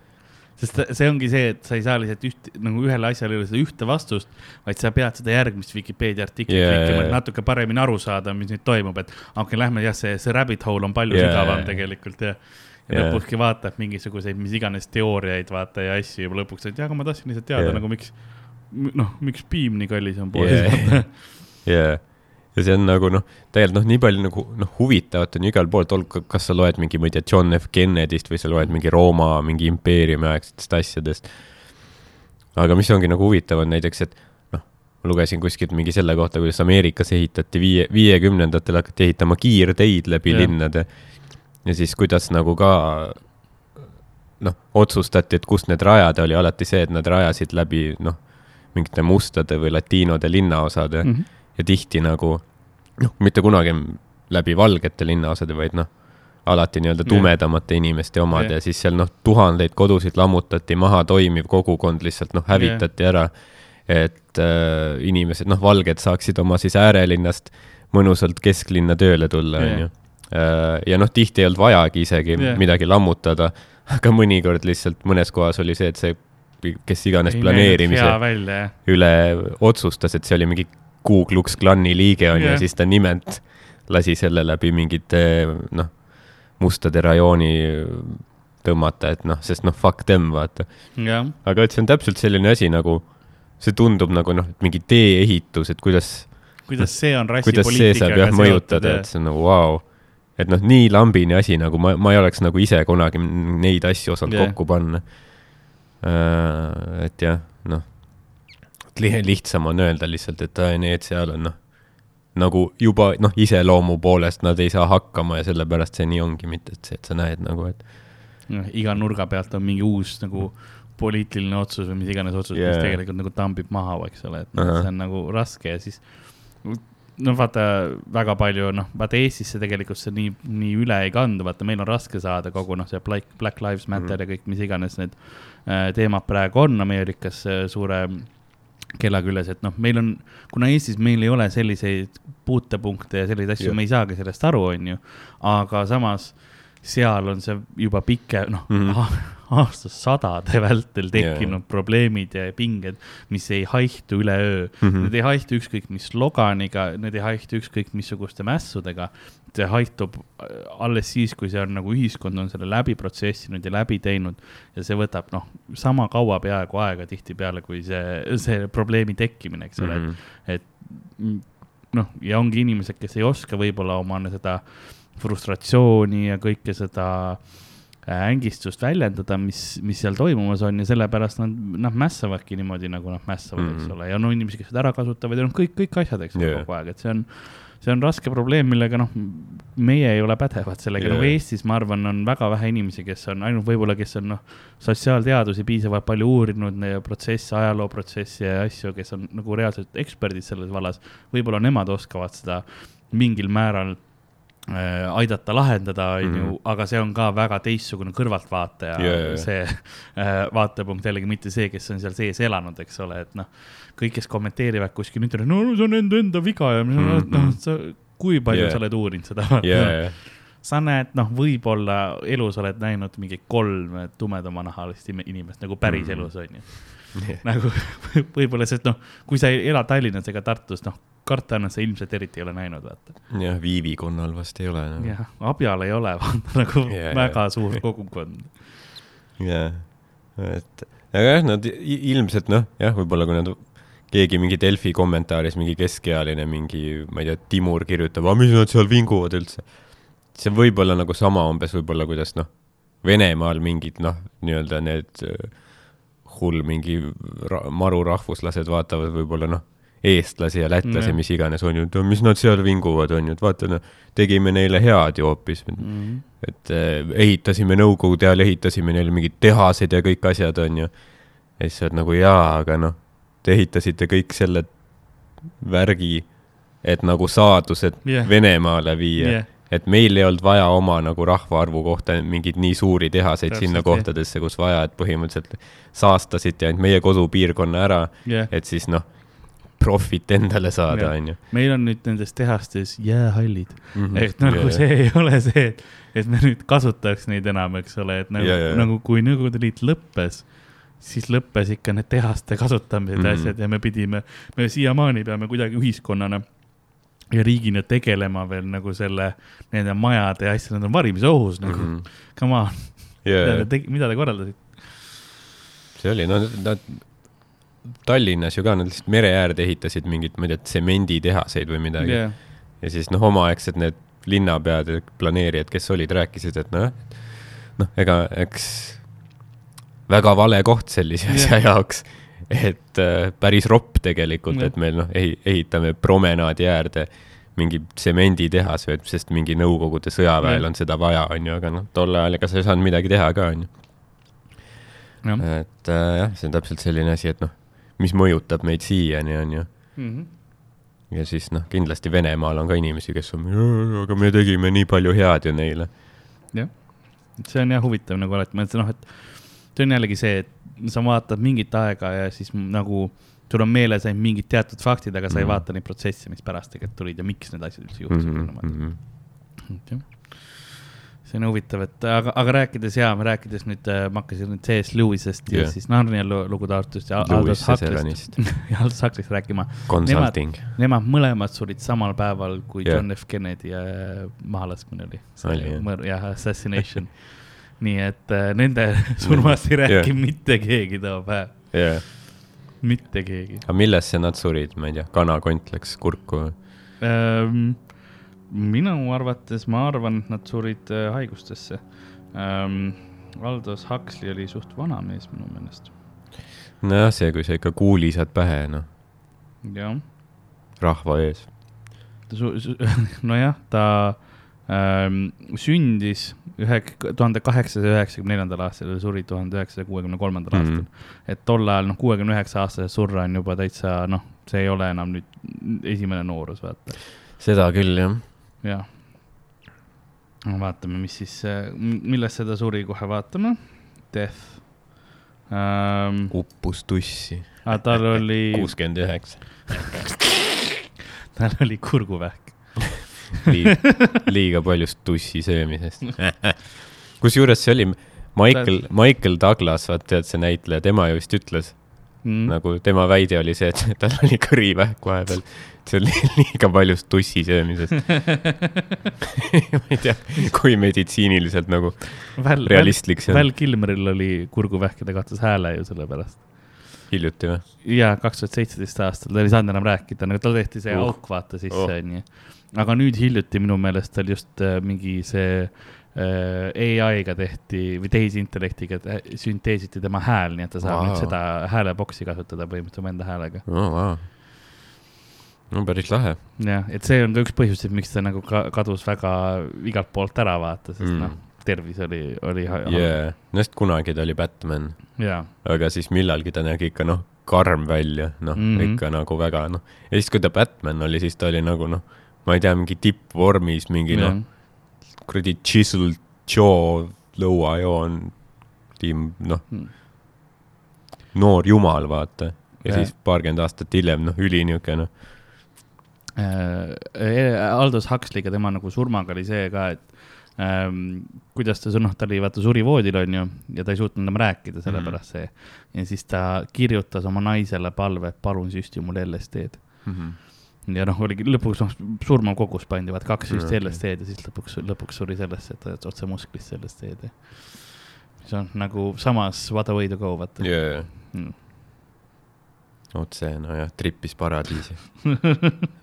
sest see ongi see, et sa ei saa lihtsalt üht, nagu ühele asjale ei ole seda ühte vastust, vaid sa pead seda järgmist Vikipeedia artiklit yeah, klikkima, et natuke paremini aru saada, mis nüüd toimub, et okei okay,, lähme jah, see, see rabbit hole on palju yeah, sügavam tegelikult ja. ja yeah. lõpuski vaatab mingisuguseid mis iganes teooriaid, vaata ja asju ja lõpuks, et jah, aga ma tahtsin lihtsalt teada yeah. nagu miks noh, miks piim nii kallis on poes yeah. yeah. ja see on nagu noh, tegelikult noh, nii palju nagu noh, huvitavat on igal pool, olgu, kas sa loed mingi, ma ei tea, John F Kennedy'st või sa loed mingi Rooma mingi impeeriumi aegsetest asjadest. aga mis ongi nagu huvitav, on näiteks, et noh, ma lugesin kuskilt mingi selle kohta, kuidas Ameerikas ehitati viie, viiekümnendatel hakati ehitama kiirteid läbi yeah. linnade. ja siis kuidas nagu ka noh, otsustati, et kust need rajada, oli alati see, et nad rajasid läbi noh mingite mustade või latiinode linnaosade mm -hmm. ja tihti nagu noh, mitte kunagi läbi valgete linnaosade, vaid noh, alati nii-öelda tumedamate yeah. inimeste omad yeah. ja siis seal noh, tuhandeid kodusid lammutati maha, toimiv kogukond lihtsalt noh, hävitati yeah. ära. et äh, inimesed, noh, valged saaksid oma siis äärelinnast mõnusalt kesklinna tööle tulla, onju. Äh, ja noh, tihti ei olnud vajagi isegi yeah. midagi lammutada, aga mõnikord lihtsalt mõnes kohas oli see, et see kes iganes ei planeerimise üle otsustas, et see oli mingi Ku Klux Klani liige on yeah. ja siis ta nimelt lasi selle läbi mingite noh, mustade rajooni tõmmata, et noh, sest noh, fuck them, vaata yeah.. aga et see on täpselt selline asi nagu, see tundub nagu noh, mingi tee-ehitus, et kuidas kuidas see on saab jah mõjutada, et see on nagu vau wow. et noh, nii lambine asi nagu ma, ma ei oleks nagu ise kunagi neid asju osanud yeah. kokku panna et jah, noh, lihtsam on öelda lihtsalt, et need seal on noh, nagu juba noh, iseloomu poolest nad ei saa hakkama ja sellepärast see nii ongi, mitte et see, et sa näed nagu, et noh, iga nurga pealt on mingi uus nagu poliitiline otsus või mis iganes otsus yeah., mis tegelikult nagu tambib maha, eks ole, et uh -huh. see on nagu raske ja siis no vaata, väga palju, noh, vaata Eestisse tegelikult see nii, nii üle ei kandu, vaata, meil on raske saada kogu noh, see Black, Black Lives Matter mm -hmm. ja kõik, mis iganes need äh, teemad praegu on Ameerikas äh, suure kella küljes, et noh, meil on, kuna Eestis meil ei ole selliseid puutepunkte ja selliseid asju me ei saagi sellest aru, on ju, aga samas seal on see juba pike, noh mm -hmm. aastasadade vältel tekkinud yeah. probleemid ja pinged, mis ei haihtu üleöö mm. -hmm. Need ei haihtu ükskõik mis sloganiga, need ei haihtu ükskõik missuguste mässudega. see haihtub äh, alles siis, kui see on nagu ühiskond on selle läbi protsessinud ja läbi teinud ja see võtab noh, sama kaua peaaegu aega tihtipeale, kui see, see probleemi tekkimine, eks ole mm, -hmm. et, et noh, ja ongi inimesed, kes ei oska võib-olla oma seda frustratsiooni ja kõike seda äh, ängistust väljendada, mis, mis seal toimumas on ja sellepärast nad noh, mässavadki niimoodi, nagu nad mässavad mm, -hmm. eks mhm. ole, ja no inimesi, kes seda ära kasutavad ja noh, kõik, kõik asjad, eks ole yeah., kogu aeg, et see on, see on raske probleem, millega noh, meie ei ole pädevad sellega yeah., nagu Eestis, ma arvan, on väga vähe inimesi, kes on ainult võib-olla, kes on noh, sotsiaalteadusi piisavalt palju uurinud, protsesse, ajalooprotsesse ja asju, kes on nagu reaalselt eksperdid selles vallas, võib-olla nemad oskavad seda mingil määral Äh, aidata lahendada, on ju, mhm. aga see on ka väga teistsugune kõrvaltvaataja yeah,, yeah. see äh, vaatepunkt jällegi mitte see, kes on seal sees elanud, eks ole, et noh, kõik, kes kommenteerivad kuskil internetis, no see on enda, enda viga ja mm -hmm. noh, sa, kui palju yeah. sa oled uurinud seda yeah,. Yeah. sa näed, noh, võib-olla elus oled näinud mingi kolm tumedamanahalist inimest nagu päris mm -hmm. elus, on ju yeah.. nagu võib-olla, sest noh, kui sa ei ela Tallinnas ega Tartus, noh karta on, et sa ilmselt eriti ei ole näinud, vaata. jah, viivikonnal vast ei ole no.. jah, abjal ei ole, vaata nagu yeah, väga yeah. suur kogukond. jah, et, aga jah, nad ilmselt noh, jah, võib-olla kui nad, keegi mingi Delfi kommentaaris, mingi keskealine, mingi, ma ei tea, Timur kirjutab, aga mis nad seal vinguvad üldse. see võib olla nagu sama umbes võib-olla, kuidas noh, Venemaal mingid noh, nii-öelda need hull mingi ra maru rahvuslased vaatavad võib-olla noh eestlasi ja lätlasi mm., mis iganes, on ju, mis nad seal vinguvad, on ju, et vaata, no tegime neile head ju hoopis mm.. et eh, ehitasime Nõukogude ajal, ehitasime neile mingid tehased ja kõik asjad, on ju. ja siis sa oled nagu jaa, aga noh, te ehitasite kõik selle värgi, et nagu saadused yeah. Venemaale viia yeah et meil ei olnud vaja oma nagu rahvaarvu kohta mingeid nii suuri tehaseid Täpselt, sinna kohtadesse, kus vaja, et põhimõtteliselt saastasite ainult meie kodupiirkonna ära yeah., et siis noh, profit endale saada, onju. meil on nüüd nendes tehastes jäähallid mm, -hmm. et nagu yeah. see ei ole see, et, et me nüüd kasutaks neid enam, eks ole, et nagu yeah,, yeah. nagu kui Nõukogude Liit lõppes, siis lõppes ikka need tehaste kasutamised mm -hmm. asjad ja me pidime, me siiamaani peame kuidagi ühiskonnana ja riigina tegelema veel nagu selle, nende majade ja asjadega, nad on varimisohus nagu mm, -hmm. come on yeah.. mida te, mida te korraldasite? see oli, no nad Tallinnas ju ka, nad lihtsalt mere äärde ehitasid mingit, ma ei tea, tsemenditehaseid või midagi yeah.. ja siis noh, omaaegsed need linnapead ja planeerijad, kes olid, rääkisid, et noh, noh, ega eks väga vale koht sellise yeah. asja jaoks. et äh, päris ropp tegelikult yeah., et meil noh, ehitame promenaadi äärde mingi tsemenditehas, sest mingi Nõukogude sõjaväel yeah. on seda vaja, on ju, aga noh, tol ajal ega sa ei saanud midagi teha ka, on ju. et äh, jah, see on täpselt selline asi, et noh mis mõjutab meid siiani, on ju mm. -hmm. ja siis noh, kindlasti Venemaal on ka inimesi, kes on, aga me tegime nii palju head ju neile. jah, see on jah huvitav nagu alati, ma ütlen noh, et see on jällegi see, et sa vaatad mingit aega ja siis nagu sul on meeles ainult mingid teatud faktid, aga sa mm -hmm. ei mhm. vaata neid protsesse, mis pärast tegelikult tulid ja miks need asjad üldse juhtusid mm. -hmm see on huvitav, et aga, aga rääkides ja rääkides nüüd, äh, ma hakkasin nüüd C.S. Lewisest ja yeah. siis Narnia lugude Artust ja Aldous Huxley'st ja Aldous Huxley'st rääkima. Consulting. Nemad mõlemad surid samal päeval, kui yeah. John F Kennedy äh, mahalaskmine oli. jah, assassination nii et äh, nende surmast ei räägi yeah. mitte keegi too päev yeah.. mitte keegi. aga millesse nad surid, ma ei tea, kanakont läks kurku ähm,? Minu arvates, ma arvan, et nad surid äh, haigustesse ähm,. Aldous Huxley oli suht vana mees minu meelest. nojah, see, kui sa ikka kuuli saad pähe, noh. jah. rahva ees. nojah, ta ähm, sündis ühe, tuhande kaheksasaja üheksakümne neljandal aastal ja suri tuhande üheksasaja kuuekümne kolmandal Mhm. aastal. et tol ajal noh, kuuekümne üheksa aastase surra on juba täitsa noh, see ei ole enam nüüd esimene noorus, vaata. seda küll, jah. Jah. vaatame, mis siis, millest seda suri, kohe vaatame. Death um,. uppus tussi. tal oli. kuuskümmend üheksa. tal oli kurguvähk liiga paljust tussi söömisest. kusjuures see oli Michael, Michael Douglas, vaat tead see näitleja, tema ju vist ütles mm., nagu tema väide oli see, et tal oli kõrivähk vahepeal. See oli liiga paljust tussi söömisest ma ei tea, kui meditsiiniliselt nagu Väl, realistlik see on. Val Kilmeril oli kurguvähk ja ta kaotas hääle ju selle pärast. hiljuti või? jaa, kaks tuhat seitseteist aastal, ta ei saanud enam rääkida, nagu tal tehti see uh. auk vaata sisse oh., onju. aga nüüd hiljuti minu meelest tal just äh, mingi see äh, ai-ga tehti või tehisintellektiga sünteesiti tema hääl, nii et ta saab wow. nüüd seda hääleboksi kasutada põhimõtteliselt oma enda häälega oh,. Wow. No päris lahe. jah, et see on ka üks põhjuseid, miks ta nagu ka kadus väga igalt poolt ära vaata, sest mm. noh tervis oli, oli. jaa, no sest kunagi ta oli Batman. aga siis millalgi ta nägi ikka noh, karm välja, noh mm -hmm. ikka nagu väga noh. ja siis, kui ta Batman oli, siis ta oli nagu noh, ma ei tea, mingi tippvormis, mingi noh, kuradi chiseled jaw, lõuajoon, noh mm., noor jumal, vaata. ja yeah. siis paarkümmend aastat hiljem, noh, üli niisugune noh. Aldous Huxley'ga tema nagu surmaga oli see ka, et ähm, kuidas ta, noh, ta oli vaata suri voodil, onju, ja ta ei suutnud enam rääkida, sellepärast see. ja siis ta kirjutas oma naisele palve, et palun süsti mulle LSD-d mm. -hmm. ja noh, oligi lõpuks noh, surmav kogus pandi, vaat kaks süsti. LSD-d ja siis lõpuks, lõpuks suri sellesse, et otse musklisse LSD-d. see on nagu samas what a way to go, vaata yeah.. Mm otse, nojah, trippis paradiisi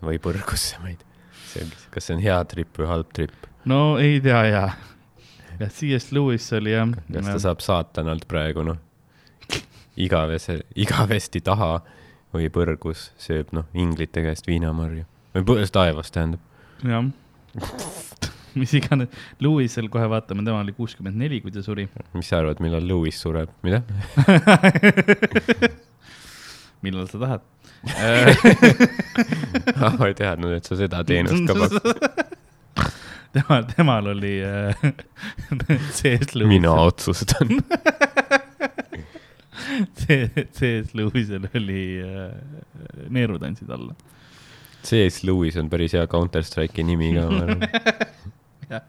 või põrgusse, ma ei tea. kas see on hea tripp või halb tripp? no ei tea ja, jah, C.S. Lewis oli jah. kas ta saab saatanalt praegu noh, igavese, igavesti taha või põrgus sööb noh, inglite käest viinamarju või põõs taevas tähendab. jah mis iganes, Lewisel kohe vaatame, tema oli kuuskümmend neli, kui ta suri. mis sa arvad, millal Lewis sureb, mida millal sa tahad ah, ma ei teadnud, et sa seda teenust ka pakud tema, temal oli äh, C.S. Lewisel. mina otsustan C.S. Lewisel oli äh, neerutantsid alla. C.S. Lewis on päris hea Counter Strike'i nimi ka, ma arvan. jah,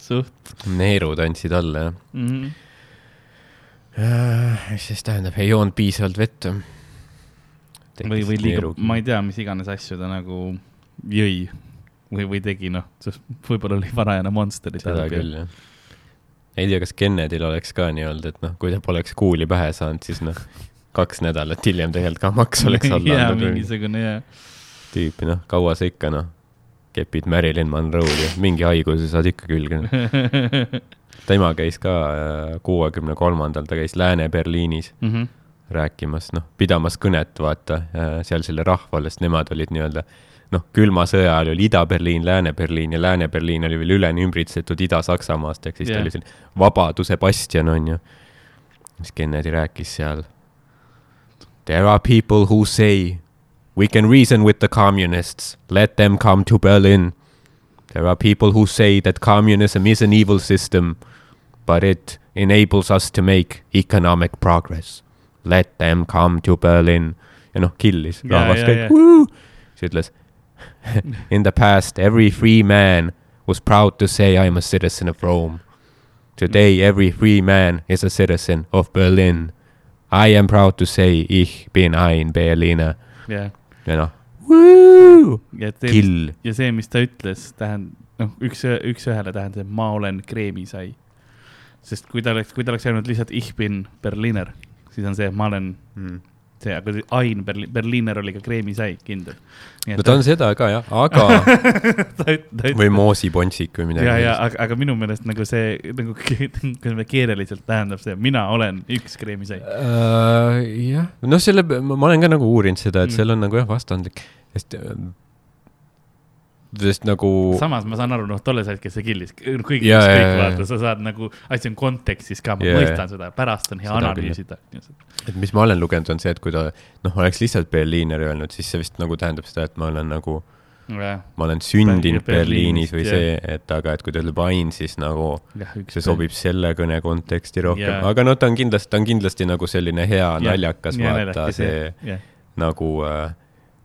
suht. neerutantsid alla, jah mm. -hmm. Mis siis tähendab, ei joonud piisavalt vett või? Või, või liiga, ma ei tea, mis iganes asju ta nagu jõi või, või tegi, noh, sest võib-olla oli varajane monster. seda küll, jah. ei tea, kas Kennedyl oleks ka nii olnud, et noh, kui ta poleks kuuli pähe saanud, siis noh, kaks nädalat hiljem tegelikult ka maks oleks alla andnud. jaa, mingisugune, jah. tüüpi, noh, kaua sa ikka, noh, kepid Marilyn Monroe'd ja mingi haiguse saad ikka külge no. tema käis ka äh, kuuekümne kolmandal, ta käis Lääne-Berliinis mm -hmm. Rääkimas, noh, pidamas kõnet, vaata, äh, seal selle rahvale, sest nemad olid nii-öelda noh, külma sõja ajal oli Ida-Berliin, Lääne-Berliin ja Lääne-Berliin oli veel üleni ümbritsetud Ida-Saksamaast, ehk siis yeah. ta oli selline vabaduse bastion, on ju. siis Kennedy rääkis seal. There are people who say we can reason with the communists, let them come to Berlin. There are people who say that communism is an evil system, but it enables us to make economic progress. Let them come to Berlin. ja noh, killis rahvas kõik, siis ütles In the past, every free man was proud to say, I'm a citizen of Rome. Today, every free man is a citizen of Berlin. I am proud to say, ich bin ein Berliner yeah.. ja noh, kill. ja see, mis ta ütles, tähendab, noh, üks, üks-ühele tähendab, ma olen kreemisai. sest kui ta oleks, kui ta oleks öelnud lihtsalt ich bin Berliner, siis on see, ma olen mm see, aga Ain Berli, Berliiner oli ka kreemisai, kindel. no ta on seda ka jah, aga ta, ta või moosipontsik või midagi. ja, ja aga, aga minu meelest nagu see nagu keeleliselt tähendab see, mina olen üks kreemisai uh,. jah, noh, selle, ma olen ka nagu uurinud seda, et mm. seal on nagu jah, vastandlik, sest sest nagu samas ma saan aru, noh, tolles hetkes see killis, Jaa, ükskõik jaa, jaa. vaata, sa saad nagu, asi on kontekstis ka, ma jaa. mõistan seda, pärast on hea Seda analüüsida. et mis ma olen lugenud, on see, et kui ta noh, oleks lihtsalt Berliiner öelnud, siis see vist nagu tähendab seda, et ma olen nagu, jah, ma olen sündinud Berliinist, Berliinis või jah. see, et aga, et kui ta ütleb Ain, siis nagu üks see sobib selle kõne konteksti rohkem yeah., aga no ta on kindlasti, ta on kindlasti nagu selline hea yeah. naljakas, vaata see jah, nagu äh,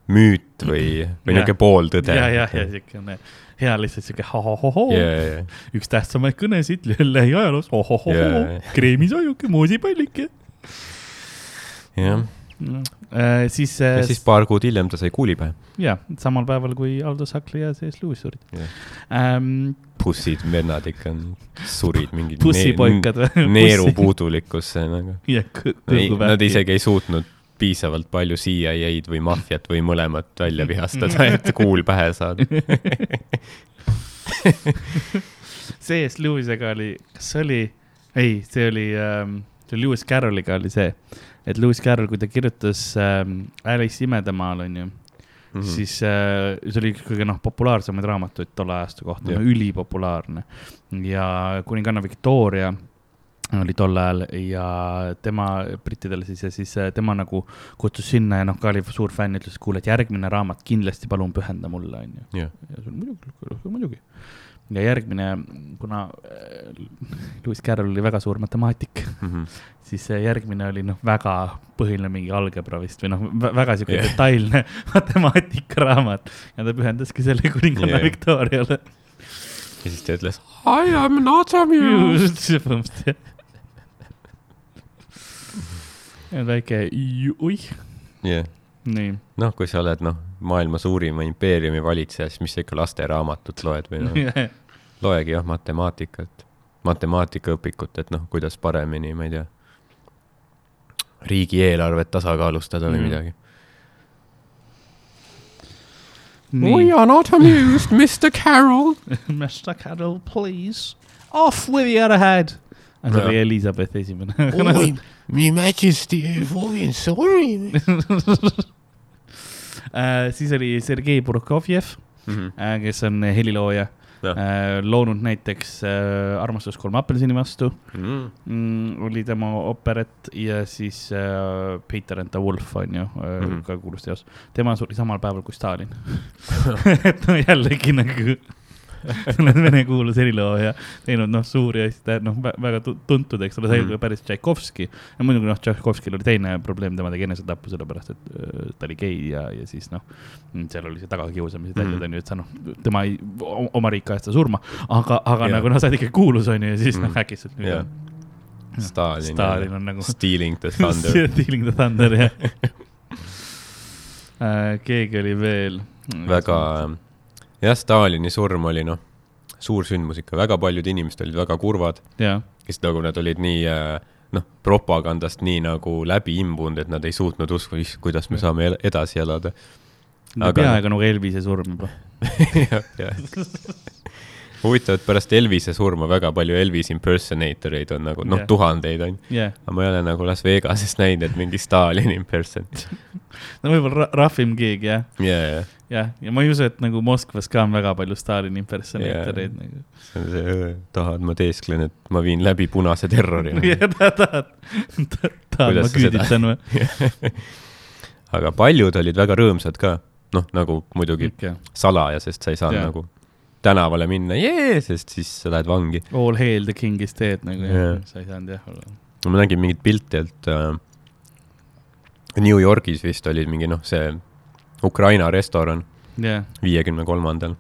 müüt või, või Jah. niisugune pooltõde. ja, ja, ja siukene hea lihtsalt siuke ha-ha-ho-hoo ja, ja, üks tähtsamaid kõnesid lähiajaloos, ohohoho Jaa. kreemisajuke, moosipallike. jah. Äh, siis, ja siis paar kuud hiljem ta sai kuuli pähe. ja samal päeval, kui Aldous Huxley ja C.S. Lewis surid Jah. ähm,. pussid, vennad ikka surid mingid bussipoikad või? neerupuudulikkusse nagu. Nad isegi ei suutnud piisavalt palju CIA-d või maffiat või mõlemat välja vihastada, et kuul pähe saada. C.S. Lewisega oli, kas see oli, ei, see oli ähm,, see oli Lewis Carrolliga oli see, et Lewis Carroll, kui ta kirjutas ähm, Alice imedemaal, onju mm. -hmm. siis äh, see oli üks kõige noh, populaarsemaid raamatuid tolle ajastu kohta ülipopulaarne. ja kuninganna Victoria oli tol ajal ja tema brittidele siis ja siis äh, tema nagu kutsus sinna ja noh, ka oli suur fänn, ütles, kuule, et järgmine raamat kindlasti palun pühenda mulle, onju. ja see oli muidugi, muidugi. ja järgmine, kuna äh, Lewis Carroll oli väga suur matemaatik, Mhm. siis see järgmine oli noh, väga põhiline mingi algebra vist või noh, väga sihuke yeah. detailne matemaatikaraamat ja ta pühendaski selle kuninganna yeah. Victoriale. ja siis ta ütles I am not amused. põhimõtteliselt jah. ja väike ju- oih, jah, nii. noh, kui sa oled noh, maailma suurima impeeriumi valitseja, siis mis sa ikka lasteraamatut loed või noh, loegi jah matemaatikat, matemaatikaõpikut, et noh, kuidas paremini, ma ei tea, riigieelarvet tasakaalustada või Mm. midagi. nii, are not amused, Mr Carroll. Mr Carroll, please, off with your head. see oli. Elizabeth esimene. me majesty, I'm sorry. Äh, siis oli Sergei Prokofjev, kes on helilooja, Jah. loonud näiteks äh, Armastus kolm apelsini vastu Mm. mm,, oli tema operett ja siis äh, Peter and the Wolf on ju äh, Mhm. ka kuulus teos. tema suri samal päeval kui Stalin. et no jällegi nagu, oled vene kuulus helilooja, teinud noh, suuri asju, noh, väga tu- tuntud, eks ole, Mhm. ka päris Tšaikovski. ja muidugi noh, Tšaikovskil oli teine probleem, tema tegi enesetappu sellepärast, et äh, ta oli gei ja, ja siis noh, seal oli see tagakiusamised Mhm. asjad on ju, et sa noh, tema ei, oma riik ajas ta surma, aga, aga Jah. nagu noh, sa oled ikkagi kuulus on ju ja siis noh Mhm., äkitselt Jah. Stalin. Stalin on nagu Stealing the thunder. Stealing the Thunder, jah Äh, keegi oli veel. väga, jah, Stalini surm oli noh, suur sündmus ikka, väga paljud inimesed olid väga kurvad, jah, sest nagu nad olid nii äh, noh, propagandast nii nagu läbi imbunud, et nad ei suutnud uskuda, kuidas me saame el- edasi elada. Aga- peaaegu nagu Elvise surm juba. huvitav, et pärast Elvise surma väga palju Elvis impersonator eid on nagu noh Jah., tuhandeid on. jah, aga ma ei ole nagu Las Vegasest näinud, et mingi Stalini imperson. no võib-olla ra- rahvim keegi jah, ja, ja, jah, ja ma ei usu, et nagu Moskvas ka on väga palju Stalini impersonaatoreid nagu. see on see, tahad, ma teesklen, et ma viin läbi punase terrori. ja tahad, tahad, tahad, ma küüditan või? aga paljud olid väga rõõmsad ka, noh, nagu muidugi ikka, salaja, sest sa ei saanud nagu tänavale minna, jee, sest siis sa lähed vangi. all hail the king is dead nagu jah Jah., sa ei saanud jah olla. ma nägin mingit pilti, et äh, New Yorgis vist oli mingi noh, see Ukraina restoran viiekümne kolmandal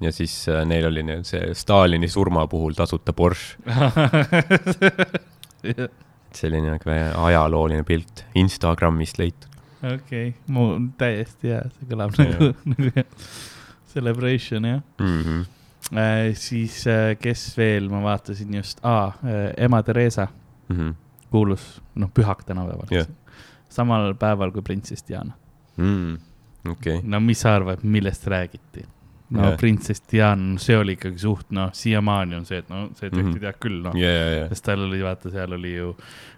ja siis äh, neil oli neil see Stalini surma puhul tasuta Porsche, selline nagu ajalooline pilt, Instagramist leitud. okei, mu täiesti hea, see kõlab nagu, nagu jah. Celebration jah Mm -hmm. äh,. siis äh, kes veel, ma vaatasin just ah,, ema Theresa, Mm -hmm. kuulus, noh, pühak tänapäeval Jah. samal päeval kui printsess Diana. mm,. okei okay., no mis sa arvad, millest räägiti? No Jah. printsess Diana, see oli ikkagi suht noh, siiamaani on see, et no see tehti Mhm. tead küll noh ja, ja, ja, sest tal oli, vaata, seal oli ju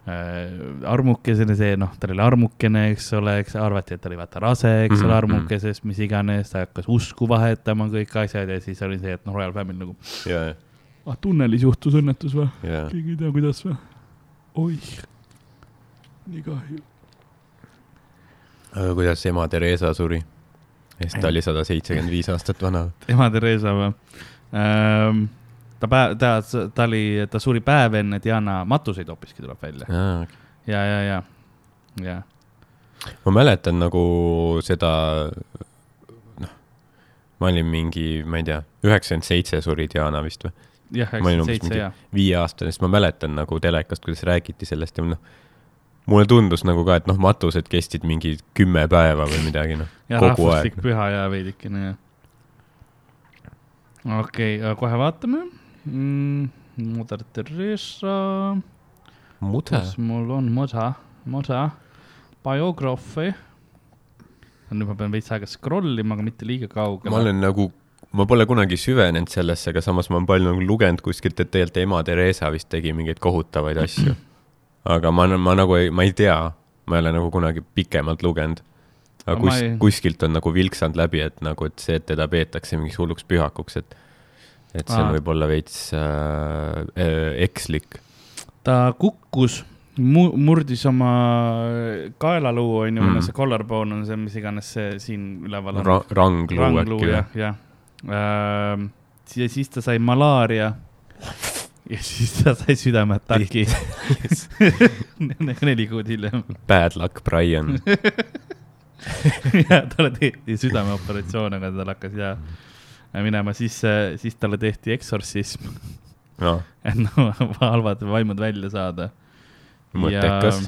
äh, armukesena see, noh, tal oli armukene, eks ole, eks arvati, et ta oli vaata rase, eks ole Mhm, armukeses, mis iganes, ta hakkas usku vahetama, kõik asjad ja siis oli see, et noh, Royal Family nagu, ja, ja, ah tunnelis juhtus õnnetus või? ja, keegi ei tea, kuidas või? oih, nii kahju. aga kuidas ema Theresa suri? Sest ta oli sada seitsekümmend viis aastat vana. ema Theresa või? Ähm,? ta päev, ta, ta oli, ta suri päev enne Diana matuseid hoopiski tuleb välja. Ja, ja, ja, ja. Ma mäletan nagu seda, noh, ma olin mingi, ma ei tea, üheksakümmend seitse suri Diana vist või, jah, üheksakümmend seitse mingi ja, viieaastane, siis ma mäletan nagu telekast, kuidas räägiti sellest ja noh, mulle tundus nagu ka, et noh, matused kestsid mingi kümme päeva või midagi, noh, ja kogu rahvuslik aeg. püha ja veidikene ja. okei okay,, kohe vaatame mm,. Mother Theresa, kus mul on Moda, Moda, biography. nüüd ma pean veits aega scroll ima, aga mitte liiga kaugele. ma olen nagu, ma pole kunagi süvenenud sellesse, aga samas ma olen palju nagu lugenud kuskilt, et tegelikult ema Theresa vist tegi mingeid kohutavaid asju. Aga ma, ma nagu ei, ma ei tea, ma ei ole nagu kunagi pikemalt lugenud. aga kus ei-, kuskilt on nagu vilksanud läbi, et nagu, et see, et teda peetakse mingiks hulluks pühakuks, et et see on võib-olla veits äh, äh, ekslik ta kukkus, murdis oma kaelaluu, onju mm., Mm. see collarbone on see, mis iganes see siin üleval on Ra. rangluu rangluu äkki või jah, jah. ja siis ta sai malaaria ja siis ta sai südameataki. neli kuud hiljem. Bad luck Brian ja talle tehti südameoperatsioon, aga tal hakkas ja minema, siis, siis talle tehti eksortsism, noh, et no halvad vaimud välja saada. mõttekas.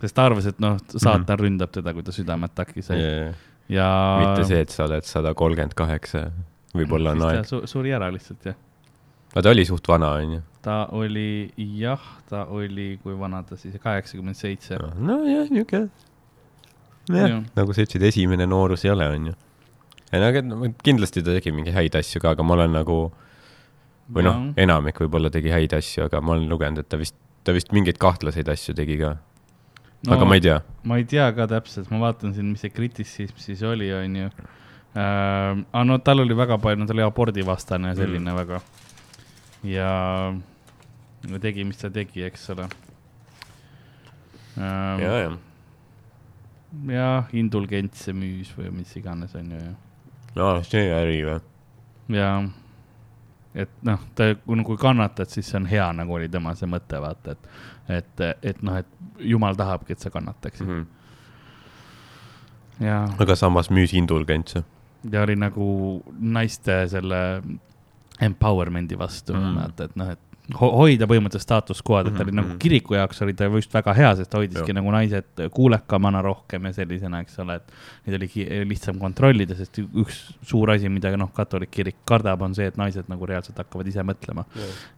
sest ta arvas, et noh, saatan ründab teda, kui ta südameataki sai ja. mitte see, et sa oled sada kolmkümmend kaheksa, võib-olla on aeg. Su, suri ära lihtsalt jah. Aga ta oli suht vana, onju. ta oli, jah, ta oli, kui vana ta siis, kaheksakümmend seitse. nojah, niuke. jah nagu sa ütlesid, esimene noorus ei ole, onju. ei no aga kindlasti ta tegi mingeid häid asju ka, aga ma olen nagu, või noh, enamik võib-olla tegi häid asju, aga ma olen lugenud, et ta vist, ta vist mingeid kahtlaseid asju tegi ka no,. aga ma ei tea. ma ei tea ka täpselt, ma vaatan siin, mis see kritisism siis oli, onju. aga no tal oli väga palju, no ta oli abordivastane ja selline mm. väga. Ja tegi, mis ta tegi, eks ole. ja, ja. jah, indulgentse müüs või mis iganes, onju, ja no see äri või? ja et noh, ta, kui kannatad, siis see on hea, nagu oli tema see mõte, vaata, et, et, et noh, et jumal tahabki, et sa kannataksid mm. ja, aga samas müüs indulgentse. ja oli nagu naiste selle empowerment'i vastu mm., Mhm. vaata, et noh, et ho hoida põhimõtteliselt staatus quo'd, et ta oli Mhm, nagu mhm. kiriku jaoks oli ta just väga hea, sest ta hoidiski Jah. nagu naised kuulekamana rohkem ja sellisena, eks ole, et neid oli lihtsam kontrollida, sest üks suur asi, mida noh, katoliik kirik kardab, on see, et naised nagu reaalselt hakkavad ise mõtlema.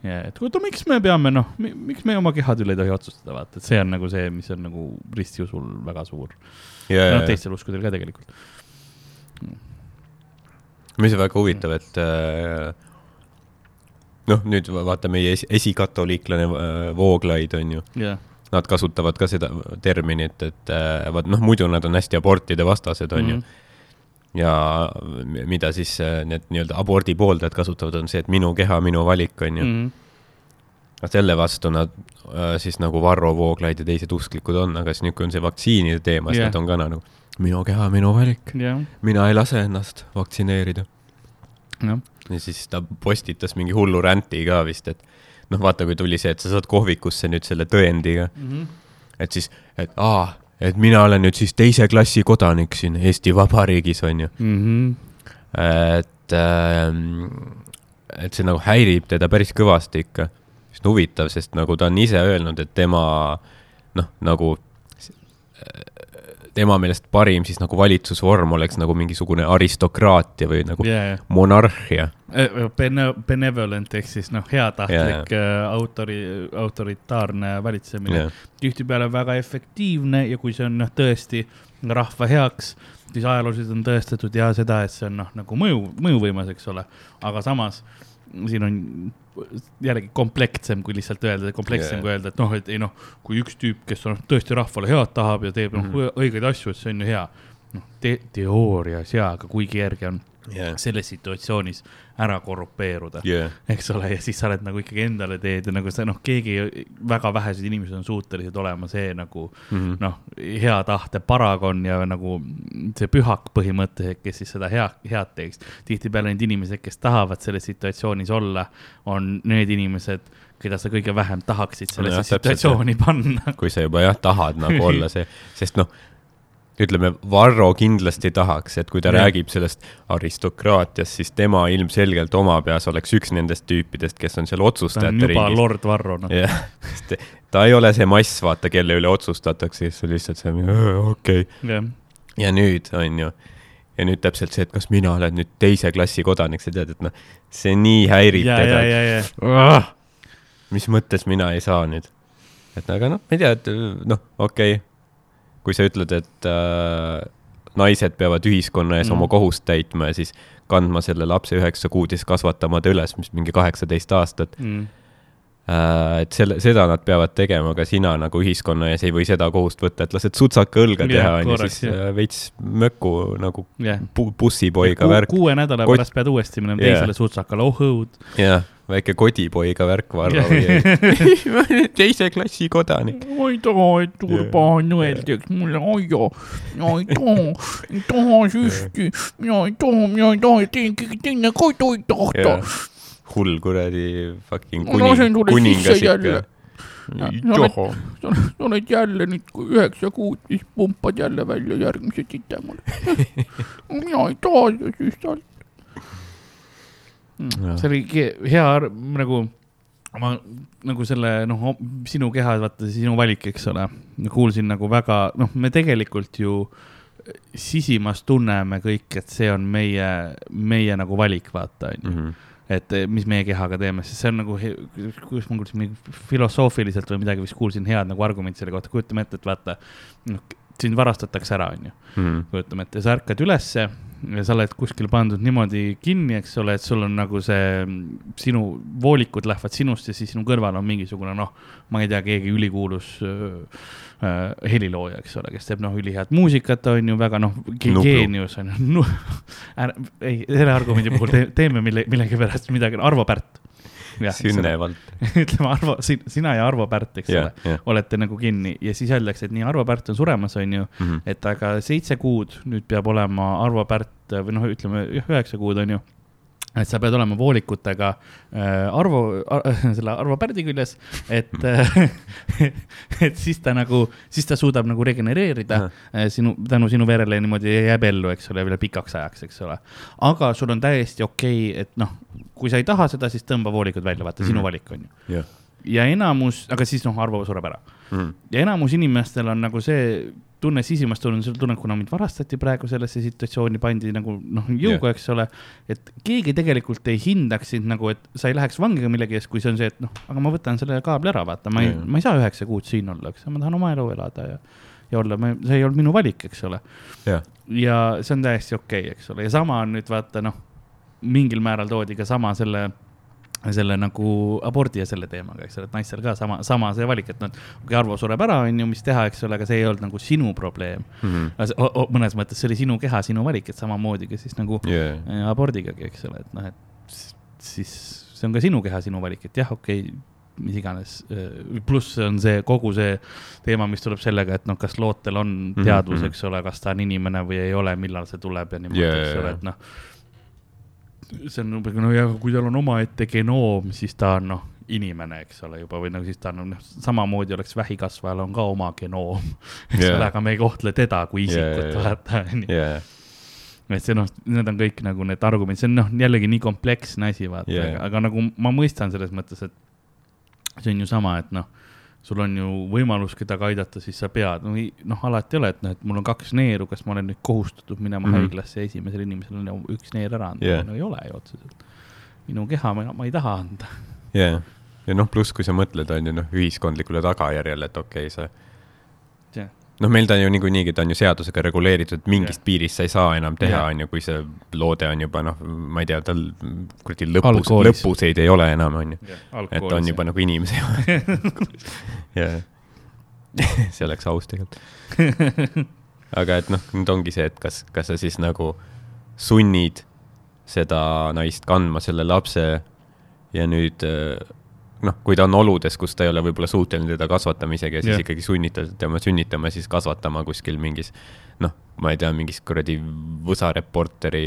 et oota, miks me peame, noh, miks me oma kehade üle ei tohi otsustada, vaata, et see on nagu see, mis on nagu ristiusul väga suur. ja, noh, teistel uskudel ka tegelikult. mis on väga huvitav, et äh, noh, nüüd va- vaata meie esi- esikatoliiklane äh, Vooglaid on ju, jah, nad kasutavad ka seda terminit, et äh, vaat noh, muidu nad on hästi abortide vastased, on ju. Mhm. ja mida siis äh, need nii-öelda abordi pooldajad kasutavad, on see, et minu keha, minu valik, on ju. Mhm. selle vastu nad äh, siis nagu Varro Vooglaid ja teised usklikud on, aga siis nüüd, kui on see vaktsiinide teema, siis Jah. nad on ka nagu minu keha, minu valik, jah, mina ei lase ennast vaktsineerida. jah, ja siis ta postitas mingi hullu ränti ka vist, et noh, vaata, kui tuli see, et sa saad kohvikusse nüüd selle tõendiga, et siis, et aa, et mina olen nüüd siis teise klassi kodanik siin Eesti Vabariigis, on ju. Mhm. et ähm,, et see nagu häirib teda päris kõvasti ikka. on huvitav, sest nagu ta on ise öelnud, et tema noh, nagu tema meelest parim siis nagu valitsusvorm oleks nagu mingisugune aristokraatia või nagu yeah. monarhia. Bene-, benevolent ehk siis noh, heatahtlik yeah. autori, autoritaarne valitsemine yeah.. tihtipeale väga efektiivne ja kui see on noh, tõesti rahva heaks, siis ajalooliselt on tõestatud ja seda, et see on noh, nagu mõju, mõjuvõimas, eks ole, aga samas siin on jällegi komplektsem kui lihtsalt öelda, komplekssem yeah. kui öelda, et noh, et ei noh, kui üks tüüp, kes on tõesti rahvale head tahab ja teeb noh mm -hmm. õigeid asju, et see on ju hea. noh te, teoorias jaa, aga kui kerge on yeah. selles situatsioonis ära korrupeeruda yeah., eks ole, ja siis sa oled nagu ikkagi endale teed ja nagu sa noh, keegi, väga vähesed inimesed on suutelised olema see nagu mm -hmm. noh, hea tahte paragon ja nagu see pühak põhimõtteliselt, kes siis seda hea, head teeks. tihtipeale need inimesed, kes tahavad selles situatsioonis olla, on need inimesed keda sa kõige vähem tahaksid sellesse no, situatsiooni panna. kui sa juba jah, tahad nagu olla see, sest noh, ütleme, Varro kindlasti tahaks, et kui ta ja. räägib sellest aristokraatiast, siis tema ilmselgelt oma peas oleks üks nendest tüüpidest, kes on seal otsustajate ringis. juba lord Varro, noh. jah, sest ta ei ole see mass, vaata, kelle üle otsustatakse, kes on lihtsalt see, okei okay.. ja nüüd, on ju, ja nüüd täpselt see, et kas mina olen nüüd teise klassi kodanik, sa tead, et noh, see nii häirib teda. Ah! mis mõttes mina ei saa nüüd? et aga noh, ma ei tea, et noh, okei okay kui sa ütled, et äh, naised peavad ühiskonna ees mm. oma kohust täitma ja siis kandma selle lapse üheksa kuud ja siis kasvatama ta üles, mis mingi kaheksateist aastat mm.. Äh, et selle, seda nad peavad tegema, aga sina nagu ühiskonna ees ei või seda kohust võtta, et lased sutsaka õlga yeah, teha, onju, siis yeah. Äh, veits möku nagu yeah. bussipoiga ku, värk. kuue nädala Kot... pärast pead uuesti minema yeah. teisele sutsakale, oh õud. jah yeah väike kodipoiga värk, Varro või teise klassi kodanik. ma ei taha, et Urban Õel teeks mulle aia. mina ei taha, ei taha süsti, mina ei taha, mina ei taha, et keegi teine ka ei tahta. Hull kuradi fucking kuning, kuningas ikka. oled, sa oled jälle nüüd üheksa kuud, siis pumpad jälle välja järgmise tite mulle. mina ei taha seda süstalt mm.. see oli hea nagu, ma nagu selle noh, sinu keha, vaata sinu valik, eks ole. kuulsin nagu väga, noh, me tegelikult ju sisimas tunneme kõik, et see on meie, meie nagu valik, vaata, onju mhm. Et eh, mis meie kehaga teeme, sest see on nagu, kuidas ma kuulsin, filosoofiliselt või midagi vist kuulsin head nagu argumenti selle kohta, kujutame ette, et vaata, noh, sind varastatakse ära, onju. Mhm. kujutame ette, sa ärkad ülesse ja sa oled kuskil pandud niimoodi kinni, eks ole, et sul on nagu see, sinu voolikud lähevad sinust ja siis sinu kõrval on mingisugune noh, ma ei tea, keegi ülikuulus äh, helilooja, eks ole, kes teeb noh, ülihead muusikat, on ju, väga noh, geenius on ju. No,. ei, selle argumendi puhul te, teeme mille, millegipärast midagi, Arvo Pärt. Sünne Valter ütleme, Arvo, sina ja Arvo Pärt, eks yeah, ole yeah., olete nagu kinni. Ja siis öeldakse, et nii, Arvo Pärt on suremas, on ju mm, -hmm. et aga seitse kuud nüüd peab olema Arvo Pärt või noh, ütleme üheksa kuud, on ju et sa pead olema voolikutega äh, Arvo ar,, selle Arvo Pärdi küljes, et et siis ta nagu, siis ta suudab nagu regenereerida äh, sinu, tänu sinu verele niimoodi jääb ellu, eks ole, veel pikaks ajaks, eks ole. aga sul on täiesti okei okay,, et noh, kui sa ei taha seda, siis tõmba voolikud välja, vaata mm, -hmm. sinu valik on ju yeah. ja enamus, aga siis noh, Arvo sureb ära mm. -hmm. ja enamus inimestel on nagu see tunne sisimast tunne, sul tunne, kuna mind varastati praegu sellesse situatsiooni, pandi nagu noh, jõuga yeah., eks ole. et keegi tegelikult ei hindaks sind nagu, et sa ei läheks vangi millegi eest, kui see on see, et noh, aga ma võtan selle kaabli ära, vaata, ma ei yeah., ma ei saa üheksa kuud siin olla, eks, ma tahan oma elu elada ja, ja olla, see ei olnud minu valik, eks ole yeah.. ja see on täiesti okei okay,, eks ole, ja sama on nüüd vaata noh, mingil määral toodi ka sama selle selle nagu abordi ja selle teemaga, eks ole, et naistel ka sama, sama see valik, et noh, kui Arvo sureb ära, on ju, mis teha, eks ole, aga see ei olnud nagu sinu probleem mm. -hmm. mõnes mõttes see oli sinu keha, sinu valik, et samamoodi ka siis nagu yeah. Äh, abordigagi, eks ole, et noh, et siis see on ka sinu keha, sinu valik, et jah, okei okay, mis iganes, äh, pluss on see kogu see teema, mis tuleb sellega, et noh, kas lootel on mhm, teadvus mm, -hmm. eks ole, kas ta on inimene või ei ole, millal see tuleb ja niimoodi yeah,, eks ole, et noh see on umbes, no ja kui tal on omaette genoom, siis ta on noh, inimene, eks ole, juba või nagu siis ta on noh, samamoodi oleks vähikasvajal on ka oma genoom, eks yeah. ole, aga me ei kohtle teda kui isikut vaata, onju et see noh, need on kõik nagu need argumendid, see on noh, jällegi nii kompleksne asi, vaata yeah., aga nagu ma mõistan selles mõttes, et see on ju sama, et noh, sul on ju võimalus kedagi aidata, siis sa pead, no noh, alati ei ole, et noh, et mul on kaks neeru, kas ma olen nüüd kohustatud minema mm -hmm. haiglasse esimesele inimesele no, üks neer ära anda yeah., no ei ole ju otseselt. minu keha ma, ma ei taha anda. ja ja noh, pluss kui sa mõtled, on ju noh, ühiskondlikule tagajärjele, et okei okay,, sa noh, meil ta on ju niikuinii, ta on ju seadusega reguleeritud, mingist yeah. piirist sa ei saa enam teha, on ju, kui see loode on juba noh, ma ei tea, tal kuradi lõpus, lõpuseid ei ole enam, on ju. et on juba nagu inimese jah, see oleks aus tegelikult. aga et noh, nüüd ongi see, et kas, kas sa siis nagu sunnid seda naist kandma selle lapse ja nüüd äh, noh, kui ta on oludes, kus ta ei ole võib-olla suuteline teda kasvatama isegi ja siis yeah. ikkagi sunnitad tema sünnitama, siis kasvatama kuskil mingis noh, ma ei tea, mingis kuradi võsareporteri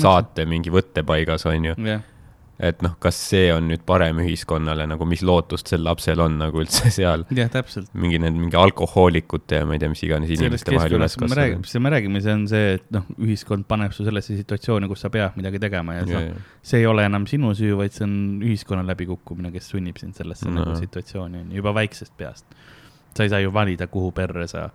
saate mingi võttepaigas, on ju yeah et noh, kas see on nüüd parem ühiskonnale nagu, mis lootust sel lapsel on nagu üldse seal. jah, täpselt. mingi need, mingi alkohoolikute ja ma ei tea, mis iganes inimeste vahel üles kasvada. mis me räägime, see on see, et noh, ühiskond paneb su sellesse situatsiooni, kus sa pead midagi tegema ja, ja, ja. see ei ole enam sinu süü, vaid see on ühiskonna läbikukkumine, kes sunnib sind sellesse no. nagu situatsiooni, on ju, juba väiksest peast. sa ei saa ju valida, kuhu perre sa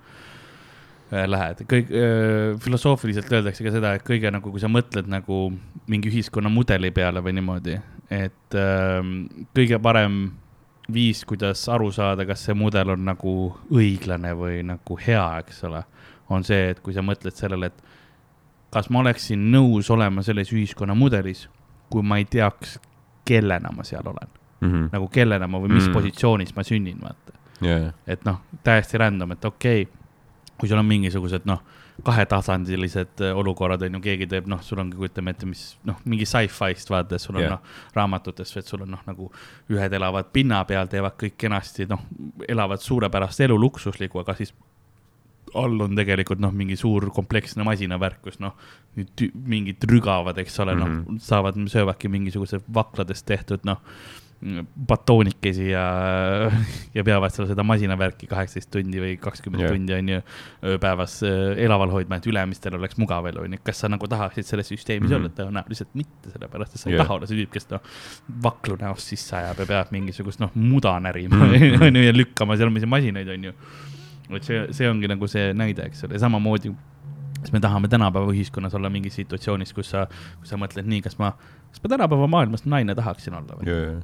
lähed, kõik äh, filosoofiliselt öeldakse ka seda, et kõige nagu, kui sa mõtled nagu mingi ühiskonnamudeli peale või niimoodi, et äh, kõige parem viis, kuidas aru saada, kas see mudel on nagu õiglane või nagu hea, eks ole, on see, et kui sa mõtled sellele, et kas ma oleksin nõus olema selles ühiskonnamudelis, kui ma ei teaks, kellena ma seal olen mm. -hmm. nagu kellena ma või mis mm -hmm. positsioonis ma sünnin, vaata yeah.. et noh, täiesti random, et okei okay,, kui sul on mingisugused noh kahetasandilised äh, olukorrad on ju, keegi teeb, noh, sul ongi, kujutame ette, mis noh, mingi sci-fi'st vaata, sul on yeah. noh, raamatutes, et sul on noh, nagu ühed elavad pinna peal, teevad kõik kenasti, noh, elavad suurepärast elu, luksuslikku, aga siis all on tegelikult noh, mingi suur kompleksne masinavärk, kus noh, mingid rügavad, eks ole mm, -hmm. noh, mhm. saavad, söövadki mingisuguse vakladest tehtud noh batoonikesi ja, ja peavad seal seda masinavärki kaheksateist tundi või kakskümmend yeah. tundi on ju ööpäevas elaval hoidma, et ülemistel oleks mugav elu, onju. kas sa nagu tahaksid selles süsteemis mm -hmm. olla, tõenäoliselt mitte, sellepärast et sa yeah. ei taha olla see tüüp, kes noh, vaklu näost sisse ajab ja peab mingisugust noh, muda närima mm -hmm. onju ja lükkama seal masinaid, onju. et see, see ongi nagu see näide, eks ole, samamoodi kas me tahame tänapäeva ühiskonnas olla mingis situatsioonis, kus sa, kus sa mõtled nii, kas ma, kas ma tänapäeva maailmas naine tahaksin olla või yeah.?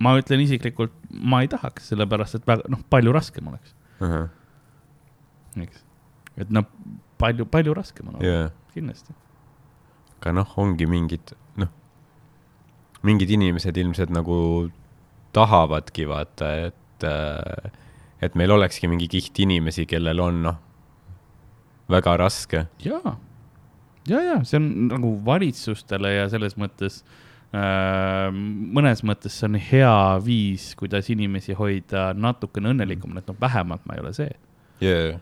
Ma ütlen isiklikult, ma ei tahaks, sellepärast et väga, noh, palju raskem oleks uh. -huh. eks, et noh, palju, palju raskem on yeah., kindlasti. aga noh, ongi mingid, noh, mingid inimesed ilmselt nagu tahavadki vaata, et, äh, et meil olekski mingi kiht inimesi, kellel on, noh, väga raske. ja, ja, ja see on nagu valitsustele ja selles mõttes Äh, mõnes mõttes see on hea viis, kuidas inimesi hoida natukene õnnelikumana, et noh, vähemalt ma ei ole see yeah..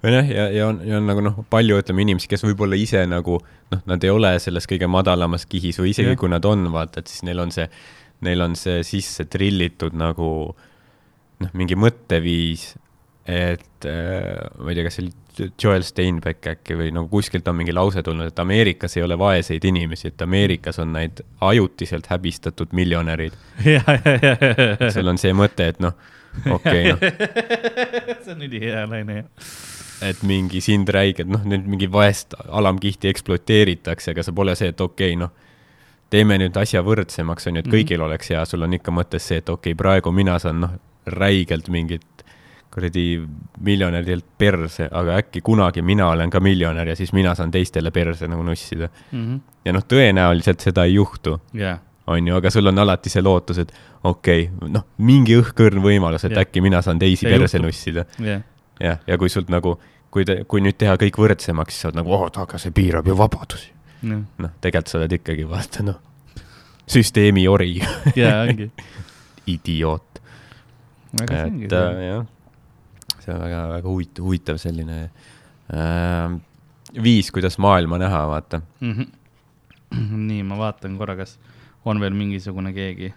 või noh, ja, ja on, ja on nagu noh, palju ütleme inimesi, kes võib-olla ise nagu noh, nad ei ole selles kõige madalamas kihis või isegi yeah. kui nad on, vaata, et siis neil on see, neil on see sisse trillitud nagu noh, mingi mõtteviis, et äh, ma ei tea, kas see oli Joel Steinbeck äkki või nagu kuskilt on mingi lause tulnud, et Ameerikas ei ole vaeseid inimesi, et Ameerikas on neid ajutiselt häbistatud miljonärid. sul on see mõte, et noh, okei okay,, noh. see on ülihea laine, jah. et mingi sind räigelt, noh, nüüd mingi vaest alamkihti ekspluateeritakse, aga see pole see, et okei okay,, noh, teeme nüüd asja võrdsemaks, on ju, et mhm. kõigil mm -hmm. oleks hea, sul on ikka mõttes see, et okei okay,, praegu mina saan, noh, räigelt mingit kuradi miljonäridelt perse, aga äkki kunagi mina olen ka miljonär ja siis mina saan teistele perse nagu nussida mm. -hmm. ja noh, tõenäoliselt seda ei juhtu yeah.. on ju, aga sul on alati see lootus, et okei okay,, noh, mingi õhkõrn võimalus, et yeah. äkki mina saan teisi see perse juhtub. nussida yeah.. jah, ja kui sult nagu, kui te, kui nüüd teha kõik võrdsemaks, siis sa oled nagu, oh, aga see piirab ju vabadusi yeah.. noh, tegelikult sa oled ikkagi vaata noh, süsteemi ori. jaa, ongi idioot. et äh, jah see on väga, väga huvitav, huvitav selline äh, viis, kuidas maailma näha, vaata mm. -hmm. nii, ma vaatan korra, kas on veel mingisugune keegi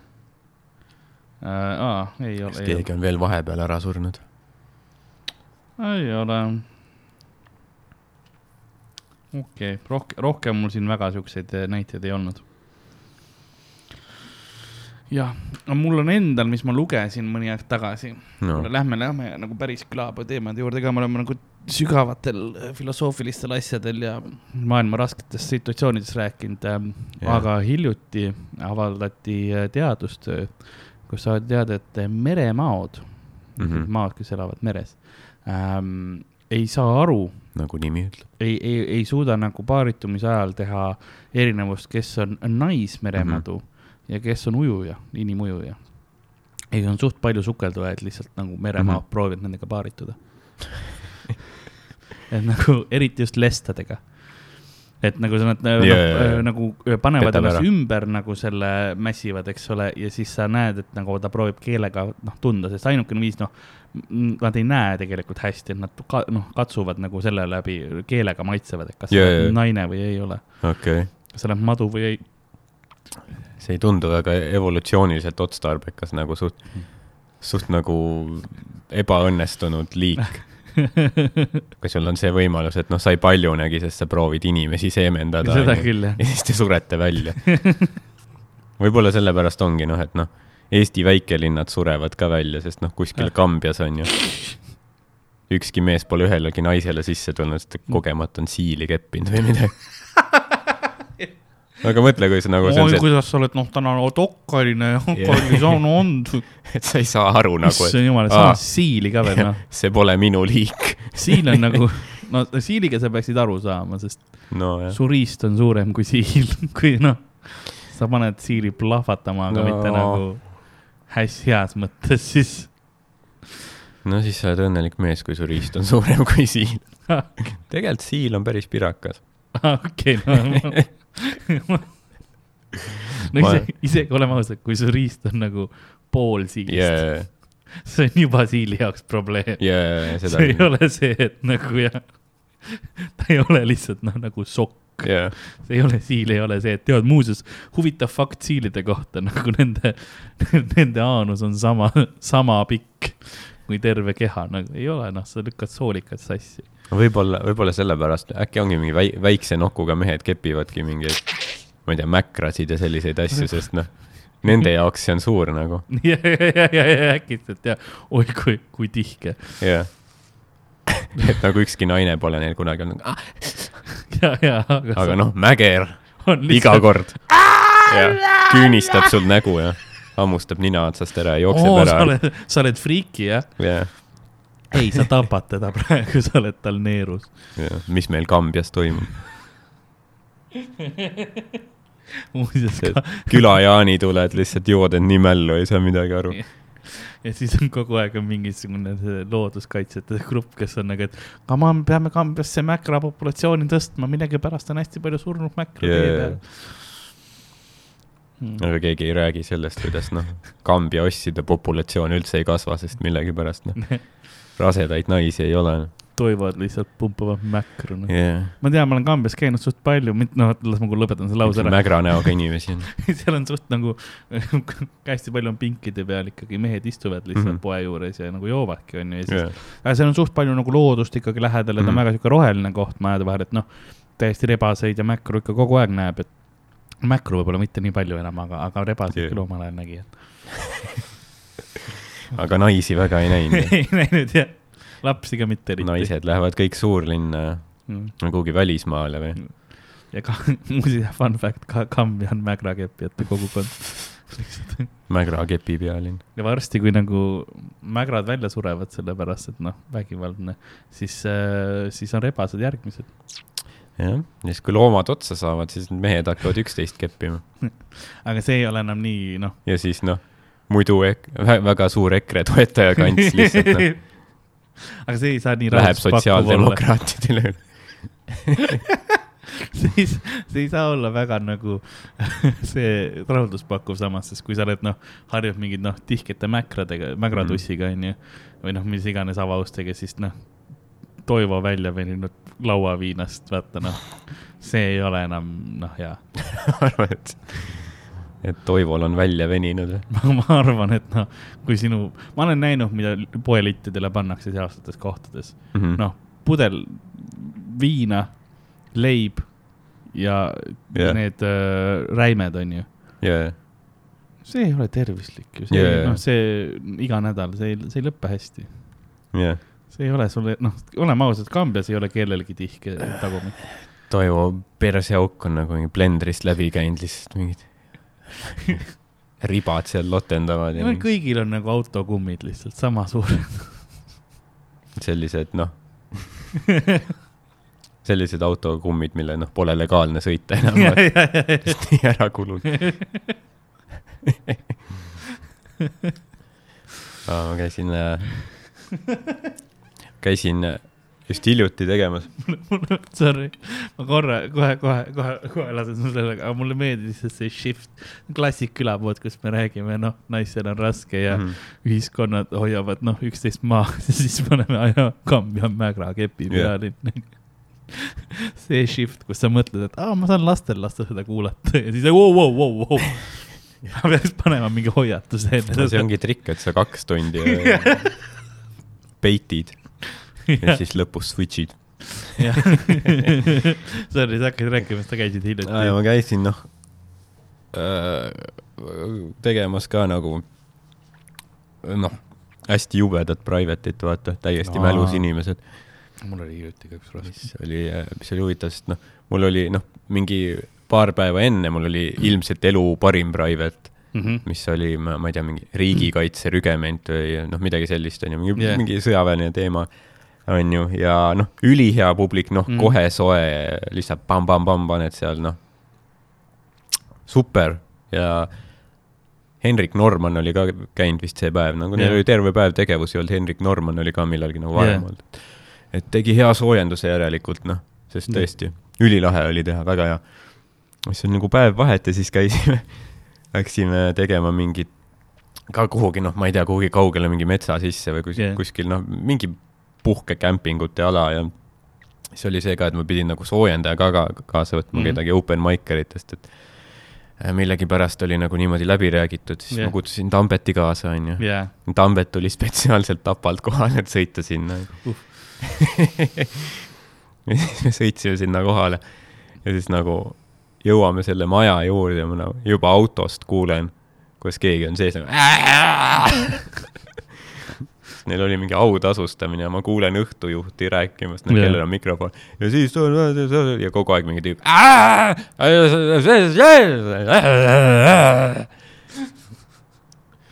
äh,. aa, ei ole. kas keegi on veel vahepeal ära surnud? ei ole. okei okay., rohkem, rohkem mul siin väga siukseid näiteid ei olnud jah, mul on endal, mis ma lugesin mõni aeg tagasi no. Lähme, lähme nagu päris külapõe teemade juurde ka, me oleme nagu sügavatel äh, filosoofilistel asjadel ja maailma rasketest situatsioonidest rääkinud ähm,. aga hiljuti avaldati äh, teadustöö, kus saadi teada, et meremaod mm, -hmm. maad, kes elavad meres ähm,, ei saa aru. nagu nimi ütleb. ei, ei, ei suuda nagu paaritumise ajal teha erinevust, kes on naismeremadu mm. -hmm ja kes on ujuja, inimujuja. ei, on suht palju sukeldujaid lihtsalt nagu meremaad mm -hmm. proovivad nendega paarituda et nagu eriti just lestadega. Et nagu nad yeah, no, yeah, nagu panevad ennast ümber nagu selle mässivad, eks ole, ja siis sa näed, et nagu ta proovib keelega noh tunda, sest ainukene viis noh, nad ei näe tegelikult hästi, et nad ka, noh katsuvad nagu selle läbi keelega maitsevad, et kas yeah, yeah. naine või ei ole. Okay.. kas sa oled madu või ei see ei tundu väga evolutsiooniliselt otstarbekas nagu suht, suht nagu ebaõnnestunud liik. Kui sul on see võimalus, et noh, sa ei paljunegi, sest sa proovid inimesi seemendada. seda küll, jah. ja siis te surete välja. Võib-olla sellepärast ongi noh, et noh, Eesti väikelinnad surevad ka välja, sest noh, kuskil Kambjas on ju. Ükski mees pole ühelegi naisele sisse tulnud, sest kogemata on siili keppinud või midagi aga mõtle, kui sa nagu. oi, kuidas sa oled, noh, täna dokkaline ja kallis on olnud. et sa ei saa aru nagu. issand jumal, sa oled siili ka veel, noh. see pole minu liik siil on nagu, no siiliga sa peaksid aru saama, sest no, jah. su riist on suurem kui siil, kui noh, sa paned siili plahvatama, aga no. mitte nagu hästi heas mõttes, siis. no siis sa oled õnnelik mees, kui su riist on suurem kui siil tegelikult siil on päris pirakas. okei, no no ma... isegi, isegi oleme ausad, kui su riist on nagu pool siilist yeah., see on juba siili jaoks probleem yeah,. see ei ole see, et nagu jah, ta ei ole lihtsalt noh, nagu sokk yeah.. see ei ole, siil ei ole see, et tead, muuseas, huvitav fakt siilide kohta, nagu nende, nende aanus on sama, sama pikk kui terve keha, nagu ei ole, noh, sa lükkad soolikad sassi võib-olla, võib-olla sellepärast, äkki ongi mingi väi, väikse nokuga mehed kepivadki mingeid, ma ei tea, mäkrasid ja selliseid asju, sest noh, nende jaoks see on suur nagu. ja, ja, ja, ja, ja äkitselt ja, oi kui, kui tihke. jah, et nagu ükski naine pole neil kunagi olnud ah.. ja, ja, aga. aga noh, mäger iga kord. küünistab sul nägu ja hammustab nina otsast ära ja jookseb Oo, ära. sa oled, sa oled friiki jah? jah ei, sa tapad teda praegu, sa oled tal neerus. mis meil Kambjas toimub muuseas ka. külajaani tuled, lihtsalt jood end nii mällu, ei saa midagi aru. ja siis on kogu aeg on mingisugune looduskaitsjate grupp, kes on nagu, et come on, peame Kambjasse mäkra populatsiooni tõstma, millegipärast on hästi palju surnud mäkra yeah. tee peal hmm.. aga keegi ei räägi sellest, kuidas noh, Kambja osside populatsioon üldse ei kasva, sest millegipärast noh rasedaid naisi ei ole. toivad lihtsalt pumpavad mäkru no. yeah.. ma tean, ma olen Kambjas käinud suht palju, noh, las ma lõpetan selle lause ära. mägra näoga inimesi on seal on suht nagu hästi palju on pinkide peal ikkagi mehed istuvad lihtsalt mm -hmm. poe juures ja nagu joovadki, onju. ja siis yeah., aga seal on suht palju nagu loodust ikkagi lähedal ja ta on mm -hmm. väga sihuke roheline koht majade vahel, et noh, täiesti rebaseid ja mäkru ikka kogu aeg näeb, et mäkru võib-olla mitte nii palju enam, aga, aga rebaseid yeah. küll omal ajal nägi, et aga naisi väga ei näinud ei näinud jah, lapsi ka mitte eriti. naised lähevad kõik suurlinna mm. kuhugi välismaale või? ja ka, muuseas, fun fact, ka Kambja on mägrakepijate kogukond Mägra kepi pealinn. ja varsti, kui nagu mägrad välja surevad, sellepärast et noh, vägivaldne, siis äh,, siis on rebased järgmised. jah, ja siis kui loomad otsa saavad, siis mehed hakkavad üksteist keppima aga see ei ole enam nii, noh. ja siis noh muidu ek, väga suur EKRE toetaja kants lihtsalt no. aga see ei saa nii Läheb sotsiaaldemokraatidele üle siis see ei saa olla väga nagu see rahulduspakkuv samas, sest kui sa oled noh, harjub mingid noh, tihkete mäkradega, mägratussiga onju mm. või noh, mis iganes avaustega, siis noh, Toivo välja veninud lauaviinast, vaata noh, see ei ole enam noh, hea arvad, et Toivol on välja veninud või ma arvan, et noh, kui sinu, ma olen näinud, mida poelittidele pannakse sealsetes kohtades mm -hmm.. noh, pudel viina, leib ja yeah. need äh, räimed, on ju yeah.. see ei ole tervislik ju, see jaa. noh, see iga nädal, see ei, see ei lõpe hästi. jah, see ei ole sulle, noh, oleme ausad, Kambjas ei ole kellelgi tihke tagumik. Toivo perseauk on nagu mingi blendrist läbi käinud, lihtsalt mingid ribad seal lotendavad mingi kõigil on nagu autokummid lihtsalt sama suured. sellised noh, sellised autokummid, mille noh, pole legaalne sõita enam, sest nii ära kulunud. ma käisin, käisin äh, just hiljuti tegemas, Sorry, ma korra kohe, kohe, kohe, kohe lasen sul sellega, aga mulle meeldis see shift, klassik külapood, kus me räägime, noh, naistel on raske ja mm. Ühiskonnad hoiavad, noh, üksteist maas ja siis paneme aja Kambja Mägra kepi peale. see shift, kus sa mõtled, et aa, ma saan lastel lasta seda kuulata. Ja siis vau, vau, vau, vau. ma peaks panema mingi hoiatuse enne see ongi trikk, et sa kaks tundi peitid ja siis lõpus switch'id. jah, sorry, sa hakkasid rääkima, et sa käisid ja hiljuti. ma käisin noh tegemas ka nagu noh, hästi jubedat private'it, vaata, täiesti Aa. mälus inimesed. mul oli hiljuti ka üks raske. mis oli, mis oli huvitav, sest noh, mul oli noh, mingi paar päeva enne mul oli ilmselt elu parim private, Mhm. mis oli, ma ma ei tea, mingi riigikaitse rügement või noh, midagi sellist on ju, mingi yeah., mingi sõjaväeline teema on ju, ja noh, ülihea publik, noh Mm. kohe soe, lihtsalt pamm-pamm-pamm paned seal, noh, super ja Henrik Norman oli ka käinud vist see päev, nagu neil Jah. oli terve päev tegevusi olnud, Henrik Norman oli ka millalgi nagu varem Jah. olnud. et tegi hea soojenduse järelikult, noh, sest tõesti, ülilahe oli teha, väga hea. siis on nagu päev vahet ja siis käisime, läksime tegema mingit, ka kuhugi, noh, ma ei tea, kuhugi kaugele mingi metsa sisse või kus, yeah. kuskil, noh, mingi puhkekämpingute ala ja siis oli see ka, et ma pidin nagu soojendaja ka, ka kaasa võtma mm. kedagi open mic eritest, et äh, millegipärast oli nagu niimoodi läbi räägitud, siis yeah. ma kutsusin Tambeti kaasa, onju. jaa, Tambet tuli spetsiaalselt Tapalt kohale, et sõita sinna Uh. ja siis me sõitsime sinna kohale ja siis nagu jõuame selle maja juurde ja ma nagu juba autost kuulen, kuidas keegi on sees nagu. Neil oli mingi autasustamine ja ma kuulen õhtujuhti rääkimas, kellel on mikrofon ja siis ja kogu aeg mingi tüüp.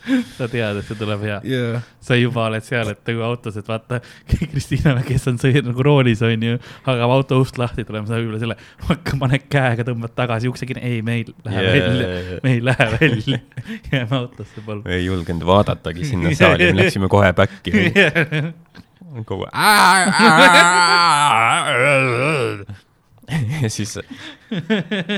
sa tead, et see tuleb hea. Yeah. sa juba oled seal, et nagu autos, et vaata, Kristiina, kes on sõi- nagu roolis, onju, hakkab auto ust lahti tulema, sa võib-olla selle, hakka, paned käega, tõmbad tagasi ukse kinni, ei, me ei lähe yeah. välja, me ei lähe välja, jääme autosse, palun. ei julgenud vaadatagi sinna saali, me läksime kohe back'i. kogu ja siis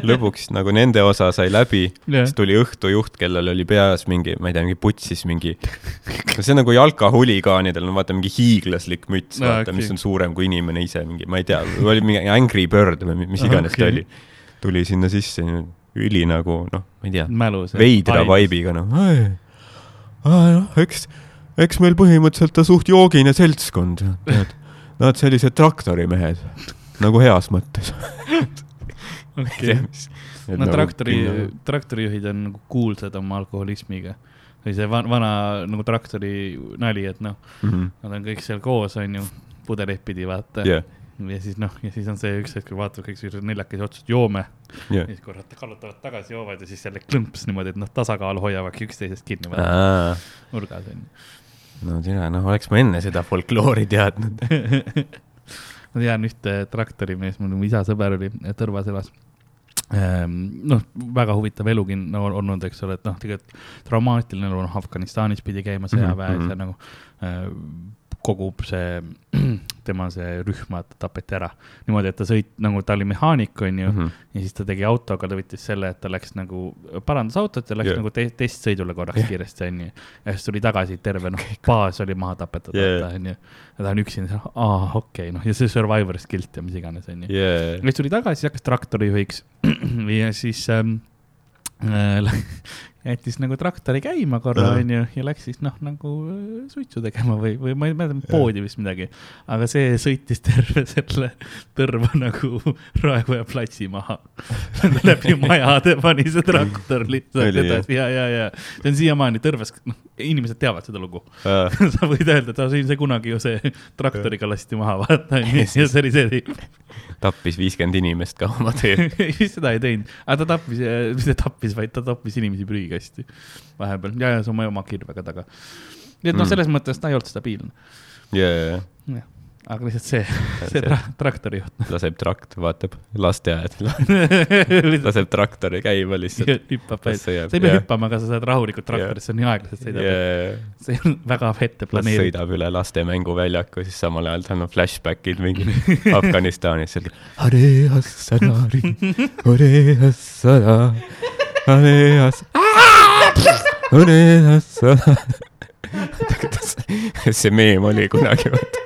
lõpuks nagu nende osa sai läbi, Jah. siis tuli õhtujuht, kellel oli peas mingi, ma ei tea, mingi putsis mingi, no see on nagu jalkahuligaanidel on vaata mingi hiiglaslik müts, Aa, vaata, mis okei. on suurem kui inimene ise, mingi, ma ei tea, oli mingi Angry Bird või mi- mis iganes okay. ta oli. tuli sinna sisse, üli nagu noh, ma ei tea, veidra. vibe'iga noh. noh, eks, eks meil põhimõtteliselt ta suht joogine seltskond, tead. Nad sellised traktorimehed, nagu heas mõttes. okei, no traktori, traktorijuhid on nagu kuulsad oma alkoholismiga. või see van- vana nagu traktori nali, et noh, Mhm. nad on kõik seal koos, onju, pudeleid pidi, vaata jah, ja siis noh, ja siis on see üks hetk, kui vaatad kõik sellised neljakesi otsad, joome. ja jah. siis korra kallutavad tagasi, joovad ja siis jälle klõmps niimoodi, et noh, tasakaalu hoiavadki üksteisest kinni nurgas onju. no tere, noh, oleks ma enne seda folkloori teadnud. ma tean ühte traktorimeest, mul isa sõber oli, Tõrvas elas. noh, väga huvitav elugi on nagu olnud, eks ole, et noh, tegelikult traumaatiline elu, noh, Afganistanis pidi käima sõjaväes Mhm, ja nagu äh, kogu see, tema see rühm vaata tapeti ära. niimoodi, et ta sõit, nagu ta oli mehaanik, onju, Mhm. ja siis ta tegi autoga, ta võttis selle, et ta läks nagu, parandas autot ja läks yeah. nagu te testsõidule korraks Jah. kiiresti, onju. ja siis tuli tagasi terve, noh, baas oli maha tapetud Yeah. yeah., onju. ja ta on üksinda aa, okei okay,, noh, ja see survivor skill ja mis iganes, onju. jaa ja, siis tuli tagasi, hakkas traktorijuhiks ja siis ähm, äh, jättis nagu traktori käima korra, onju, ja läks siis noh, nagu äh, suitsu tegema või, või ma ei mäleta, poodi vist midagi. aga see sõitis terve selle tõrva nagu Raekoja platsi maha. Läbi majade pani see traktor lihtsalt edasi. Ja, ja, ja. See on siiamaani Tõrves, noh, inimesed teavad seda lugu. Sa võid öelda, et see, see kunagi ju see traktoriga lasti maha, vaata, onju, ja see oli see tappis viiskümmend inimest ka oma teel seda ei teinud, aga ta tappis, mitte tappis, vaid ta tappis inimesi prügikasti vahepeal ja, ja see on oma kirvega taga. nii et noh mm., selles mõttes ta ei olnud stabiilne yeah.. jah aga lihtsalt see, see tra traktorijuht. laseb trakt, vaatab lasteaed laseb traktori käima lihtsalt. hüppab välja, sa ei pea hüppama, aga sa saad rahulikult traktorisse, nii aeglaselt sõidab yeah.. see on väga ette planeeritud. sõidab üle laste mänguväljaku, siis samal ajal tal on flashback'id mingi Afganistanis seal. See meem oli kunagi, vaata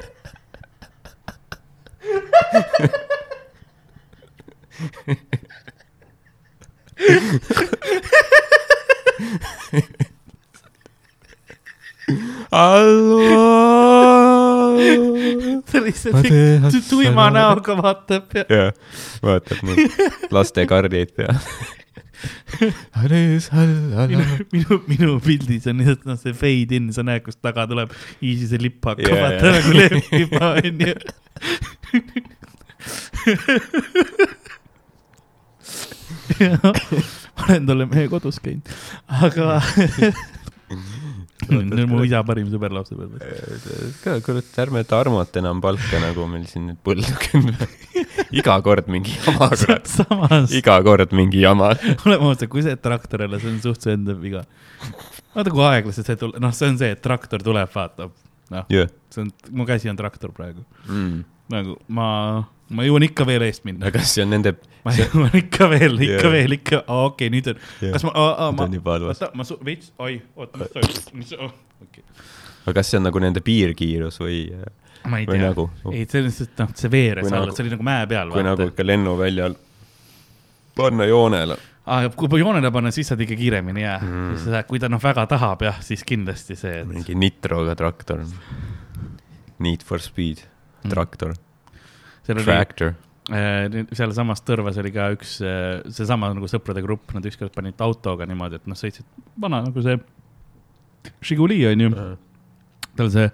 ta lihtsalt tuima näoga vaatab ja. jah, vaatab neid lastekarjeid peal minu, minu, minu pildis on lihtsalt noh, see fade in, sa näed, kust taga tuleb Easy see lipp hakkab yeah,, vaata nagu lehviba onju. Ma olen talle mehe kodus käinud, aga nüüd mu isa parim sõber lapsepõlves. kurat, ärme Tarmot enam palka, nagu meil siin nüüd põllu kümme. iga kord mingi jama, kurat. iga kord mingi jama. oleme ausad, kui see traktor jälle, see on suht su enda viga. vaata, kui aeglaselt see tuleb, noh, see on see, et traktor tuleb, vaatab. noh yeah., see on, mu käsi on traktor praegu mm.. nagu ma ma jõuan ikka veel eest minna. aga kas see on nende? ma jõuan ikka veel, ikka yeah. veel, ikka, okei okay,, nüüd on yeah., kas ma, ma, oota, ma veits, oi, oota, mis toimub, mis, oh, okei aga kas see on nagu nende piirkiirus või? ma ei tea nagu, oh. ei, see on lihtsalt, noh, see veeres alla nagu,, see oli nagu mäe peal. kui vaata. nagu ikka lennuväljal panna joonele ah,. kui joonele panna, siis saad ikka kiiremini jaa mm., kui ta noh, väga tahab jah, siis kindlasti see et.... mingi nitroga traktor. Need for speed traktor mm seal Tractor. oli, äh, sealsamas Tõrvas oli ka üks, äh, seesama nagu sõprade grupp, nad ükskord panid autoga niimoodi, et noh, sõitsid vana nagu see Žiguli onju uh. -huh. tal see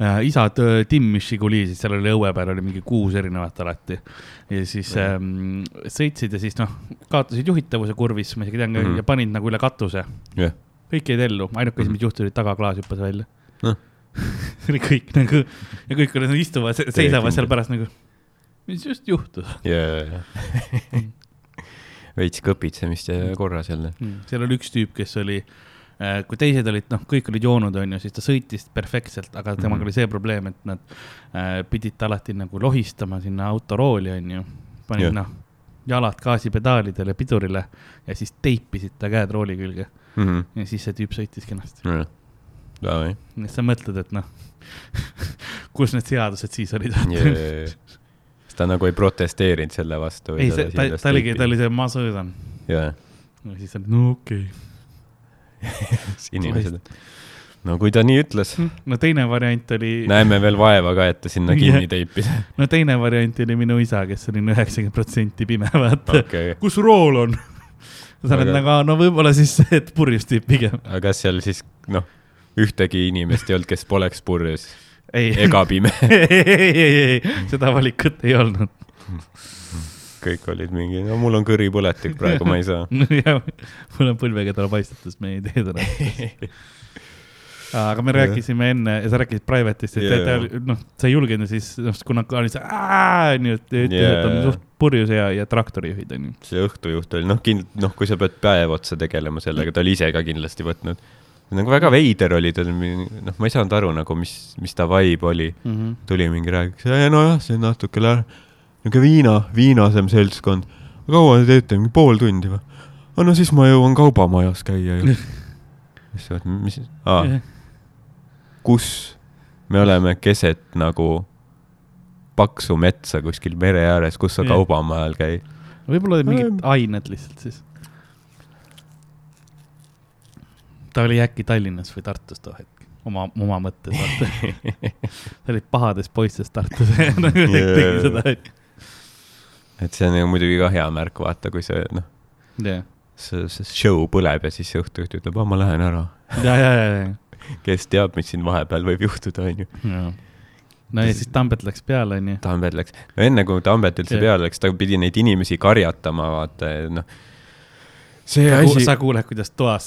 äh, isa timmis Žiguli, siis seal oli õue peal oli mingi kuus erinevat alati. ja siis ähm, sõitsid ja siis noh, kaotasid juhitavuse kurvis, ma isegi tean uh, -huh. ja panid nagu üle katuse yeah.. kõik jäid ellu, ainuke asi, mis juhtus, oli tagaklaas hüppas välja. -huh. see oli kõik nagu ja kõik olid, istuvad, seisavad seal pärast nagu mis just juhtus yeah. veits kõpitsemist ja korras jälle mm.. seal oli üks tüüp, kes oli äh,, kui teised olid, noh, kõik olid joonud, onju, siis ta sõitis perfektselt, aga temaga mm -hmm. oli see probleem, et nad äh, pidid ta alati nagu lohistama sinna autorooli, onju. panid yeah. noh, jalad gaasipedaalidele, pidurile ja siis teipisid ta käed rooli külge mm. -hmm. ja siis see tüüp sõitis kenasti yeah.. nii et sa mõtled, et noh kus need seadused siis olid yeah, ta nagu ei protesteerinud selle vastu. ei, see, ta, ta oligi, ta oli see, ma sõidan. jaa. ja siis ta no okei okay. inimesed, no kui ta nii ütles. Hm, no teine variant oli. näeme veel vaeva ka, et ta sinna kinni teipis. no teine variant oli minu isa, kes oli üheksakümmend protsenti pime, vaata okay.. kus rool on? sa oled nagu, no võib-olla siis see, et purjus tüüp pigem. aga kas seal siis, noh, ühtegi inimest ei olnud, kes poleks purjus? Ega pime ei, ei, ei, ei, seda valikut ei olnud. kõik olid mingi, no mul on kõripõletik praegu, ma ei saa mul on põlveketara paistetus, me ei tee täna aga me rääkisime enne ja sa rääkisid private'ist, et yeah. noh, sa ei julgenud siis, noh, kuna oli see onju, et ütles yeah., et on suht purjus ja, ja traktorijuhid onju. see õhtujuht oli, noh, kind-, noh, kui sa pead päev otsa tegelema sellega, ta oli ise ka kindlasti võtnud nagu väga veider oli ta, noh, ma ei saanud aru nagu, mis, mis ta vibe oli mm. -hmm. tuli mingi rääkis, nojah, see on natuke niisugune viina, viinasem seltskond. kaua te teete, mingi pool tundi või? no siis ma jõuan kaubamajas käia ju. mõtled, mis, aa, kus me oleme keset nagu paksu metsa kuskil mere ääres, kus sa yeah. kaubamaal käid? võib-olla mingid ained lihtsalt siis ta oli äkki Tallinnas või Tartus too hetk, oma, oma mõttes, sa olid pahadest poistest Tartus tegi seda, et see on ju muidugi ka hea märk, vaata, kui see, noh yeah., see, see show põleb ja siis õhtujuht ütleb, ma lähen ära. ja, ja, ja, ja. kes teab, mis siin vahepeal võib juhtuda, onju. no ja siis Tambet läks peale, onju. Tambet läks, no enne kui Tambet üldse yeah. peale läks, ta pidi neid inimesi karjatama, vaata, noh see sa asi. sa kuuled, kuidas toas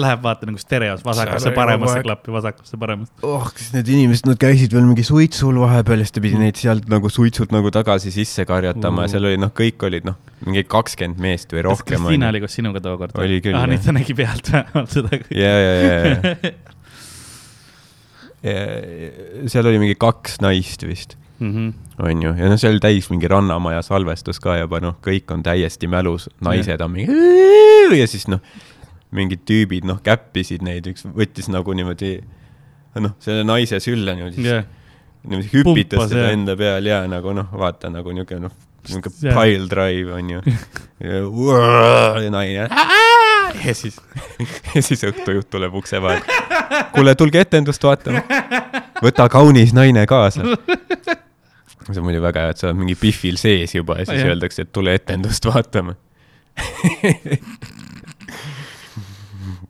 läheb, vaata nagu stereos vasakusse, paremasse klappi, vasakusse, paremasse. oh, kas need inimesed, nad käisid veel mingi suitsul vahepeal ja siis ta pidi neid sealt nagu suitsult nagu tagasi sisse karjatama ja seal oli noh, kõik olid noh, mingi kakskümmend meest või rohkem. kas Kristiina oli koos sinuga tookord? oli küll. ah, nüüd ta nägi pealt vähemalt seda. ja, ja, ja, ja. seal oli mingi kaks naist vist mm. On ju, ja noh, see oli täis mingi Rannamaja salvestus ka juba noh, kõik on täiesti mälus, naised on mingi ja siis noh, mingid tüübid noh, käppisid neid, üks võttis nagu niimoodi noh, selle naise sülle niimoodi yeah., niimoodi hüpitas teda enda peal ja nagu noh, vaata nagu niisugune noh, niisugune pile drive on ju. Ja, ja naine ja siis, ja siis õhtujuht tuleb ukse vahel. kuule, tulge etendust vaatama. võta kaunis naine kaasa see on muidu väga hea, et sa oled mingi Biffil sees juba ja siis oh, öeldakse, et tule etendust vaatama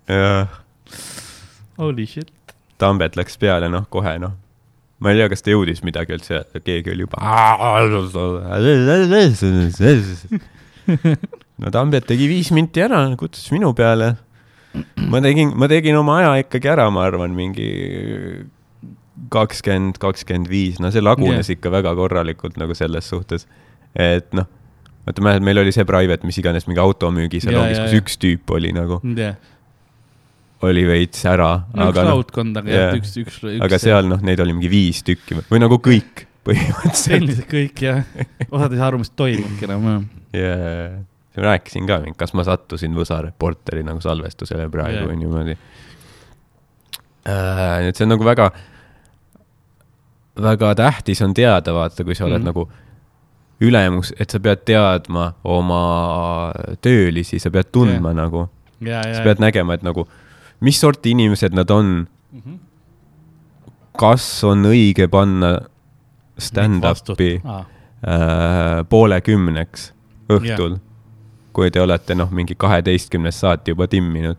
jah. Holy shit. Tambet läks peale, noh, kohe noh. ma ei tea, kas ta jõudis midagi üldse, keegi oli juba. no Tambet tegi viis minti ära, kutsus minu peale. ma tegin, ma tegin oma aja ikkagi ära, ma arvan, mingi kakskümmend, kakskümmend viis, no see lagunes yeah. ikka väga korralikult nagu selles suhtes, et noh, vaata, mäletad, meil oli see private, mis iganes, mingi automüügisalongis yeah,, kus yeah. üks tüüp oli nagu yeah. oli veits ära no,. aga noh, yeah. üks, üks, üks. aga seal noh, neid oli mingi viis tükki või nagu kõik põhimõtteliselt. sellised kõik jah, osad ei saa aru, mis toimubki enam jah. jaa, rääkisin ka, kas ma sattusin Võsa Reporteri nagu salvestusele praegu yeah. niimoodi äh,. et see on nagu väga väga tähtis on teada, vaata, kui sa oled mm. nagu ülemus, et sa pead teadma oma töölisi, sa pead tundma yeah. nagu yeah,. sa pead nägema, et nagu, mis sorti inimesed nad on mm. -hmm. kas on õige panna stand-up'i ah. äh, poole kümneks õhtul yeah., kui te olete noh, mingi kaheteistkümnest saati juba timminud.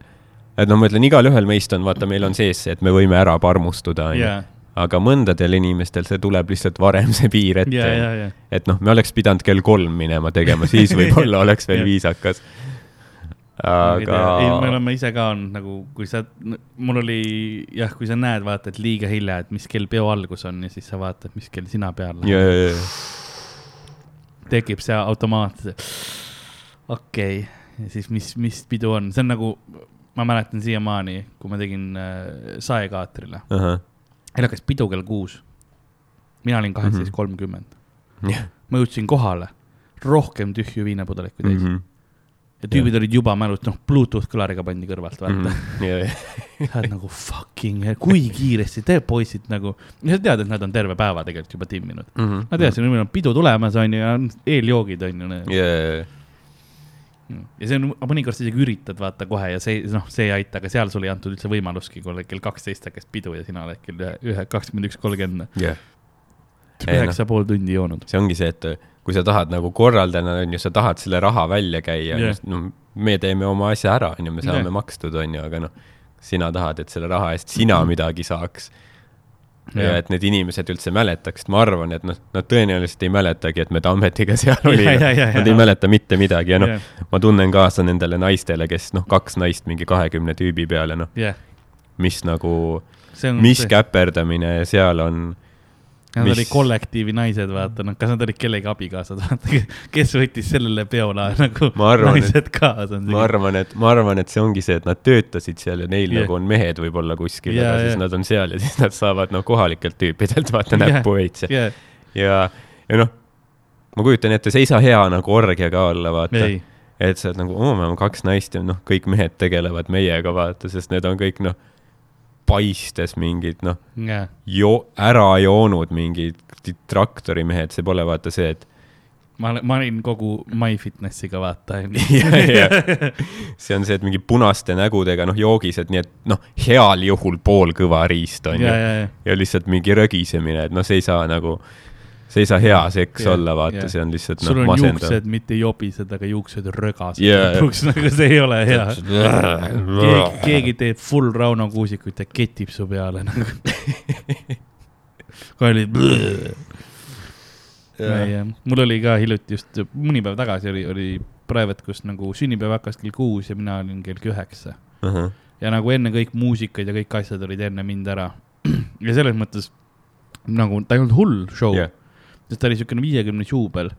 et noh, ma ütlen, igalühel meist on, vaata, meil on sees see, et me võime ära parmustuda, onju aga mõndadel inimestel see tuleb lihtsalt varem see piir ette yeah,. Yeah, yeah. et noh, me oleks pidanud kell kolm minema tegema, siis võib-olla oleks veel yeah. viisakas. aga. ei, me oleme ise ka olnud nagu, kui sa, mul oli jah, kui sa näed, vaata, et liiga hilja, et mis kell peo algus on ja siis sa vaatad, mis kell sina peale lähed yeah,. Yeah, yeah. tekib see automaatselt, okei okay., ja siis mis, mis pidu on, see on nagu, ma mäletan siiamaani, kui ma tegin äh, saekaatrile uh. -huh meil hakkas pidu kell kuus. mina olin kaheksateist kolmkümmend. ma jõudsin kohale, rohkem tühju viinapudeleid kui teisi mm. -hmm. ja tüübid yeah. olid juba mälus, noh, Bluetooth kõlariga pandi kõrvalt, vaata mm. -hmm. Sa oled nagu fucking, kui kiiresti te poisid nagu, sa tead, et nad on terve päeva tegelikult juba timminud mm. -hmm. Nad teadsid, et meil on pidu tulemas, on ju, ja eeljoogid on ju yeah ja see on, mõnikord sa isegi üritad vaata kohe ja see, noh, see ei aita, aga seal sulle ei antud üldse võimalustki, kui kell kaksteist hakkas pidu ja sina oled kell ühe, ühe, kakskümmend üks, kolmkümmend. üheksa no, pool tundi joonud. see ongi see, et kui sa tahad nagu korraldada, on ju, sa tahad selle raha välja käia yeah., no me teeme oma asja ära, on ju, me saame yeah. makstud, on ju, aga noh, sina tahad, et selle raha eest sina midagi saaks ja et need inimesed üldse mäletaksid, ma arvan, et noh, nad tõenäoliselt ei mäletagi, et me Tammetiga seal olime. Nad ei mäleta mitte midagi ja noh, ma tunnen kaasa nendele naistele, kes noh, kaks naist mingi kahekümne tüübi peale, noh. Mis nagu, mis see... käperdamine seal on Nad mis... olid kollektiivi naised, vaata, noh, kas nad olid kellegi abikaasad, vaata, kes võttis sellele peole nagu arvan, naised kaasa. ma arvan, et, ma arvan, et see ongi see, et nad töötasid seal ja neil yeah. nagu on mehed võib-olla kuskil yeah,, aga yeah. siis nad on seal ja siis nad saavad noh, kohalikelt tüüpidelt vaata yeah. näppu heitse yeah.. ja, ja noh, ma kujutan ette, see ei saa hea nagu orgia ka olla, vaata. et sa oled nagu, oo, me oleme kaks naist ja noh, kõik mehed tegelevad meiega, vaata, sest need on kõik noh paistes mingid noh yeah., jo-, ära joonud mingid traktorimehed, see pole vaata see, et ma, ma olin kogu MyFitnessiga vaata see on see, et mingi punaste nägudega, noh, joogised, nii et noh, heal juhul poolkõva riist on ju. ja lihtsalt mingi rögisemine, et noh, see ei saa nagu see ei saa hea seks yeah, olla, vaata yeah., see on lihtsalt noh, masendav. sul on juuksed, mitte jobised, aga juuksed rõgased yeah. lõpuks, nagu see ei ole hea. keegi, keegi teeb full Rauno Kuusikut ja ketib su peale nagu kohe oli. mul oli ka hiljuti just mõni päev tagasi oli, oli private, kus nagu sünnipäev hakkas kell kuus ja mina olin kell üheksa uh. -huh. ja nagu enne kõik muusikad ja kõik asjad olid enne mind ära. ja selles mõttes nagu ta ei olnud hull show yeah sest ta oli niisugune viiekümnes juubel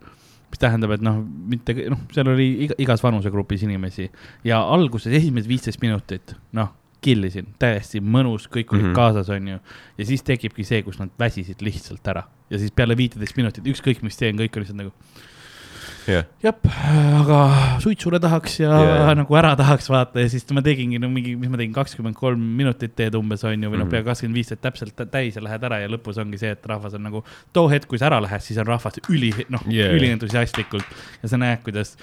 mis tähendab, et noh, mitte noh, seal oli iga, igas vanusegrupis inimesi ja alguses esimesed viisteist minutit, noh, killisin, täiesti mõnus, kõik olid mm -hmm. kaasas, onju. ja siis tekibki see, kus nad väsisid lihtsalt ära ja siis peale viiteist minutit, ükskõik mis teen, kõik oli lihtsalt nagu yeah.. jah, aga suitsule tahaks ja yeah. nagu ära tahaks vaata ja siis ma tegingi no mingi, mis ma tegin, kakskümmend kolm minutit teed umbes on ju, või noh -hmm., pea kakskümmend viis teed täpselt täis ja lähed ära ja lõpus ongi see, et rahvas on nagu, too hetk, kui sa ära lähed, siis on rahvas üli, noh yeah., ülientusiastlikult ja sa näed, kuidas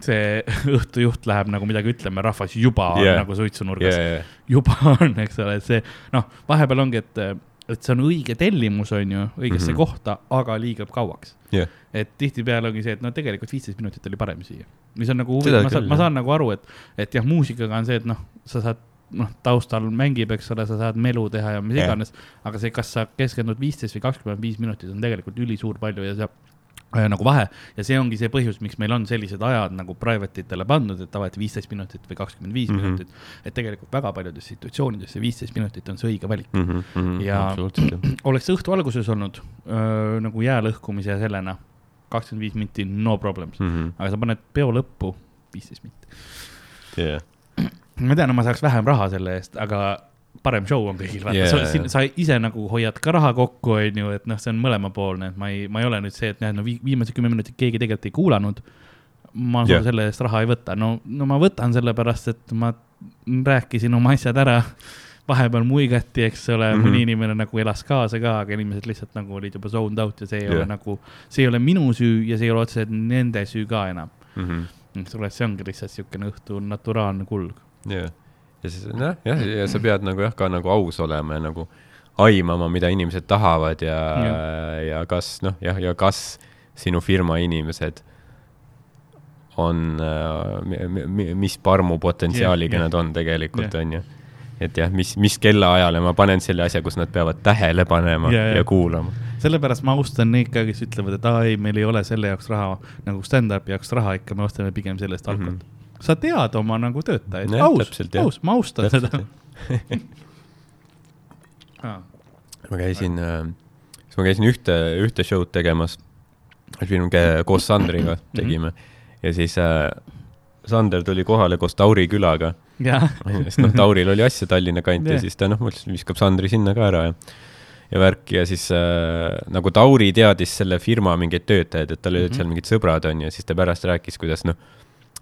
see õhtujuht läheb nagu midagi ütlema, rahvas juba yeah. on nagu suitsunurgas yeah,. Yeah. juba on, eks ole, et see noh, vahepeal ongi, et et see on õige tellimus, on ju, õigesse mm -hmm. kohta, aga liiga kauaks yeah.. et tihtipeale ongi see, et no tegelikult viisteist minutit oli parem siia. mis on nagu huvitav, ma saan, ma saan nagu aru, et, et jah, muusikaga on see, et noh, sa saad noh, taustal mängib, eks ole, sa saad melu teha ja mis yeah. iganes, aga see, kas sa keskendud viisteist või kakskümmend viis minutit, on tegelikult ülisuur palju ja see nagu vahe ja see ongi see põhjus, miks meil on sellised ajad nagu private itele pandud, et tavaliselt viisteist minutit või kakskümmend viis mhm. minutit. et tegelikult väga paljudes situatsioonides see viisteist minutit on see õige valik mm. -hmm, ja oleks õhtu alguses olnud öö, nagu jää lõhkumise ja sellena kakskümmend viis minti, no problems mm, -hmm. aga sa paned peo lõppu viisteist minti yeah.. ma tean, ma saaks vähem raha selle eest, aga parem show on kõigil, vaata yeah., sa, sa ise nagu hoiad ka raha kokku, on ju, et noh, see on mõlemapoolne, et ma ei, ma ei ole nüüd see, et näed, no viimased kümme minutit keegi tegelikult ei kuulanud. ma yeah. selle eest raha ei võta, no, no ma võtan sellepärast, et ma rääkisin oma asjad ära. vahepeal muigati, eks ole mm, -hmm. mõni inimene nagu elas kaasa ka, aga inimesed lihtsalt nagu olid juba zoned out ja see ei yeah. ole nagu, see ei ole minu süü ja see ei ole otseselt nende süü ka enam mm. -hmm. see ongi lihtsalt niisugune õhtu naturaalne kulg. jah yeah ja siis noh, jah, ja sa pead nagu jah, ka nagu aus olema ja nagu aimama, mida inimesed tahavad ja, ja., ja kas noh, jah, ja kas sinu firma inimesed on, äh, mis parmu potentsiaaliga ja, nad on tegelikult, on ju. et jah, mis, mis kellaajale ma panen selle asja, kus nad peavad tähele panema ja, ja. ja kuulama. sellepärast ma austan neid ka, kes ütlevad, et aa ei, meil ei ole selle jaoks raha, nagu stand-up'i jaoks raha ikka, me ostame pigem selle eest alkoholi mm. -hmm sa tead oma nagu töötajaid, aus, aus, ma austan täpselt, seda ma käisin äh,, siis ma käisin ühte, ühte show'd tegemas. koos Sandriga mhm. tegime ja siis äh, Sander tuli kohale koos Tauri külaga. sest noh, Tauril oli asja Tallinna kanti ja. ja siis ta noh, viskab Sandri sinna ka ära ja ja värki ja siis äh, nagu Tauri teadis selle firma mingeid töötajaid, et tal olid mm -hmm. seal mingid sõbrad on ju, siis ta pärast rääkis, kuidas noh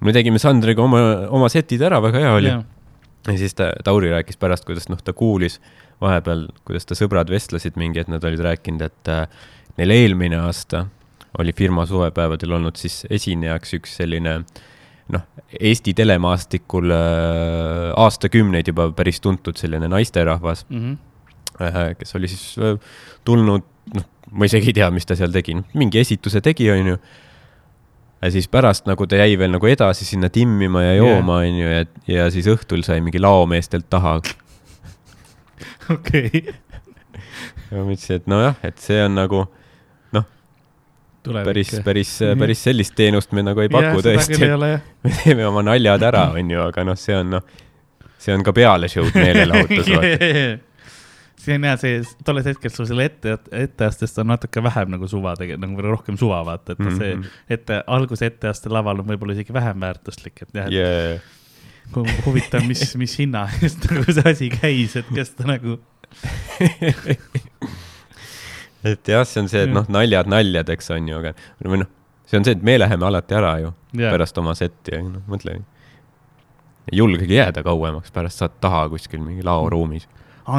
me tegime Sandriga oma, oma setid ära, väga hea oli. ja siis ta, Tauri rääkis pärast, kuidas noh, ta kuulis vahepeal, kuidas ta sõbrad vestlesid mingi, et nad olid rääkinud, et äh, neil eelmine aasta oli firma suvepäevadel olnud siis esinejaks üks selline noh, Eesti telemaastikul äh, aastakümneid juba päris tuntud selline naisterahvas mm, -hmm. äh, kes oli siis äh, tulnud, noh, ma isegi ei tea, mis ta seal tegi, mingi esituse tegi, onju ja siis pärast nagu ta jäi veel nagu edasi sinna timmima ja jooma, onju, ja, ja siis õhtul sai mingi laomeestelt taha. okei. ja ma mõtlesin, et nojah, et see on nagu noh, päris, päris, päris sellist teenust me nagu ei paku tõesti. me teeme oma naljad ära, onju, aga noh, see on noh, see on ka peale show'd meelelahutus vaata see on jah, see, tolles hetkes sul selle ette, etteastest on natuke vähem nagu suva tegelikult, nagu rohkem suva vaata, et mm -hmm. see mhm. ette, alguse etteaste laval on võib-olla isegi vähem väärtuslik, et jah yeah.. huvitav, mis, mis hinna eest nagu see asi käis, et kes ta nagu et jah, see on see, et noh, naljad naljadeks on ju, aga või noh, see on see, et me läheme alati ära ju yeah. pärast oma setti ja noh, mõtle. ei julgegi jääda kauemaks, pärast saad taha kuskil mingi laoruumis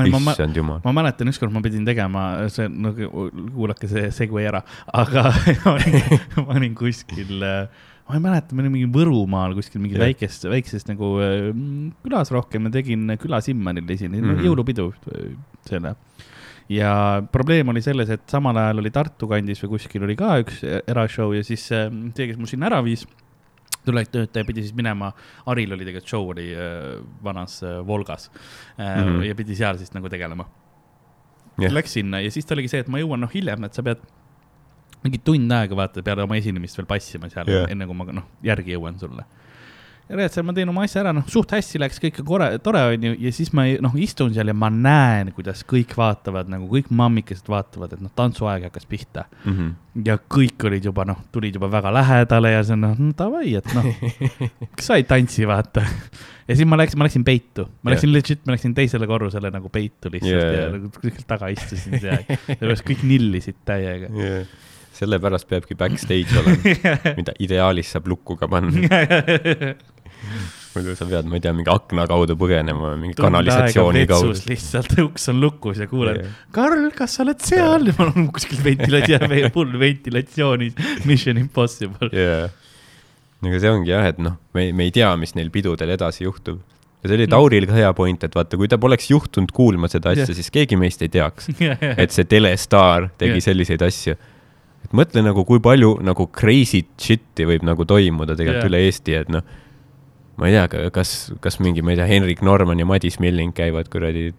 issand jumal. ma mäletan, ükskord ma pidin tegema, see nagu, kuulake see segway ära, aga ma olin, ma olin kuskil, ma ei mäleta, me olime mingi Võrumaal kuskil mingi väikest, väiksest nagu külas rohkem ja tegin küla Simmanil esinesin mm -hmm., jõulupidu selle ja probleem oli selles, et samal ajal oli Tartu kandis või kuskil oli ka üks erashow ja siis see, kes mu sinna ära viis töötaja pidi siis minema, Aril oli tegelikult show oli äh, vanas äh, Volgas. Mm -hmm. ja pidi seal siis nagu tegelema. Yeah.. Läks sinna ja siis ta oligi see, et ma jõuan noh hiljem, et sa pead mingi tund aega vaata peale oma esinemist veel passima seal yeah., enne kui ma noh järgi jõuan sulle ja reaalselt ma teen oma asja ära, noh, suht hästi läks, kõik tore, tore onju, ja siis ma noh, istun seal ja ma näen, kuidas kõik vaatavad nagu kõik mammikesed vaatavad, et noh, tantsuaeg hakkas pihta mm. -hmm. ja kõik olid juba noh, tulid juba väga lähedale ja see noh, davai, et noh, sa ei tantsi, vaata. ja siis ma läksin, ma läksin peitu, ma läksin yeah. legit, ma läksin teisele korrusele nagu peitu lihtsalt yeah. ja nagu kuskil taga istusin seal, sellepärast kõik nillisid täiega yeah sellepärast peabki backstage olema, mida ideaalis saab lukku ka panna muidu sa pead, ma ei tea, mingi akna kaudu põgenema, mingi Tund kanalisatsiooni kaudu. lihtsalt uks on lukus ja kuuled yeah., Karl, kas sa oled seal yeah.? ma olen kuskil ventilatsiooni, full ventilatsioonis, Mission Impossible yeah.. aga see ongi jah, et noh, me, me ei tea, mis neil pidudel edasi juhtub. ja see oli mm. Tauril ka hea point, et vaata, kui ta poleks juhtunud kuulma seda asja yeah., siis keegi meist ei teaks yeah,, yeah. et see telestaar tegi yeah. selliseid asju et mõtle nagu, kui palju nagu crazy shit'i võib nagu toimuda tegelikult yeah. üle Eesti, et noh ma ei tea, kas, kas mingi, ma ei tea, Henrik Norman ja Madis Milling käivad kuradi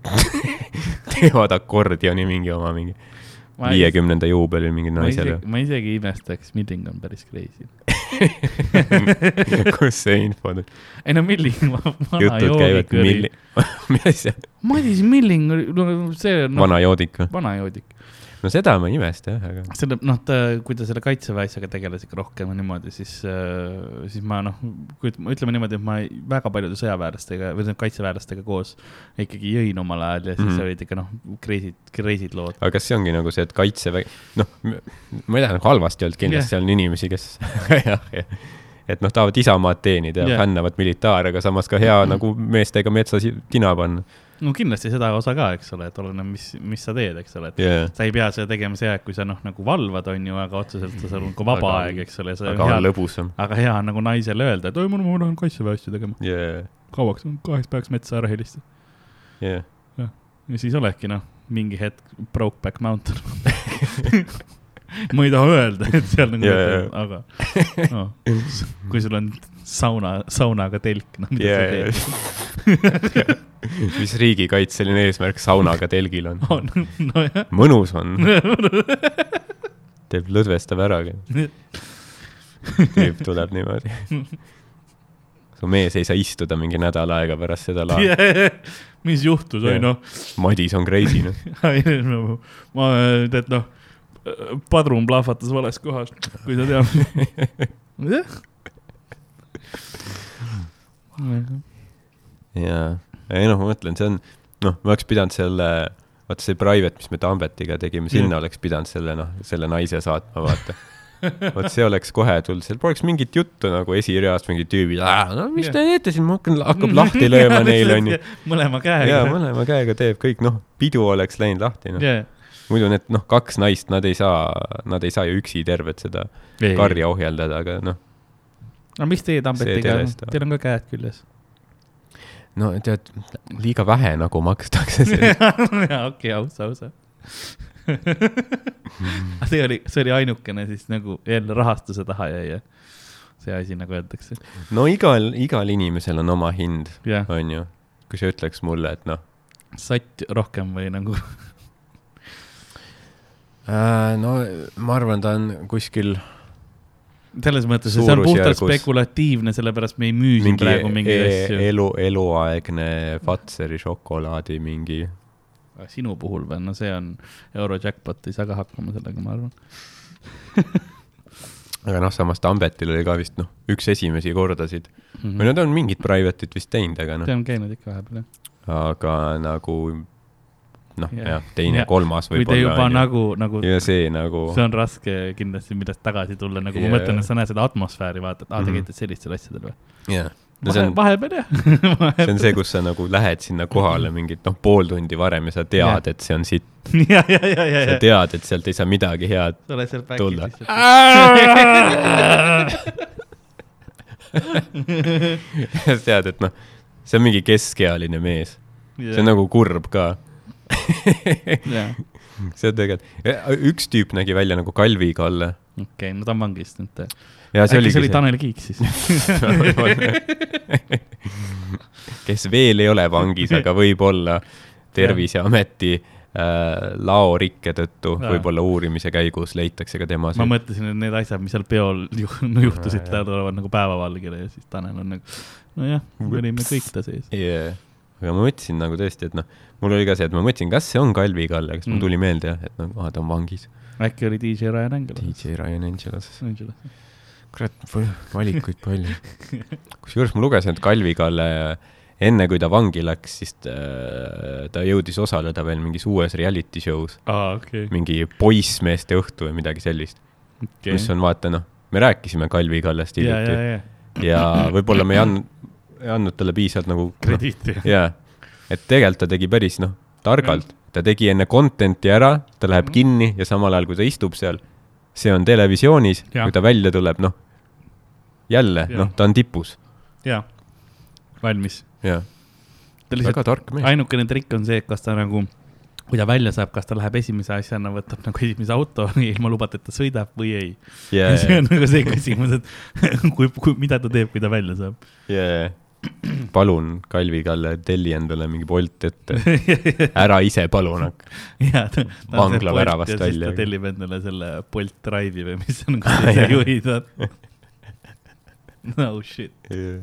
teevad akordioni mingi oma mingi viiekümnenda juubelil mingi naisele. ma isegi ei imestaks, Milling on päris crazy kus see info nüüd? ei no Milling, vana joodik oli. mis asja? Madis Milling, no see no,. vana joodik või? vana joodik no seda ma ei imesta jah, aga. selle, noh, ta, kui ta selle kaitseväe asjaga tegeles ikka rohkem niimoodi, siis äh,, siis ma noh, kui ütleme niimoodi, et ma väga paljude sõjaväelastega või kaitseväelastega koos ikkagi jõin omal ajal ja siis mm -hmm. olid ikka noh, crazy'd, crazy'd lood. aga kas see ongi nagu see, et kaitsevägi, noh, ma ei tea, nagu halvasti olnud kindlasti yeah., seal on inimesi, kes jah, jah et noh, tahavad isamaad teenida ja yeah. fännavad militaare, aga samas ka hea mm -hmm. nagu meestega metsas tina panna no kindlasti seda osa ka, eks ole, et oleneb, mis, mis sa teed, eks ole, et yeah. sa ei pea seda tegema see aeg, kui sa noh, nagu valvad, on ju, aga otseselt sul on ka vaba aga, aeg, eks ole. aga on lõbusam. aga hea on nagu naisele öelda, et oi, ma lähen kaitseväe asju tegema yeah.. kauaks, kaheks päevaks metsa ära helistada yeah.. ja siis oledki noh, mingi hetk Brokeback Mountain ma ei taha öelda, et seal nagu yeah,, yeah. aga no, kui sul on sauna, saunaga telk, no mida yeah. sa teed mis riigikaitseline eesmärk saunaga telgil on? on, nojah. mõnus on teeb, lõdvestab ära. tüüp tuleb niimoodi. su mees ei saa istuda mingi nädal aega pärast seda laeva yeah.. mis juhtus, oi noh. Madis on crazy noh ma, tead noh, padrun plahvatas vales kohas, kui sa tead. jaa ei noh, ma mõtlen, see on, noh, me oleks pidanud selle, vaata see private, mis me Tambetiga tegime, sinna mm. oleks pidanud selle, noh, selle naise saatma, vaata vot see oleks kohe tulnud, seal poleks mingit juttu nagu esireast mingi tüübid, no mis te teete siin, ma hakkan, hakkab lahti lööma neil onju. mõlema käega. jaa, mõlema käega teeb kõik, noh, pidu oleks läinud lahti, noh. Muidu need, noh, kaks naist, nad ei saa, nad ei saa ju üksi tervet seda ei, karja ohjeldada, aga noh. no mis teie Tambetiga, teil on ka käed küljes no tead, liiga vähe nagu makstakse jaa, okei, ausa, ausa aga see oli, see oli ainukene siis nagu jälle rahastuse taha jäi ja see asi, nagu öeldakse. no igal, igal inimesel on oma hind yeah., onju. kui sa ütleks mulle, et noh. satt rohkem või nagu no ma arvan, ta on kuskil selles mõttes, et see on puhtalt spekulatiivne, sellepärast me ei müü siin praegu mingeid e asju. elu, eluaegne Fatseri šokolaadi mingi. sinu puhul või, no see on Eurojackpot, ei saa ka hakkama sellega, ma arvan aga noh, samas Tambetil oli ka vist noh, üks esimesi kordasid mm. -hmm. või nad on mingit private'it vist teinud, aga noh. ta on käinud ikka vahepeal, jah. aga nagu noh yeah., jah, teine, kolmas võib-olla. kui te juba on, nagu, nagu. ja see nagu. see on raske kindlasti, millest tagasi tulla, nagu yeah. ma mõtlen, et sa näed seda atmosfääri, vaatad, aa, te mhm. käite sellistel asjadel või? jah no see on, vahepeal jah see on see, kus sa nagu lähed sinna kohale mingit noh, pool tundi varem ja sa tead, et see on sitt. ja, ja, ja, ja, sa tead, et sealt ei saa midagi head sa tulla. tead, et noh, see on mingi keskealine mees yeah.. see on nagu kurb ka. see on tegelikult, üks tüüp nägi välja nagu Kalvi Kalle. okei okay,, no ta on vangis nüüd äkki see oli Tanel Kiik siis? Kes veel ei ole vangis, aga võib-olla Terviseameti äh, laorikke tõttu võib-olla uurimise käigus leitakse ka tema. ma mõtlesin, et need asjad, mis seal peol juhtusid, tulevad nagu päevavalgele ja siis Tanel on nagu, nojah, me olime kõik ta sees. Yeah.. Aga ma mõtlesin nagu tõesti, et noh, mul oli ka see, et ma mõtlesin, kas see on Kalvi Kalle, kas mm. mul tuli meelde jah, et noh, ta on vangis. äkki oli DJ Ryan Angelos? DJ Ryan. Angelos kurat, valikuid palju. kusjuures ma lugesin, et Kalvi Kalle enne kui ta vangi läks, siis ta, ta jõudis osaleda veel mingis uues reality show's ah,. Okay. mingi poissmeeste õhtu või midagi sellist okay.. mis on, vaata noh, me rääkisime Kalvi Kallest hiljuti ja, ja, ja. ja võib-olla me ei andnud, ei andnud talle piisavalt nagu krediiti no,. jaa, et tegelikult ta tegi päris noh, targalt, ta tegi enne content'i ära, ta läheb mm. kinni ja samal ajal, kui ta istub seal see on televisioonis, kui ta välja tuleb, noh, jälle, noh, ta on tipus. jaa, valmis. jah, väga tark mees. ainukene trikk on see, et kas ta nagu, kui ta välja saab, kas ta läheb esimese asjana, võtab nagu esimese auto ilma lubadeta sõidab või ei. Yeah,. see on nagu see küsimus, et kui, kui, mida ta teeb, kui ta välja saab. Yeah palun, Kalvi Kalle, telli endale mingi Bolt ette. ära ise palun hakka. vangla väravast välja. tellib endale selle Bolt Drive'i või mis on, kus sa ise juhid, no shit yeah..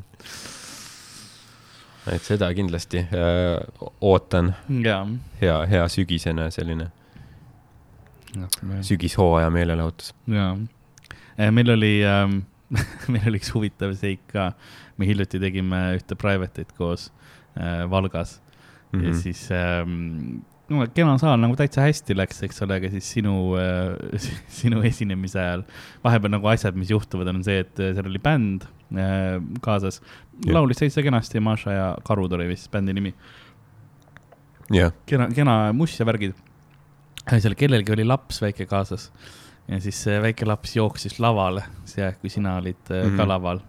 et seda kindlasti äh, ootan. hea, hea sügisene selline sügishooaja meelelahutus. jaa, äh, meil oli ähm, meil oli üks huvitav seik ka me hiljuti tegime ühte private'it koos äh, Valgas mm -hmm. ja mhm. siis ähm, no kena saal nagu täitsa hästi läks, eks ole, aga siis sinu äh,, sinu esinemise ajal vahepeal nagu asjad, mis juhtuvad, on see, et äh, seal oli bänd äh, kaasas. laulis täitsa kenasti, Maša ja Karud oli vist bändi nimi kena, kena muss ja värgid. seal kellelgi oli laps väike kaasas ja siis see väike laps jooksis lavale, see, kui sina olid mm -hmm. ka mhm. laval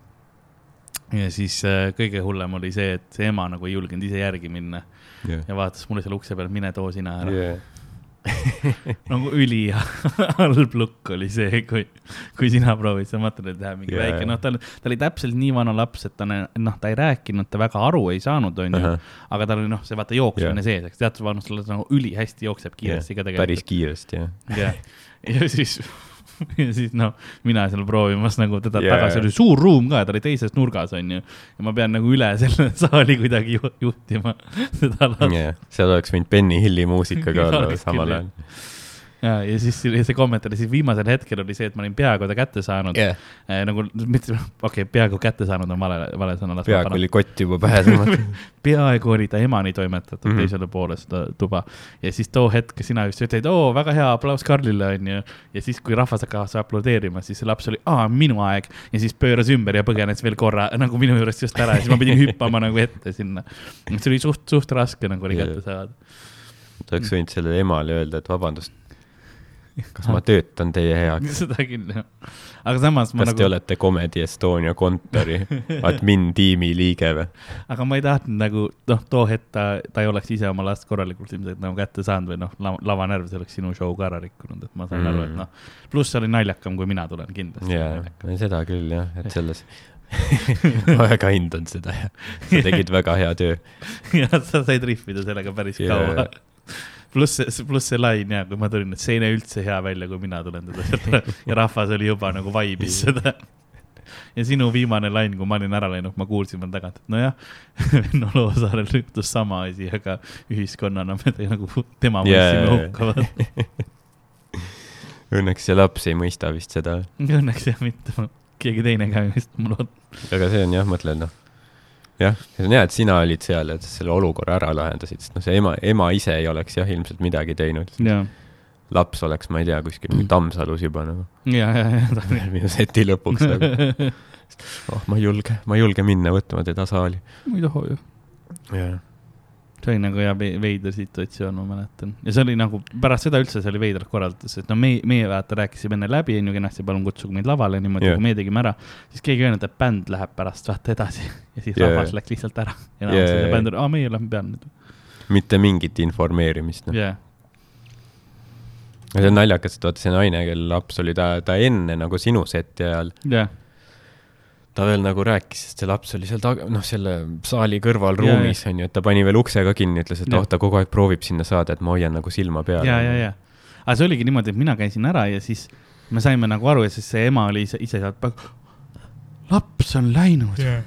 ja siis äh, kõige hullem oli see, et see ema nagu ei julgenud ise järgi minna yeah. ja vaatas mulle seal ukse peal, mine too sina ära yeah. nagu ülihalb lukk oli see, kui, kui sina proovid seal materjali teha mingi yeah. väike, noh, ta, ta oli täpselt nii vana laps, et ta noh, ta ei rääkinud, ta väga aru ei saanud, onju aga tal oli noh, see vaata jooksmine yeah. sees, eks teatud vanusel ta nagu ülihästi jookseb kiiresti yeah. ka tegelikult. päris kiiresti, jah. jah, ja siis ja siis noh, mina seal proovimas nagu teda yeah. tagasi, oli suur ruum ka, ta oli teises nurgas, onju. ja ma pean nagu üle selle saali kuidagi juhtima seda last yeah.. seal oleks võinud Benny Hilli muusika ka olla samal ajal ja, ja siis see kommentaar, siis viimasel hetkel oli see, et ma olin peaaegu ta kätte saanud yeah.. Eh, nagu, mitte, okei okay,, peaaegu kätte saanud on vale, vale sõna. peaaegu oli kott juba pähe tõmmatud peaaegu oli ta emani toimetatud mm -hmm. teisele poole seda tuba. ja siis too hetk sina just ütlesid, oo, väga hea, aplaus Karlile, onju. ja siis, kui rahvas hakkas aplodeerima, siis see laps oli, aa, minu aeg. ja siis pööras ümber ja põgenes veel korra nagu minu juurest just ära ja siis ma pidin hüppama nagu ette sinna. see oli suht, suht raske nagu oli kätte saada. ta oleks võinud sellele emale öelda, et vabandust kas ma töötan teie heaks? seda küll, jah. aga samas kas nagu... te olete Comedy Estonia kontori admin tiimi liige või? aga ma ei tahtnud nagu, noh, too hetk ta, ta ei oleks ise oma last korralikult ilmselt nagu kätte saanud või noh, lavanärv, see oleks sinu show ka ära rikkunud, et ma saan mm. aru, et noh, pluss see oli naljakam, kui mina tulen kindlasti. jaa, seda küll jah, et selles ma väga hindan seda ja sa tegid väga hea töö. jah, sa said rihvida sellega päris yeah. kaua pluss see, pluss see lain ja kui ma tulin, et see ei näe üldse hea välja, kui mina tulen teda sealt ja rahvas oli juba nagu vaibis seda. ja sinu viimane lain, kui ma olin ära läinud, ma kuulsin veel tagant, et nojah, Venno Loosaarel juhtus sama asi, aga ühiskonnana me te, nagu tema mõistsime yeah. hukka. Õnneks see laps ei mõista vist seda. Õnneks jah, mitte, keegi teine ka vist, ma loodan. aga see on jah, mõtled noh jah, see on hea, et sina olid seal ja selle olukorra ära lahendasid, sest noh, see ema, ema ise ei oleks jah ilmselt midagi teinud. laps oleks, ma ei tea, kuskil mingi Tammsalus juba nagu ja, ja, ja, järgmine seti lõpuks nagu. oh, ma ei julge, ma ei julge minna võtma teda saali. ma ei taha ju. jah, see oli nagu ve- veider situatsioon, ma mäletan. ja see oli nagu pärast seda üldse see oli veidralt korraldatud, sest no meie, meie vaata rääkisime enne läbi, onju kenasti, palun kutsuge meid lavale niimoodi yeah., kui meie tegime ära. siis keegi ei öelnud, et bänd läheb pärast vaata edasi ja siis yeah. rahvas läks lihtsalt ära. ja yeah, yeah, jah. bänd oli, aa, meie lähme peale nüüd. mitte mingit informeerimist, noh. ja see on naljakas, et vaata see naine, kelle laps oli ta, ta enne nagu sinu seti ajal, jah, ta veel nagu rääkis, sest see laps oli seal taga, noh, selle saali kõrval Jaa, ruumis onju, et ta pani veel ukse ka kinni, ütles, et Jah. oh, ta kogu aeg proovib sinna saada, et ma hoian nagu silma peal. ja, ja, ja. aga see oligi niimoodi, et mina käisin ära ja siis me saime nagu aru ja siis see ema oli ise, ise sealt, laps on läinud yeah..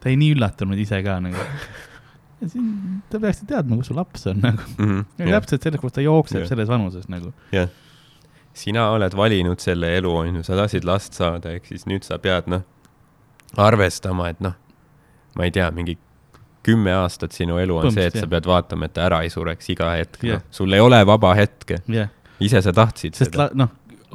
ta oli nii üllatunud ise ka nagu. ja siin te peaksite teadma, kus su laps on nagu. Mhm, täpselt selles, kus ta jookseb Jah. selles vanuses nagu. jah. sina oled valinud selle elu, onju, sa lasid last saada, ehk siis nüüd sa pead, noh, arvestama, et noh, ma ei tea, mingi kümme aastat sinu elu on see, et Põhimõtteliselt, sa pead vaatama, et ta ära ei sureks iga hetk Jah. yeah., sul ei ole vaba hetke, jah, ise sa tahtsid sest seda. noh,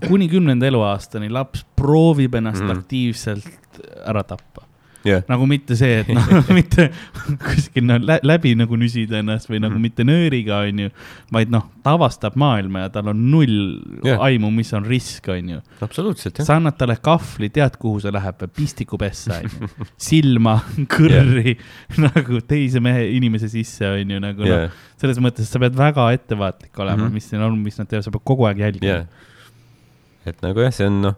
kuni kümnenda eluaastani laps proovib ennast mm aktiivselt ära tappa. jah, nagu mitte see, et noh, mitte kuskil no, lä läbi nagu nüsida ennast või nagu Mhm. mitte nööriga, onju, vaid noh, ta avastab maailma ja tal on null Jah. aimu, mis on risk, onju. absoluutselt jah. sa annad talle kahvli, tead, kuhu see läheb, pistikupessa, onju, silma, kõrri nagu teise mehe, inimese sisse, onju, nagu noh, jah, selles mõttes sa pead väga ettevaatlik olema mm. -hmm. mis siin on, mis nad teevad, sa pead kogu aeg jälgima jah. et nagu jah, see on noh,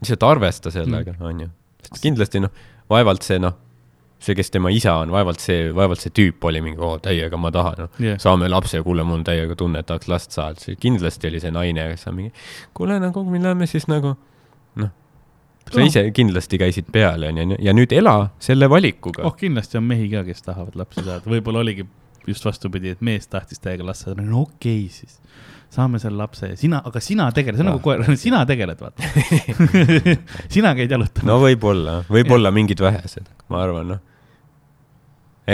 lihtsalt arvesta sellega, onju. sest kindlasti noh, vaevalt see noh, see, kes tema isa on, vaevalt see, vaevalt see tüüp oli mingi, oo täiega ma tahan, noh. Jah. saame lapse, kuule, mul on täiega tunne, et tahaks last saada, kindlasti oli see naine, kes on mingi, kuule nagu, me lähme siis nagu, noh. sa Noh. ise kindlasti käisid peal, onju, ja nüüd ela selle valikuga oh, kindlasti on mehi ka, kes tahavad lapsi saada, võib-olla oligi just vastupidi, et mees tahtis täiega last saada, no okei okay, siis. Saame selle lapse ja sina, aga sina tegeled, see on Ah. nagu koer, sina tegeled, vaata. sina käid jalutamas no võib-olla, võib-olla mingid vähesed, ma arvan, noh.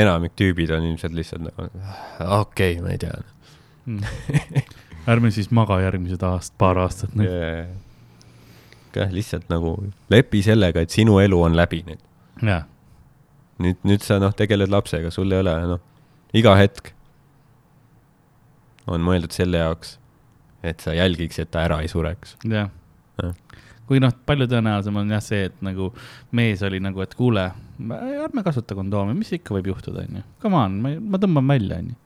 enamik tüübid on ilmselt lihtsalt nagu, okei okay,, ma ei tea mm.. ärme siis maga järgmised aast-, paar aastat noh. yeah.. jah, lihtsalt nagu lepi sellega, et sinu elu on läbi nüüd. jaa, nüüd, nüüd sa noh, tegeled lapsega, sul ei ole noh, iga hetk on mõeldud selle jaoks, et sa jälgiks, et ta ära ei sureks. jah Jah.. kui noh, palju tõenäolisem on jah see, et nagu mees oli nagu, et kuule, ärme kasuta kondoomi, mis ikka võib juhtuda, onju. Come on, ma, ma tõmban välja, onju.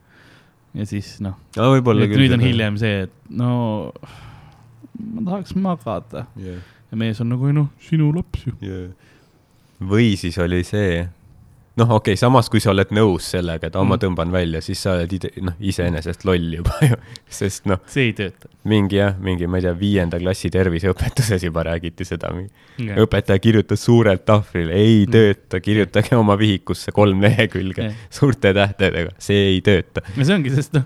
ja siis noh, nüüd on. hiljem see, et no ma tahaks magada yeah.. ja mees on nagu, ei noh, sinu laps ju. Yeah. või siis oli see, noh, okei okay,, samas kui sa oled nõus sellega, et oh, ma Mm. tõmban välja, siis sa oled ide- noh, iseenesest loll juba ju, sest noh, see ei tööta. mingi jah, mingi, ma ei tea, viienda klassi terviseõpetuses juba räägiti seda, õpetaja kirjutas suurelt tahvlile, ei Mm. tööta, kirjutage oma vihikusse kolm lehekülge Jah. suurte tähtedega, see ei tööta. ja see ongi, sest noh,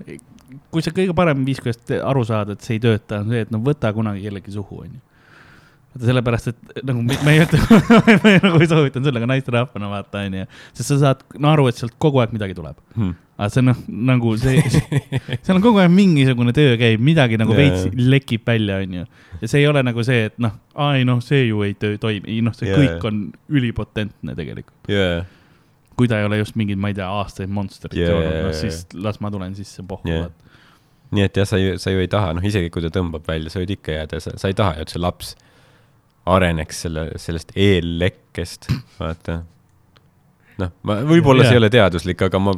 kui sa kõige parem viis, kuidas aru saada, et see ei tööta, on see, et no võta kunagi kellegi suhu, onju. Vaata sellepärast, et nagu me me ei ütle, ma nagu ei soovitan sulle ka naisterahvana vaata, onju. sest sa saad no, aru, et sealt kogu aeg midagi tuleb. Hmm. aga see noh, nagu see seal on kogu aeg mingisugune töö käib, midagi nagu Jaa. veits lekib välja, onju. ja see ei ole nagu see, et noh, aa ei noh, see ju ei toimi, ei noh, see Jaa. kõik on ülipotentne tegelikult. jaa, kui ta ei ole just mingid, ma ei tea, aastaid monsterit Jaa, joonud, jaa, noh siis las ma tulen sisse pohku Jaa. vaata. nii et jah, sa ju, sa ju ei taha, noh, isegi kui ta tõmbab välja, sa võid ikka jääda, sa ei taha ju, et see laps areneks selle, sellest eellekkest, vaata. noh, ma, võib-olla see ei ole teaduslik, aga ma,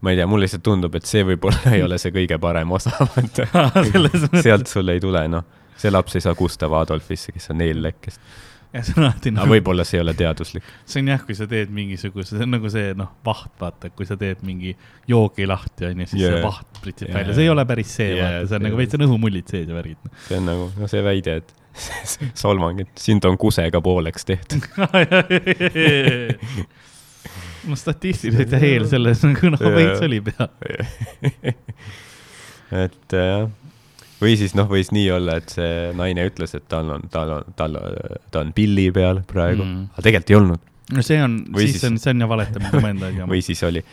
ma ei tea, mulle lihtsalt tundub, et see võib-olla ei ole see kõige parem osa, vaata. sealt sul ei tule, noh, see laps ei saa Gustav Adolfisse, kes on eellekkest. Ja see on alati nagu, võib-olla see ei ole teaduslik. see on jah, kui sa teed mingisuguse, see on nagu see noh, vaht, vaata, kui sa teed mingi joogi lahti, onju, siis Jaa. see vaht pritsib Jaa. välja, see ei ole päris see, Jaa, vaata, see on nagu ei veits on õhumullid sees ja värgid. see on nagu, no see väide, et solvang, et sind on kusega pooleks tehtud. no statistiliselt jah, eel selles nagu noh, veits oli peal. et jah, või siis noh, võis nii olla, et see naine ütles, et tal on, tal on, tal, ta on pilli peal praegu Mm. mm., aga tegelikult ei olnud. no see on, siis siis- on, see on jah valetamine omaenda asja. või siis oli,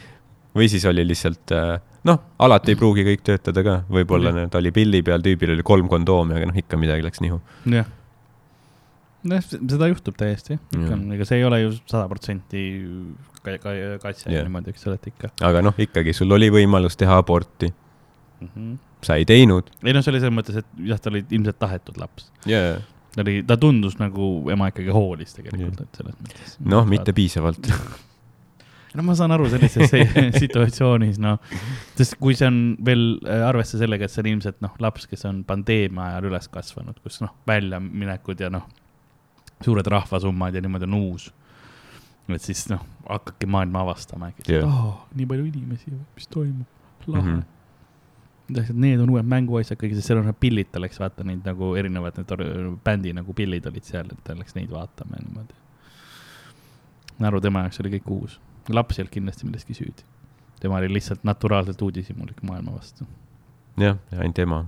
või siis oli lihtsalt äh, noh, alati ei pruugi kõik töötada ka, võib-olla Jah. ta oli pilli peal, tüübil oli kolm kondoomi, aga noh, ikka midagi läks nihu. jah. noh, seda juhtub täiesti, ega see ei ole ju sada protsenti ka- ka- katse Jah. yeah. niimoodi, eks ole, et ikka aga noh, ikkagi sul oli võimalus teha aborti, mm. -hmm. Sa ei teinud ei noh, see oli selles mõttes, et jah, ta oli ilmselt tahetud laps. yeah.. ta oli, ta tundus nagu ema ikkagi hoolis tegelikult, et selles mõttes. noh, mitte piisavalt. no ma saan aru sellises se- situatsioonis, noh, sest kui see on veel äh, arvesse sellega, et see on ilmselt noh, laps, kes on pandeemia ajal üles kasvanud, kus noh, väljaminekud ja noh, suured rahvasummad ja niimoodi on uus. et siis noh, hakkabki maailma avastama äkki yeah., oh, nii palju inimesi, mis toimub, lahe mm. -hmm. Need on uued mänguasjad kõik, sest seal on need pillid, ta läks vaata neid nagu erinevad need bändi nagu pillid olid seal, et ta läks neid vaatama ja niimoodi. Naru tema jaoks oli kõik uus, laps ei olnud kindlasti milleski süüdi. tema oli lihtsalt naturaalselt uudishimulik maailma vastu. jah, ainult ema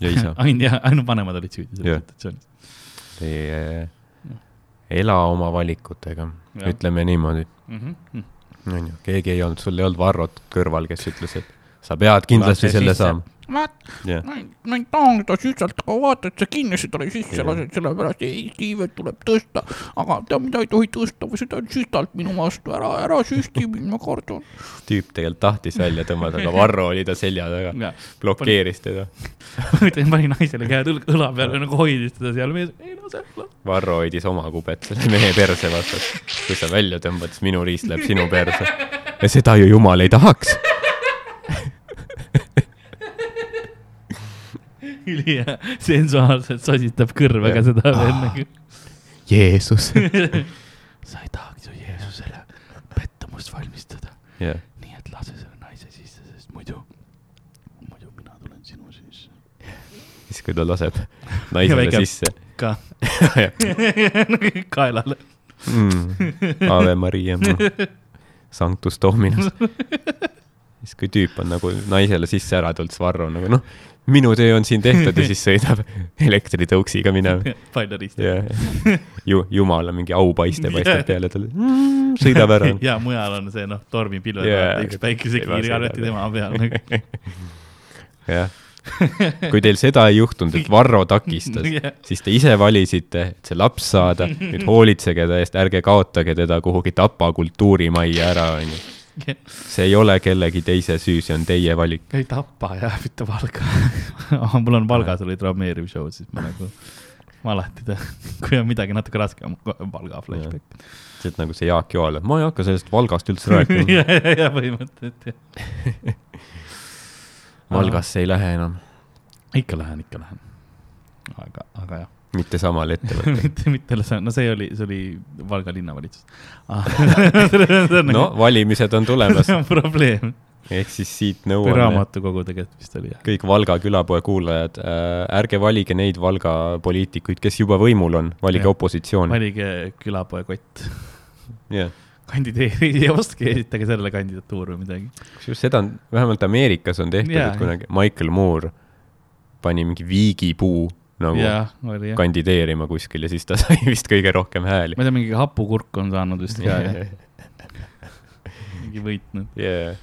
ja isa. ainult jah, ainult vanemad olid süüdi selles situatsioonis. Te ela oma valikutega, ütleme niimoodi, Mm -hmm. onju, keegi ei olnud, sul ei olnud Varrot kõrval, kes ütles, et sa pead kindlasti selle saama. vaat, jah, ma ei, ma ei taha seda sisalt, aga vaata, et sa kinni talle sisse Jah. lased, sellepärast Eesti iivet tuleb tõsta. aga tead, mida ei tohi tõsta või seda süstalt minu vastu, ära, ära süsti mind, ma kardan. tüüp tegelikult tahtis välja tõmmata, aga Varro oli ta selja taga, blokeeris teda. pani naisele käed õl- õla peale nagu hoidis teda seal, mees ei lase. Varro hoidis oma kubet selle mehe perse vastas. kui sa välja tõmbad, siis minu riist läheb sinu perse. ja seda ju jumal ei tahaks. Ülihea, sensuaalselt sositab kõrvega seda veel nagu. Jeesus. sa ei tahaks ju Jeesusele pettumust valmistada, jah, nii et lase selle naise sisse, sest muidu, muidu mina tulen sinu sisse. siis kui ta laseb naisele sisse ka kaelale. mm.. Ave Maria, Sanctus Dominus. siis kui tüüp on nagu naisele sisse ära tulnud, siis Varro on nagu noh, minu töö on siin tehtud ja siis sõidab elektritõuksiga minema. ja, ju jumala mingi aupaiste paistab peale talle mm,, sõidab ära. ja mujal on see noh, tormipilved yeah,, üks päikesekiir arvati tema peal nagu. jah, kui teil seda ei juhtunud, et Varro takistas, Jah. siis te ise valisite, et see laps saada, nüüd hoolitsege ta eest, ärge kaotage teda kuhugi Tapa kultuurimajja ära, onju. See ei ole kellegi teise süü, see on teie valik. ei tapa jah, mitte Valga mul on Valgas oli traumeeriv show, siis ma nagu, ma alati tean, kui on midagi natuke raskem, Valga flashback. see, et nagu see Jaak Joal, et ma ei hakka sellest Valgast üldse rääkima. ja, ja, ja põhimõtteliselt jah. Valgasse ei lähe enam, ikka lähen, ikka lähen. aga, aga jah, mitte samale ettevõttele. mitte, mitte, no see oli, see oli Valga linnavalitsus. no valimised on tulemas, see on probleem. ehk siis siit nõuame raamatukogu tegelikult vist oli jah. kõik Valga külapoe kuulajad äh,, ärge valige neid Valga poliitikuid, kes juba võimul on, valige Jah. opositsiooni. valige külapoe kott. jah, kandideerige ja ostke, esitage sellele kandidatuur või midagi. kusjuures seda on, vähemalt Ameerikas on tehtud, Jaa, et kunagi Michael Moore pani mingi viigipuu nagu jah, oli jah. kandideerima kuskil ja siis ta sai vist kõige rohkem hääli ma ei tea, mingi hapukurk on saanud vist ka ja mingi võitnud. yeah..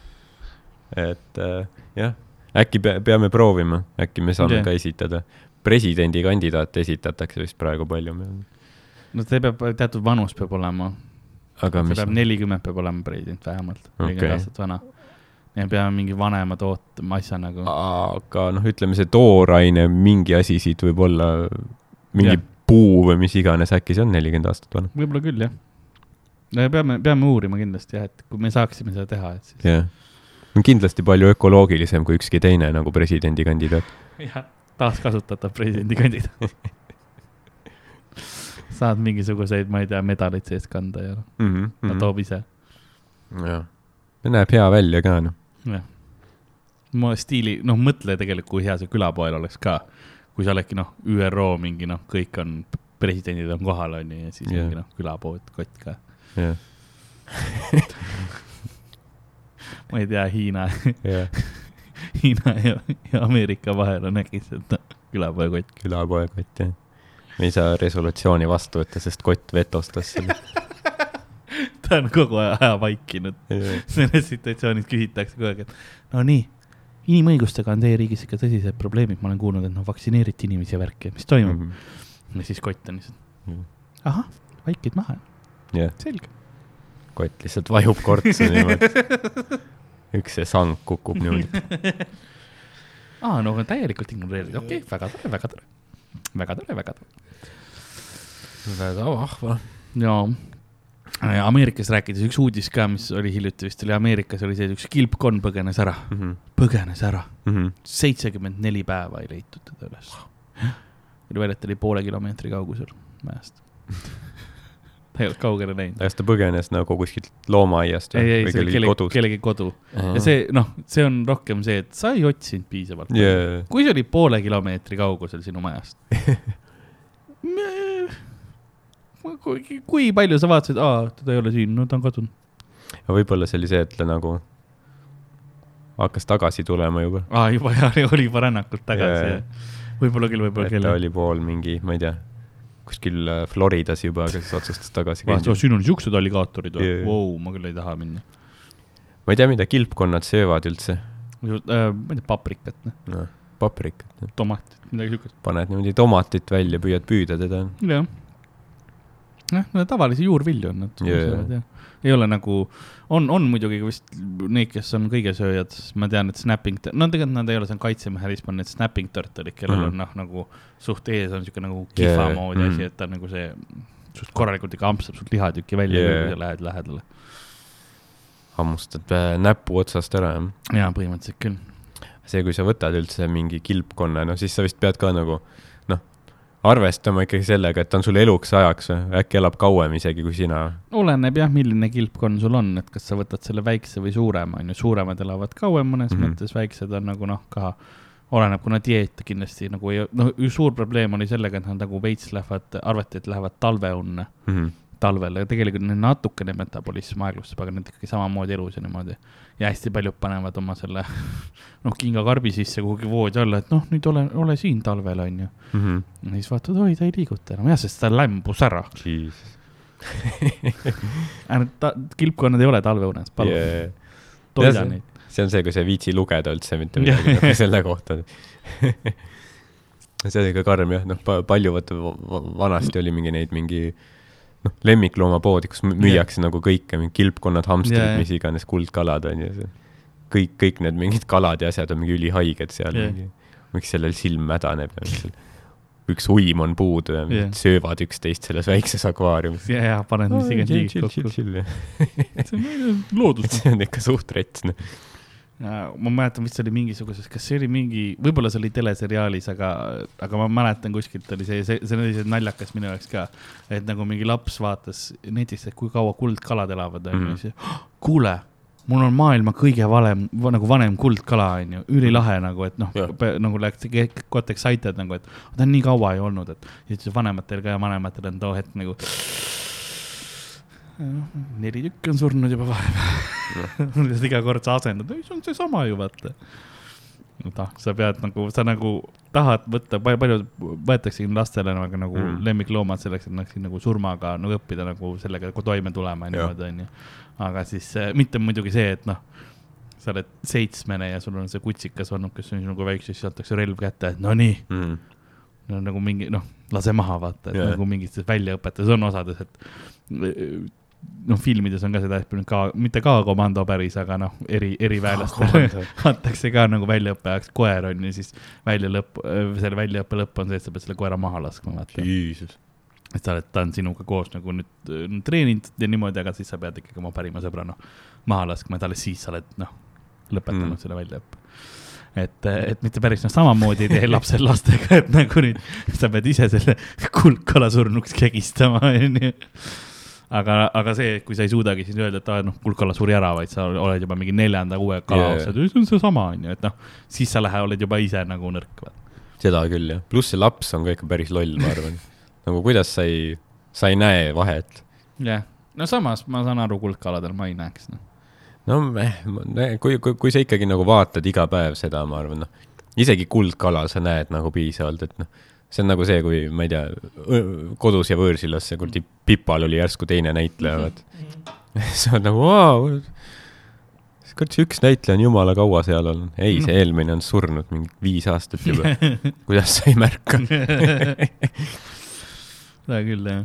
et äh, jah, äkki pe peame proovima, äkki me saame Jah. yeah. ka esitada. presidendikandidaate esitatakse vist praegu palju, no see peab, teatud vanus peab olema, see peab, nelikümmend peab olema president vähemalt, nelikümmend Okei. aastat vana. Ja peame mingi vanemad ootama asja nagu. aga noh, ütleme see tooraine mingi asi siit võib olla mingi yeah. puu või mis iganes, äkki see on nelikümmend aastat vana. võib-olla küll jah. no ja peame, peame uurima kindlasti jah, et kui me saaksime seda teha, et siis jah, on kindlasti palju ökoloogilisem kui ükski teine nagu presidendikandidaat. jah, taaskasutatav presidendikandidaat. saad mingisuguseid, ma ei tea, medaleid sees kanda ja mm. -hmm. ta toob ise, jah, näeb hea välja ka noh. Ma stiili, noh, mõtle tegelikult, kui hea see külapoel oleks ka, kui sa oledki noh, ÜRO mingi noh, kõik on, presidendid on kohal, on ju, ja siis mingi noh, külapood, kott ka. jah, ma ei tea, Hiina, jah, Hiina ja, ja Ameerika vahel on äkki see noh, külapoekott. külapoekott jah. me ei saa resolutsiooni vastu võtta, sest kott vetostas selle. ta on kogu aja vaikinud. selles situatsioonis küsitakse kogu aeg, et no nii, inimõigustega on teie riigis ikka tõsised probleemid, ma olen kuulnud, et noh, vaktsineeriti inimesi ja värki, mis toimub mm. -hmm. ja siis kott on lihtsalt Mhm., ahah, vaikid maha, jah, selge. kott lihtsalt vajub kortsu niimoodi. üks see sang kukub niimoodi. aa, no täielikult ignoreerida, okei okay,, väga tore, väga tore, väga tore, väga tore. väga vahva. ja Ameerikas rääkides üks uudis ka, mis oli hiljuti vist oli Ameerikas oli see, et üks kilpkonn põgenes ära, Mhm. põgenes ära, seitsekümmend neli päeva ei leitud teda üles. oli välja, et ta oli poole kilomeetri kaugusel mäest. ta ei olnud kaugele läinud. kas ta põgenes nagu kuskilt loomaaiast ei, ei, see oli kellegi kellegi kodu ja see, noh, see on rohkem see, et sa ei otsinud piisavalt Yeah. kui see oli poole kilomeetri kaugusel sinu majast. kui, kui palju sa vaatasid, aa, teda ei ole siin, no ta on kadunud. aga võib-olla see oli see, et ta nagu hakkas tagasi tulema juba. aa, juba jah, oli juba rännakult tagasi võib-olla küll, võib-olla et ta küll. oli pool mingi, ma ei tea, kuskil äh, Floridas juba, aga siis otsustas tagasi siin on siuksed alligaatorid või wow,, ma küll ei taha minna. ma ei tea, mida kilpkonnad söövad üldse. Äh, ma ei tea, paprikat, noh, noh, paprikat, tomatit, midagi siukest. paned niimoodi tomatit välja, püüad püüda teda. jah. jah, no tavalisi juurvilju on nad Jaa. söövad jah. ei ole nagu, on, on muidugi vist neid, kes on kõigesööjad, ma tean, et snapping, no tegelikult nad ei ole, see on kaitsemehhanism, on need snapping turtle'id, kellel Mhm. on noh, nagu suht ees on siuke nagu kihva yeah. moodi asi, mhm. et ta nagu see suht korralikult ikka ampsab sult lihatükki välja yeah., kui sa lähed lähedale. hammustad äh, näpu otsast ära, jah. jaa, põhimõtteliselt küll. see, kui sa võtad üldse mingi kilpkonna, no siis sa vist pead ka nagu noh, arvestama ikkagi sellega, et ta on sul eluks ajaks äkki elab kauem isegi kui sina. oleneb jah, milline kilpkonn sul on, et kas sa võtad selle väikse või suurema, on ju, suuremad elavad kauem mõnes mm. -hmm. mõttes, väiksed on nagu noh, ka oleneb, kuna dieet kindlasti nagu ei, noh, suur probleem oli sellega, et nad nagu veits lähevad, arvati, et lähevad talveunne Mhm. talvel ja tegelikult neil natukene metabolism aeglustub, aga nad ikkagi samamoodi elus ja niimoodi. Ja hästi paljud panevad oma selle noh, kingakarbi sisse kuhugi voodi alla, et noh, nüüd ole, ole siin talvel, on ju. Mhm. ja siis vaatad, oi, ta ei liiguta enam, jah, sest ta lämbus ära. ta, kilpkonnad ei ole talveunes, palun yeah. Yeah. toida see- neid. see on see, kui sa ei viitsi lugeda üldse mitte midagi nagu selle kohta. see oli ka karm jah, noh, palju vaata va- va- vanasti oli mingi neid mingi noh, lemmikloomapoodi, kus mü- müüakse nagu kõike, mingi kilpkonnad, hamstrid yeah, jaa. mis iganes, kuldkalad on ju. kõik, kõik need mingid kalad ja asjad on mingi ülihaiged seal yeah., miks sellel silm mädaneb ja miks seal üks uim on puudu ja Jah. söövad üksteist selles väikses akvaariumis. ja, ja paned mis iganes liigid kokku. see on loodus. see on ikka suht rets, noh. Ma mäletan, vist oli mingisuguses, kas see oli mingi, võib-olla see oli teleseriaalis, aga, aga ma mäletan kuskilt oli see, see, see oli naljakas minu jaoks ka. et nagu mingi laps vaatas netist, et kui kaua kuldkalad elavad, onju, Mhm. siis kuule mul on maailma kõige valem, nagu vanem kuldkala, onju, ülilahe nagu, et noh nagu läks got excited nagu, et ta on nii kaua ei olnud, et ja siis vanematel ka ja vanematel on too hetk nagu. Neli tükki on surnud juba vahepeal. iga kord sa asendad, ei see on seesama ju vaata. noh, sa pead nagu, sa nagu tahad võtta, palju, võetaksegi lastele nagu, nagu Mm. mm. lemmikloomad selleks, et nad saaksid nagu surmaga nagu õppida nagu sellega nagu toime tulema ja niimoodi onju. aga siis äh, mitte muidugi see, et noh, sa oled seitsmene ja sul on see kutsikas olnud, kes on sinuga väikse, siis antakse relv kätte, et no nii, Mm. no nagu mingi noh, lase maha vaata, et yeah. nagu mingites väljaõpetes on osades, et noh, filmides on ka seda, et ka mitte ka komando päris, aga noh, eri, eriväelastele antakse ka nagu väljaõppe ajaks koer on ju, siis välja lõpp, selle väljaõppe lõpp on see, et sa pead selle koera maha laskma, vaata. Et sa oled, ta on sinuga koos nagu nüüd treeninud ja niimoodi, aga siis sa pead ikkagi oma parima sõbra noh maha laskma, et alles siis sa oled noh, lõpetanud Mm. selle väljaõppe. et, et mitte päris noh, samamoodi ei tee lapsed lastega, et nagu nüüd sa pead ise selle kuldkala surnuks kegistama, onju aga, aga see, kui sa ei suudagi siis öelda, et aa noh, kuldkala suri ära, vaid sa oled juba mingi neljanda uue kala yeah. otsad, see on seesama, onju, et noh, siis sa lähed, oled juba ise nagu nõrk. seda küll jah, pluss see laps on ka ikka päris loll, ma arvan. nagu kuidas sa ei, sa ei näe vahet. jah, no samas ma saan aru, kuldkaladel ma ei näeks noh. no.. no eh, kui, kui, kui sa ikkagi nagu vaatad iga päev seda, ma arvan, noh, isegi kuldkala sa näed nagu piisavalt, et noh, see on nagu see, kui ma ei tea, kodus ja võõrsilas see kuradi Pipal oli järsku teine näitleja, vaat. sa oled nagu, vau, kurat, see üks näitleja on jumala kaua seal olnud. ei, see eelmine on surnud mingi viis aastat juba. kuidas sa ei märka? seda küll, jah.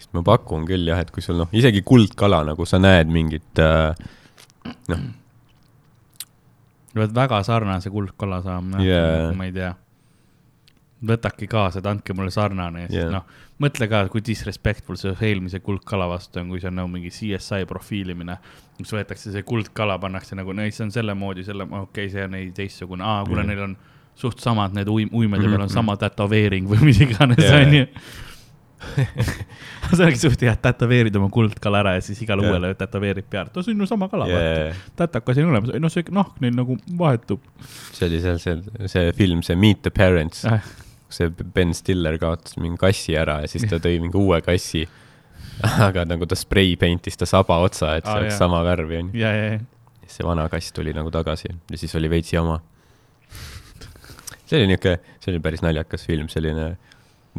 sest ma pakun küll jah, et kui sul noh, isegi kuldkala nagu sa näed mingit äh, noh. pead väga sarnase kuldkala saama yeah., ma ei tea võtake kaasa, et andke mulle sarnane ja siis Yeah. noh, mõtle ka, kui disrespectful see eelmise kuldkala vastu on, kui see on nagu mingi CSI profiilimine. kus võetakse see kuldkala, pannakse nagu, no see on selle moodi, selle, okei okay,, see on ei teistsugune, aa, kuna Yeah. neil on suht samad need uim-, uimede peal on Mhm. sama tätoveering või mis iganes Yeah. onju see oleks suht hea, et tätoveerid oma kuldkala ära ja siis igale Yeah. uuele tätoveerib peale, no see on ju sama kala yeah., tätakas on olemas, noh, see nahk neil nagu vahetub see oli seal see, see film, see Meet the Parents äh,. See Ben Stiller kaotas mingi kassi ära ja siis ta tõi mingi uue kassi. aga nagu ta spray paint'is ta saba otsa, et see Aa, oleks jah. sama värvi onju. ja, ja, ja siis see vana kass tuli nagu tagasi ja siis oli veits jama. see oli niuke, see oli päris naljakas film, selline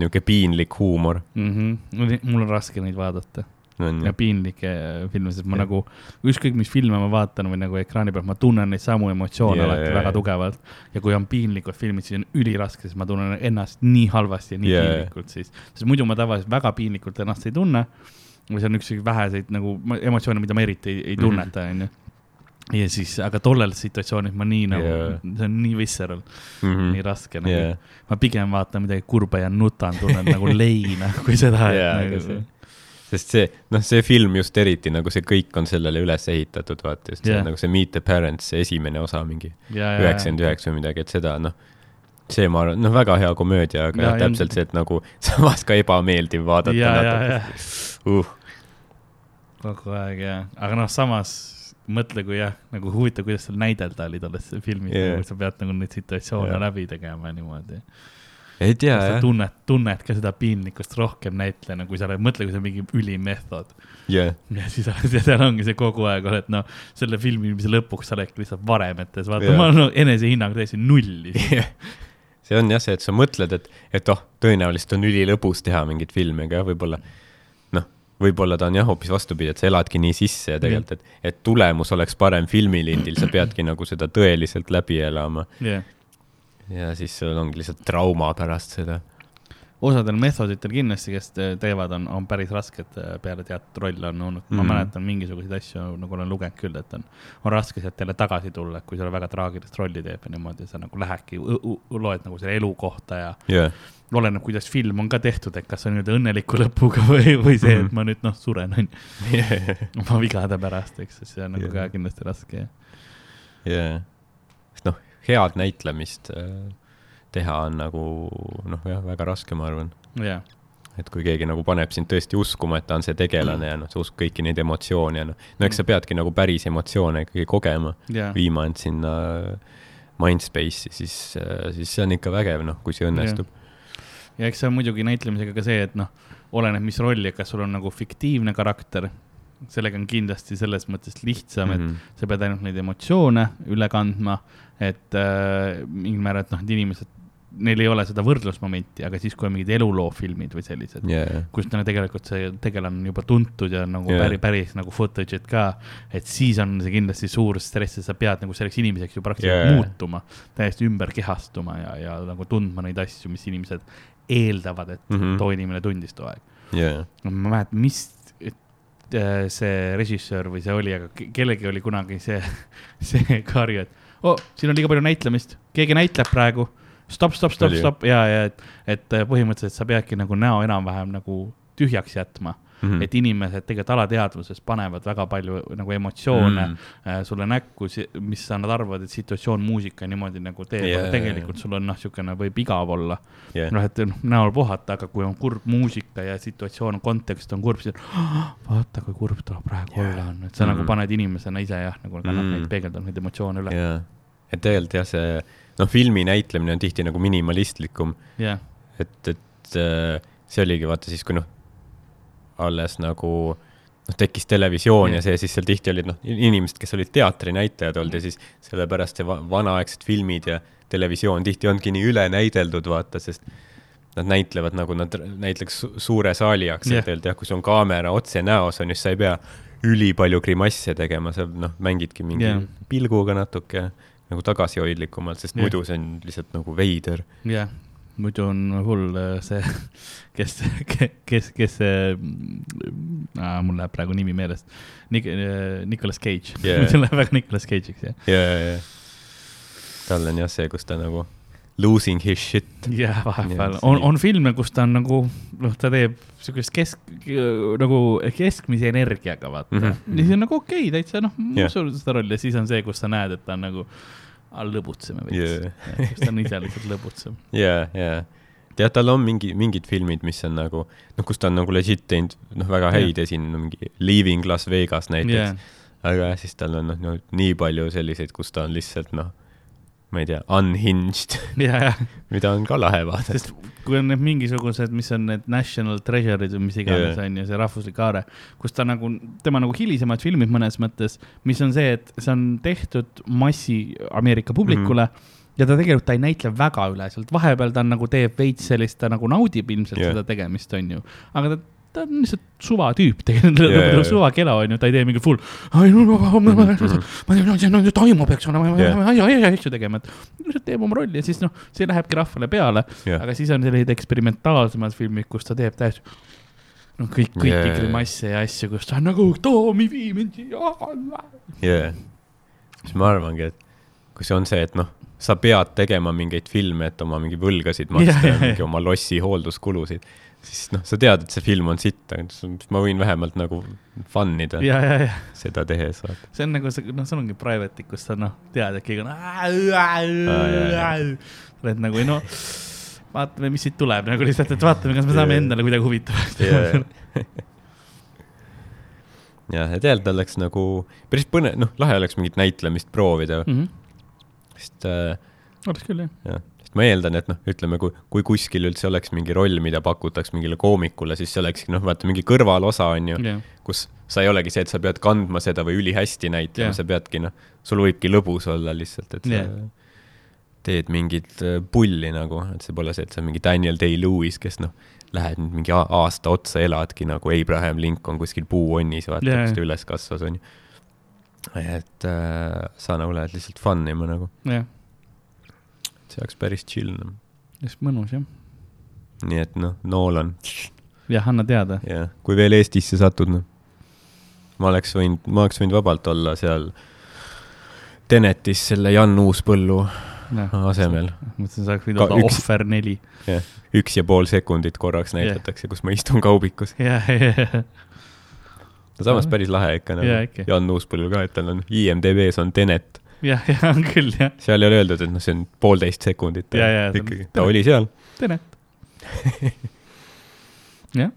niuke piinlik huumor mm. -hmm. mul on raske neid vaadata ja piinlikke filme, sest ma Jah. nagu, ükskõik mis filme ma vaatan või nagu ekraani peal, ma tunnen neid samu emotsioone yeah, alati jaa, väga jaa. tugevalt. ja kui on piinlikud filmid, siis on üliraske, sest ma tunnen ennast nii halvasti ja nii yeah. piinlikult siis, sest muidu ma tavaliselt väga piinlikult ennast ei tunne. või see on üks väheseid nagu emotsioone, mida ma eriti ei, ei tunneta, onju. ja siis, aga tollel situatsioonis ma nii nagu yeah., see on nii visceral mm, Mhm. nii raske nagu yeah.. ma pigem vaatan midagi kurba ja nutan, tunnen nagu leina, kui seda, aga nagu sest see, noh, see film just eriti nagu see kõik on sellele üles ehitatud, vaata just Jah. yeah. nagu see Meet the Parents, see esimene osa mingi üheksakümmend üheksa või midagi, et seda noh, see ma arvan, noh, väga hea komöödia, aga Ja, jah, ja- täpselt see, et nagu samas ka ebameeldiv vaadata ja, natuke. uh, kogu aeg ja, aga noh, samas mõtle, kui jah, nagu huvitav, kuidas seal näidelda oli tolles filmis yeah., kus sa pead nagu neid situatsioone yeah. läbi tegema niimoodi. Ei tea jah, tunned, tunned ka seda piinlikkust rohkem näitlejana, kui sa oled, mõtle, kui see on mingi ülim meetod. jah, ja siis oled ja seal ongi see kogu aeg oled noh, selle filmimise lõpuks sa oled lihtsalt varemetes, vaata yeah., ma no, enesehinnang täiesti nulli. see on jah see, et sa mõtled, et, et oh, tõenäoliselt on ülilõbus teha mingit filmi, aga jah, võib-olla noh, võib-olla ta on jah, hoopis vastupidi, et sa eladki nii sisse ja tegelikult, et, et tulemus oleks parem filmilindil, sa peadki nagu seda tõeliselt läbi elama. Jah, ja siis sul ongi lihtsalt trauma pärast seda. osadel meetoditel kindlasti, kes te- teevad, on, on päris rasked äh, peale teatud rolle on olnud, ma Mhm. mäletan mingisuguseid asju nagu olen lugenud küll, et on, on raske sealt jälle tagasi tulla, et kui sulle väga traagilist rolli teeb ja niimoodi, sa nagu lähedki, loed nagu selle elu kohta ja jah, oleneb, kuidas film on ka tehtud, et kas on nii-öelda õnneliku lõpuga või, või see, et Mhm. ma nüüd noh, suren on ju, oma vigade pärast, eks, siis see on nagu Jah. ka kindlasti raske jaa, noh, head näitlemist äh, teha on nagu noh, jah, väga raske, ma arvan. jah, et kui keegi nagu paneb sind tõesti uskuma, et ta on see tegelane ja noh, sa uskud kõiki neid emotsioone ja noh, no eks sa peadki nagu päris emotsioone ikkagi kogema, jah, viima end sinna Mindspace'i, siis, siis see on ikka vägev, noh, kui see õnnestub. ja eks see on muidugi näitlemisega ka see, et noh, oleneb, mis rolli, kas sul on nagu fiktiivne karakter, sellega on kindlasti selles mõttes lihtsam mm, Mhm. -hmm. et sa pead ainult neid emotsioone üle kandma, et äh, mingil määral, et noh, et inimesed, neil ei ole seda võrdlusmomenti, aga siis, kui on mingid eluloofilmid või sellised, jaa, kus nagu tegelikult see tegelane on juba tuntud ja nagu yeah. päris, päris nagu footage'id ka, et siis on see kindlasti suur stress, et sa pead nagu selleks inimeseks ju praktiliselt yeah. muutuma, täiesti ümber kehastuma ja, ja nagu tundma neid asju, mis inimesed eeldavad, et mm. -hmm. too inimene tundis too aeg. no ma ei mäleta, mis äh, see režissöör või see oli, aga ke- kellelgi oli kunagi see, see karju, et oh, siin on liiga palju näitlemist, keegi näitleb praegu. stopp, stopp, stopp, stopp ja, ja et, et äh, põhimõtteliselt sa peadki nagu näo enam-vähem nagu tühjaks jätma Mhm. mm., et inimesed tegelikult alateadvuses panevad väga palju nagu emotsioone Mm. mm. äh, sulle näkku, mis sa nad arvavad, et situatsioon muusika niimoodi nagu teeb yeah,, jaa, tegelikult sul on noh, niisugune võib igav olla jah, noh, et noh, näol puhata, aga kui on kurb muusika ja situatsioon, kontekst on kurb, siis "Ah, vaata, kui kurb ta praegu Jaa. olla on, et sa mm. Mhm. nagu paned inimesena ise jah, nagu kannad mm. Mm. neid, peegeldab neid emotsioone üle. jaa. et tegelikult jah, see noh, filmi näitlemine on tihti nagu minimalistlikum jah, et, et äh, see oligi vaata siis, kui noh, alles nagu noh, tekkis televisioon ja Jah. see, siis seal tihti olid noh, inimesed, kes olid teatrinäitlejad olnud ja siis sellepärast see va vanaaegsed filmid ja televisioon tihti ongi nii üle näideldud, vaata, sest nad näitlevad nagu nad näitleks su- suure saali jaoks yeah., et öelda jah, kui sul on kaamera otse näos on ju, siis sa ei pea ülipalju grimasse tegema, sa noh, mängidki mingi yeah. pilguga natuke nagu tagasihoidlikumalt, sest yeah. muidu see on lihtsalt nagu veider. jah, muidu on hull äh, see, kes, kes, kes see, mul läheb praegu nimi meelest Nik-, Nicolas Cage Jaa. see läheb väga Nicolas Cage'iks, jah. ja, ja, ja tal on jah see, kus ta nagu losing his shit. jah, vahepeal on, on filme, kus ta on nagu, noh, ta teeb siukest kesk, nagu keskmise energiaga, vaata mm. -hmm. ja siis on nagu okei okay,, täitsa noh, ma usun seda rolli ja siis on see, kus sa näed, et ta on nagu, lõbutseme veits Jaa. yeah.. ta on ise lihtsalt lõbutseb. ja, ja tead, tal on mingi, mingid filmid, mis on nagu, noh, kus ta on nagu legit teinud, noh, väga häid Jah. esinenud, mingi Leaving Las Vegas näiteks yeah., aga jah, siis tal on noh no,, nii palju selliseid, kus ta on lihtsalt noh, ma ei tea, unhinged, mida on ka lahe vaadata. kui on need mingisugused, mis on need national treasure'id või mis iganes Jaa. on ju, see rahvuslik aare, kus ta nagu, tema nagu hilisemad filmid mõnes mõttes, mis on see, et see on tehtud massi Ameerika publikule mm. -hmm ja ta tegelikult, ta ei näitle väga üleselt, vahepeal ta on nagu teeb veits sellist, ta nagu naudib ilmselt yeah. seda tegemist, on ju. aga ta, ta on lihtsalt suva tüüp, tegelikult yeah, jaa. suva kela, on ju, ta ei tee mingi full. ma ei, ma, ma, ma, ma, ma ei tea, no taimu peaks olema, asju tegema, et lihtsalt teeb oma rolli ja siis noh, see lähebki rahvale peale jah, aga siis on sellised eksperimentaalsemad filmid, kus ta teeb täiesti noh, kõik, kõiki yeah. grimasse ja asju, kus ta on nagu Toomi vii mind siia. jaa. siis ma arvangi, et kui see on see, et noh, sa pead tegema mingeid filme, et oma mingi võlgasid maksta ja, jah, ja mingi oma lossi hoolduskulusid, siis noh, sa tead, et see film on sitt, aga ma võin vähemalt nagu fun ida ja, ja, ja. seda tehes, see on nagu see, noh, sul ongi private'ik, kus sa noh, tead, et keegi on. oled nagu, no vaatame, mis siit tuleb nagu lihtsalt, et vaatame, kas me saame endale kuidagi huvitavaks jah, ja tegelikult oleks nagu päris põnev, noh, lahe oleks mingit näitlemist proovida, Mhm. sest äh, oleks küll, jah. sest ma eeldan, et noh, ütleme, kui, kui kuskil üldse oleks mingi roll, mida pakutaks mingile koomikule, siis see olekski noh, vaata mingi kõrvalosa on ju, jah, kus sa ei olegi see, et sa pead kandma seda või ülihästi näitlema Jah. yeah., sa peadki noh, sul võibki lõbus olla lihtsalt, et sa yeah. teed mingit äh, pulli nagu, et see pole see, et sa mingi Daniel Day-Lewis, kes noh, lähed nüüd mingi aasta otsa eladki nagu Abraham Lincoln kuskil puuonnis, vaata yeah., kus ta üles kasvas, on ju. et äh, sa nagu lähed lihtsalt fun ima nagu, jah, see oleks päris chill noh. just mõnus jah. nii et noh, Nolan jah, anna teada. jah, kui veel Eestisse satud, noh, ma oleks võinud, ma oleks võinud vabalt olla seal Tenetis selle Jan Uuspõllu asemel. mõtlesin, sa oleks võinud olla üks- ohver neli. üks ja pool sekundit korraks näidatakse, kus ma istun kaubikus. jah, jah, no samas päris lahe ikka nagu ikka. Jan Uuspõllul ka, et tal on IMDB-s on Tenet. jah, jah, on küll jah, seal ei ole öeldud, et noh, see on poolteist sekundit. Ikkagi, ta oli seal. Tenet. jah.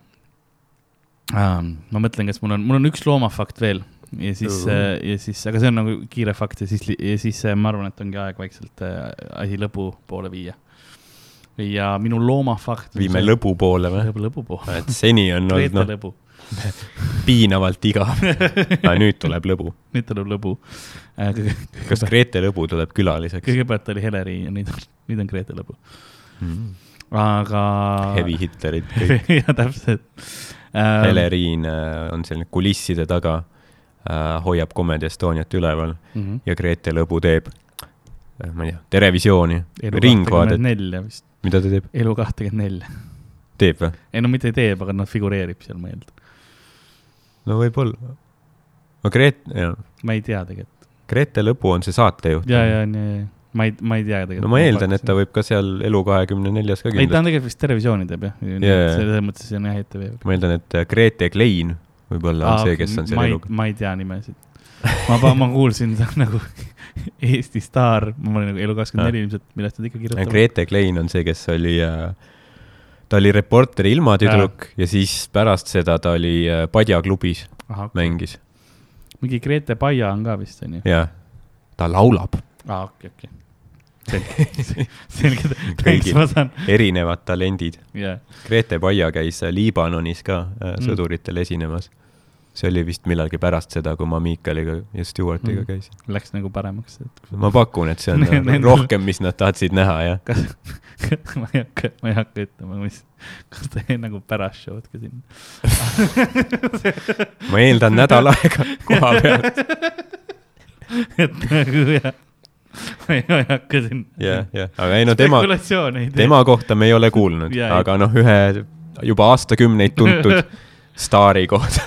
ma mõtlen, kas mul on, mul on üks loomafakt veel ja siis Õhu. äh, ja siis, aga see on nagu kiire fakt ja siis, ja siis äh, ma arvan, et ongi aeg vaikselt äh, asi lõpu poole viia. ja minu loomafakt. viime lõbu poole või? lõbu, poole. et seni on olnud noh, piinavalt igav. aga nüüd tuleb lõbu. nüüd tuleb lõbu. kas Grete Lõbu tuleb külaliseks? kõigepealt oli Heleri ja nüüd, nüüd on Grete lõbu. aga. Heavy Hitlerid kõik. jah, täpselt ähm,. Heleriin äh, on selline kulisside taga äh,, hoiab Comedy Estoniat üleval Mm -hmm. ja Grete Lõbu teeb, ma ei tea, Terevisiooni, Ringvaadet, nelja vist, mida ta teeb? elu kahtekümmend nelja. teeb või? ei no mitte ei tee, aga noh, figureerib seal, ma eeldan. No võib-olla. no Grete, jah, ma ei tea tegelikult. Grete Lõbu on see saatejuht. ja, ja, ja, ma ei, ma ei tea tegelikult. no ma eeldan, et ta võib ka seal Elu kahekümne neljas ka ei, ta kindlasti. on tegelikult vist Televisiooni teeb jah Jaa. selles mõttes on jah ETV. ma eeldan, et äh, Grete Klein võib-olla on see, kes on seal Elu,, ma ei tea nimesid. ma, ma kuulsin ta nagu Eesti staar, ma olin nagu Elu kakskümmend neli ilmselt, millest nad ikka kirjutavad. Grete Klein on see, kes oli äh, ta oli Reporteri ilmatüdruk ja siis pärast seda ta oli äh, Padja klubis, mängis mingi Grete Paia on ka vist onju. ja ta laulab aa, okei, okei. selge, selge, Kõigil. erinevad talendid. jah. Grete Paia käis äh, Liibanonis ka äh, Mm. sõduritel esinemas. See oli vist millalgi pärast seda, kui ma Miikaliga ja Stewartiga Mm. käisin. Läks nagu paremaks. ma pakun, et see on Nendel- rohkem, mis nad tahtsid näha, jah. kas, ma ei hakka, ma ei hakka ütlema, mis, kas ta jäi nagu pärast show'd ka sinna. ma eeldan nädal aega koha pealt. et nagu jah, ma ei, hakka sinna. jah, jah, aga ei no tema, tema kohta me ei ole kuulnud, ei. aga noh, ühe juba aastakümneid tuntud staari kohta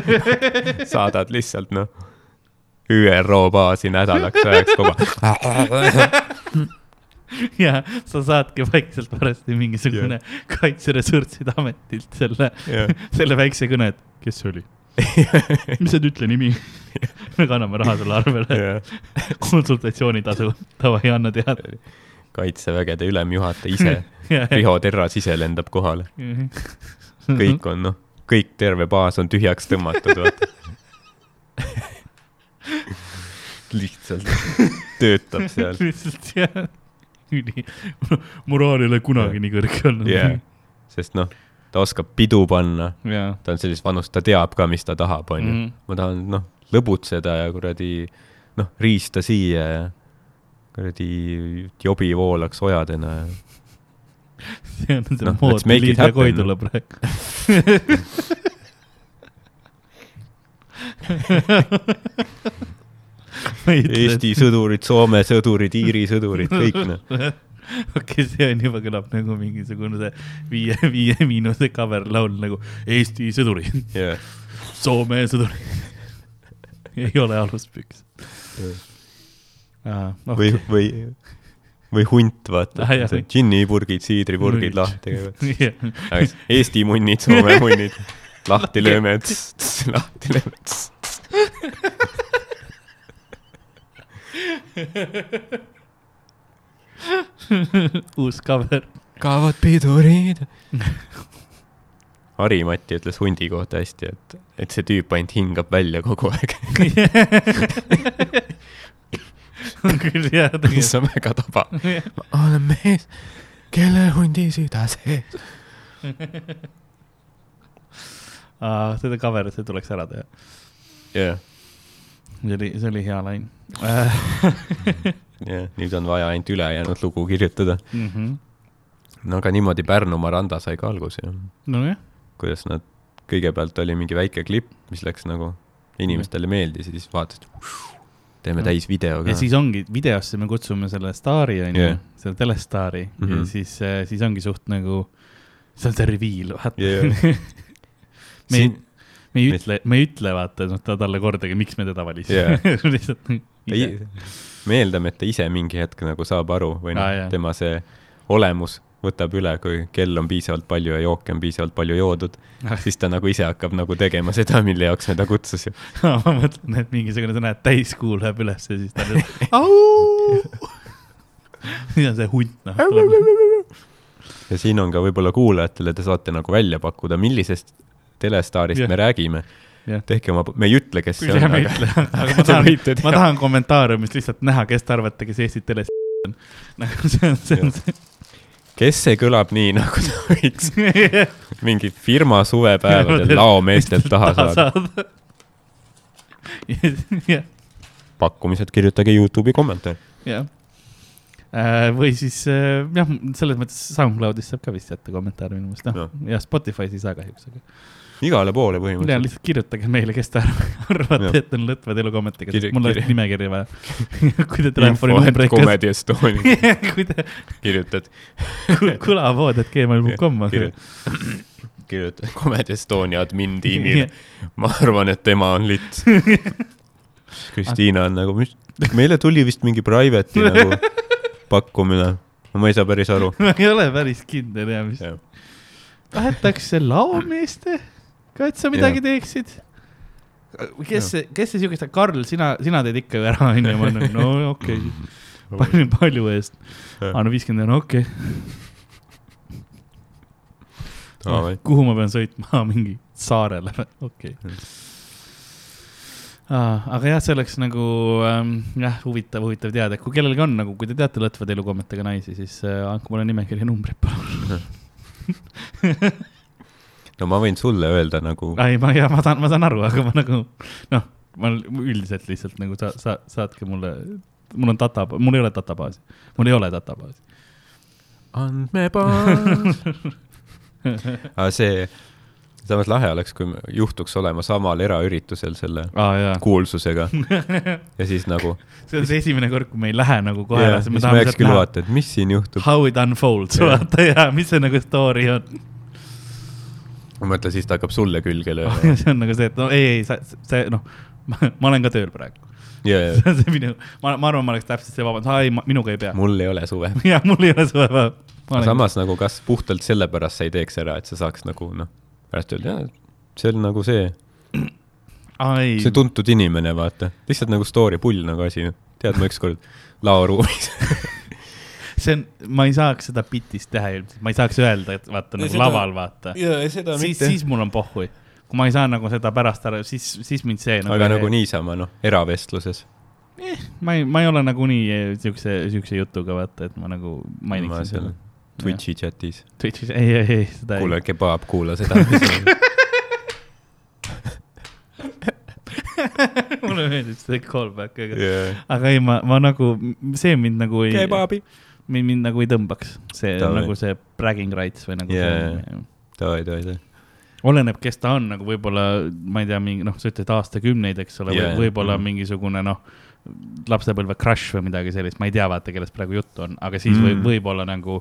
saadad lihtsalt noh, ÜRO baasi nädalaks ajaks kogu ja sa saadki vaikselt varsti mingisugune kaitseressursside ametilt selle, Jah. selle väikse kõne, et kes see oli? mis see ütle nimi? me kanname raha sulle arvele, konsultatsioonitasu, davai, anna teada. kaitsevägede ülemjuhataja ise, Riho Terras ise lendab kohale, kõik on noh, kõik terve baas on tühjaks tõmmatud, vaata. lihtsalt töötab seal. lihtsalt jah, üli, moraal ei ole kunagi nii kõrge olnud jah, sest noh, ta oskab pidu panna, jaa, ta on sellist vanust, ta teab ka, mis ta tahab, onju Mhm.. ma tahan noh, lõbutseda ja kuradi noh, riista siia ja kuradi jobi voolaks ojadena ja see on see Noh, mood let's, make it Liidia happen, Koidula praegu. ei ütle, Eesti sõdurid, Soome sõdurid, Iiri sõdurid, kõik noh. okei, see on juba kõlab nagu mingisugune see viie, viie miinuse cover laul nagu Eesti sõdurid, jah, Soome sõdurid. ei ole aluspüks. või, või, või hunt, vaata Ah, džinnipurgid, siidripurgid lahti käivad. Eesti munnid, Soome munnid, lahti lööme, lahti lööme. uus cover. kaovad pidurid. Harimati ütles hundi kohta hästi, et, et see tüüp ainult hingab välja kogu aeg, on küll jah, mis on väga taba. ma olen mees, kelle hundi süda sees. Aa, seda cover, see tuleks ära teha. jah, see oli, see oli hea lain. jah, nüüd on vaja ainult ülejäänud lugu kirjutada. Mhm. no aga niimoodi Pärnu Maranda sai ka alguse ju, nojah, kuidas nad, kõigepealt oli mingi väike klipp, mis läks nagu, inimestele meeldis ja siis vaatasid, teeme täis video ja ka. siis ongi, videosse me kutsume selle staari, onju selle telestaari mm -hmm. ja Mhm. siis, siis ongi suht nagu, see on see reveal, vaata Jah. me ei Siin-, me ei ütle, me ei ütle, vaata, noh, ta talle kordagi, miks me teda valisime Jah. lihtsalt nagu ei, me eeldame, et ta ise mingi hetk nagu saab aru või noh jah. tema see olemus võtab üle, kui kell on piisavalt palju ja jooke on piisavalt palju joodud, siis ta nagu ise hakkab nagu tegema seda, mille jaoks me ta kutsusime. ma mõtlen, et mingisugune, sa näed, täiskuu läheb üles ja siis ta lihtsalt au. siis on see hunt, noh. ja siin on ka võib-olla kuulajatele, te saate nagu välja pakkuda, millisest telestaarist Jah. me räägime. Jah. tehke oma, me ei ütle, kes see on, aga ütle, aga ma tahan ma tahan kommentaariumist lihtsalt näha, kes te arvate, kes Eesti teles on. nagu see on, see on see. Kes see kõlab nii, nagu ta võiks mingi firma suvepäevadel laomeestelt taha saada. pakkumised kirjutage Youtube'i kommentaar. jah. või siis äh, jah, selles mõttes SoundCloudis saab ka vist jätta kommentaare minu meelest, noh Jah. ja Spotify's ei saa kahjuks, aga igale poole põhimõtteliselt. lihtsalt kirjutage meile, kes te arv- arvate et on lõtvad elukommetiga, Kirju- sest mul oleks kirju- nimekirja vaja. kui te info, et telefoninumbreid kas- Comedy Estonia kui te kirjutad, kõlavood, et gmail.com, aga kirjutad Comedy Estonia admin tiimile. ma arvan, et tema on lits. Kristiina on nagu, meile tuli vist mingi private'i nagu pakkumine. ma ei saa päris aru. ma ei ole päris kindel jah, mis tahetakse laomeeste ka, et sa midagi teeksid. kes see, kes see siukest, Karl, sina, sina teed ikka ju ära, onju, ma olen no okei okay. palju, palju eest. No viiskümmend on okei okay.. kuhu ma pean sõitma, mingi saarele, okei okay.. aga jah, see oleks nagu ähm, jah, huvitav, huvitav teada, kui kellelgi on nagu, kui te teate lõtvade elukommetega naisi, siis äh, andke mulle nimekirja numbrid palun. No ma võin sulle öelda nagu, ei, ma, ma saan, ma saan aru, aga ma nagu noh, ma üldiselt lihtsalt nagu sa, sa saatke mulle, mul on data, mul ei ole databaasi, mul ei ole databaasi. andmebaas. aga see, samas lahe oleks, kui juhtuks olema samal eraüritusel selle jaa, kuulsusega ja siis nagu. see on see esimene kord, kui me ei lähe nagu kohe ja edasi, siis me tahame sealt näha, et mis siin juhtub. how it unfolds, Jah. vaata ja mis see nagu story on. Ma mõtlen, siis ta hakkab sulle külge lööma. see on nagu see, et no ei, ei, sa, see noh, ma olen ka tööl praegu. ja see on see minu, ma, ma arvan, ma oleks täpselt see vabandus, ei, minuga ei pea. mul ei ole suve. jah, mul ei ole suve vaja. samas nagu kas puhtalt sellepärast sa ei teeks ära, et sa saaks nagu noh, pärast öelda, see on nagu see, see tuntud inimene, vaata, lihtsalt nagu story pull nagu asi, tead, ma ükskord laoruumis see on, ma ei saaks seda bitist teha ilmselt, ma ei saaks öelda, et vaata Ei, nagu seda- laval vaata. ja seda siis, siis mul on pohhui. kui ma ei saa nagu seda pärast ära, siis, siis mind see aga nagu niisama noh, eravestluses. ma ei, ma ei ole nagunii siukse, siukse jutuga vaata, et ma nagu ma mainiksin seal seda. Twitch'i chatis, Twitch'is, ei, ei, ei, seda kuule ei. kebaab, kuula seda. mulle meeldib see callback, aga, aga ei, ma, ma nagu, see mind nagu ei, kebaabi. mind, mind nagu ei tõmbaks, see Davai. nagu see bragging rights või nagu Jaa, see davai, davai, davai. oleneb, kes ta on, nagu võib-olla, ma ei tea, mingi noh, sa ütled aastakümneid, eks ole yeah,, võib-olla mhm. mingisugune noh, lapsepõlve crush või midagi sellist, ma ei tea, vaata, kellest praegu juttu on, aga siis mm. Mm. võib, võib-olla nagu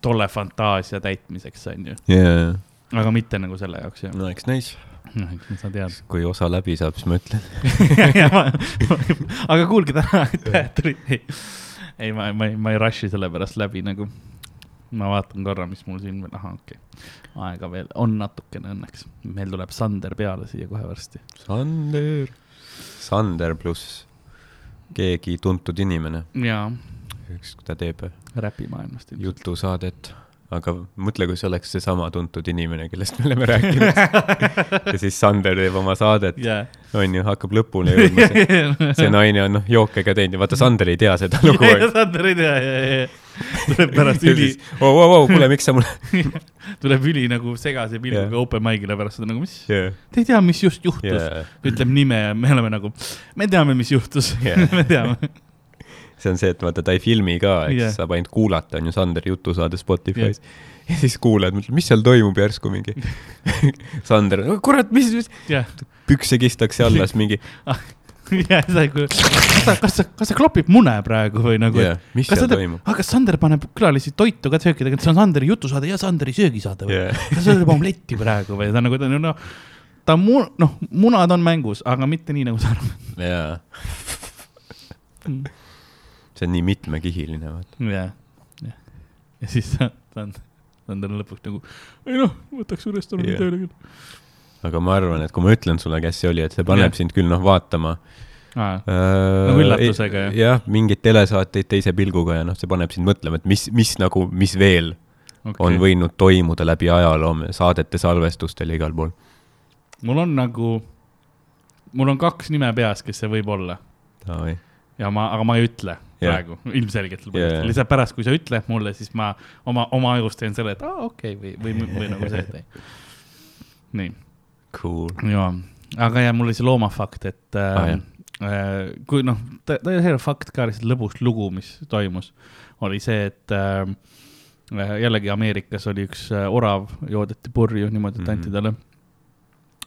tolle fantaasia täitmiseks, on ju, jaa, aga mitte nagu selle jaoks, jah. no eks näis, noh, eks sa tead. kui osa läbi saab, siis ma ütlen. aga kuulge täna, et tulid, ei, ma, ma ei, ma ei rush'i selle pärast läbi nagu. ma vaatan korra, mis mul siin veel, ahah, okei okay., aega veel on natukene õnneks, meil tuleb Sander peale siia kohe varsti. Sander, Sander pluss keegi tuntud inimene, jaa, üks, ta teeb räpimaailmast ilmselt. jutusaadet, aga mõtle, kui see oleks seesama tuntud inimene, kellest me oleme rääkinud. ja siis Sander teeb oma saadet, jaa. onju, hakkab lõpuni jõudma. see naine on noh, jookega teinud ja vaata, Sander ei tea seda lugu. Sander ei tea, ja, ja, ja. tuleb pärast üli oo, oo, oo, kuule, miks sa mulle. tuleb üli nagu segase pilguga yeah. open mic'ile pärast seda nagu, mis, jaa, te ei tea, mis just juhtus yeah.. ütleb nime ja me oleme nagu, me teame, mis juhtus yeah., me teame. See on see, et vaata, ta ei filmi ka, eks Jah. yeah., saab ainult kuulata, on ju, Sanderi jutusaade Spotify's yeah.. ja siis kuulad, mõtled, mis seal toimub järsku mingi. Sander, kurat, mis, mis, jah, pükse kistakse alla, siis mingi ja sa ei kuule, kas ta, kas ta, kas ta klopib mune praegu või nagu yeah., mis seal ta toimub. aga kas Sander paneb külalisi toitu ka söökida, kas see on Sanderi jutusaade ja Sanderi söögisaade või Yeah. kas ta teeb omletti praegu või ta nagu, ta noh, ta mu-, noh, munad on mängus, aga mitte nii, nagu sa arvad. jaa, see on nii mitmekihiline, vaata. jah, jah. ja siis ta, ta on, Sander on lõpuks nagu, ei noh, võtaks su restorani Jah. tööle küll. aga ma arvan, et kui ma ütlen sulle, kes see oli, et see paneb Jah. sind küll noh, vaatama aa, äh, Nagu üllatusega, jah? jah, mingeid telesaateid teise pilguga ja noh, see paneb sind mõtlema, et mis, mis nagu, mis veel okay. on võinud toimuda läbi ajaloo saadete salvestustel ja igal pool. mul on nagu, mul on kaks nime peas, kes see võib olla ja ma, aga ma ei ütle Praegu, ilmselgelt Jah, jah. lihtsalt pärast, kui sa ütled mulle, siis ma oma, oma ajus teen selle, et aa, okei okay, või, või, või nagu see, et ei. nii, cool. ja, aga ja mul oli see loomafakt, et Ah, äh, äh, kui noh, ta, ta ei ole fakt ka, lihtsalt lõbus lugu, mis toimus, oli see, et äh, jällegi Ameerikas oli üks äh, orav, joodeti purju niimoodi, et anti Mhm. talle ähm,.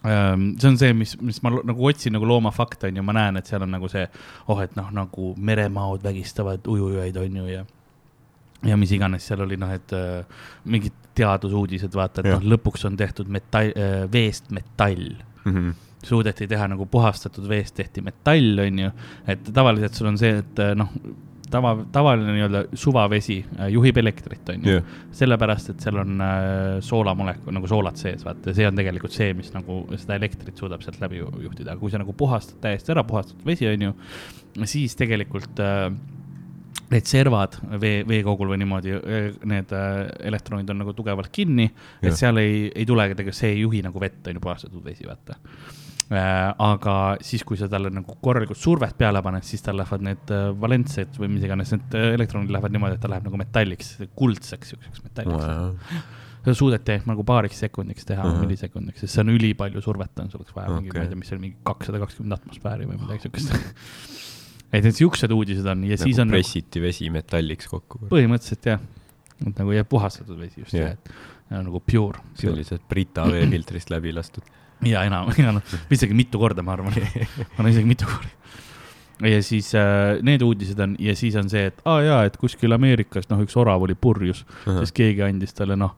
See on see, mis, mis ma nagu otsin nagu loomafakte on ju, ma näen, et seal on nagu see, oh, et noh, nagu meremaod vägistavad ujujaid on ju ja ja mis iganes seal oli noh, et äh, mingid teadusuudised, vaata, et noh, lõpuks on tehtud metall äh,, veest metall Mhm. suudeti teha nagu puhastatud veest tehti metall, on ju, et tavaliselt sul on see, et äh, noh, tava, tavaline nii-öelda suvavesi äh, juhib elektrit, on ju. Jah, sellepärast, et seal on äh, soolamolekul nagu soolad sees, vaata, see on tegelikult see, mis nagu seda elektrit suudab sealt läbi ju- juhtida, aga kui sa nagu puhastad täiesti ära, puhastatud vesi on ju, siis tegelikult äh, need servad vee, veekogul või niimoodi, need äh, elektronid on nagu tugevalt kinni, et seal ei, ei tegelikult, see ei juhi nagu vett, on ju, puhastatud vesi, vaata. äh,. Aga siis, kui sa talle nagu korralikult survet peale paned, siis tal lähevad need äh, valentsed või mis iganes, need äh, elektronid lähevad niimoodi, et ta läheb nagu metalliks, kuldseks siukseks metalliks wow.. seda suudeti nagu paariks sekundiks teha uh, Ahah. millisekundiks, sest see on ülipalju survet on, sul oleks vaja mingi, Okei. ma ei tea, mis see oli, mingi kakssada kakskümmend atmosfääri või midagi siukest. et need siuksed uudised on ja nagu siis on nagu, pressiti vesi metalliks kokku. põhimõtteliselt jah, et nagu jääb puhastatud vesi just yeah. et ja nagu pure, pure. sealt Brita veefiltrist läbi lastud. Ja enam, ja noh, isegi mitu korda, ma arvan, ma arvan isegi mitu korda. ja siis äh, need uudised on ja siis on see, et aa ah, jaa, et kuskil Ameerikas noh, üks orav oli purjus, siis keegi andis talle noh,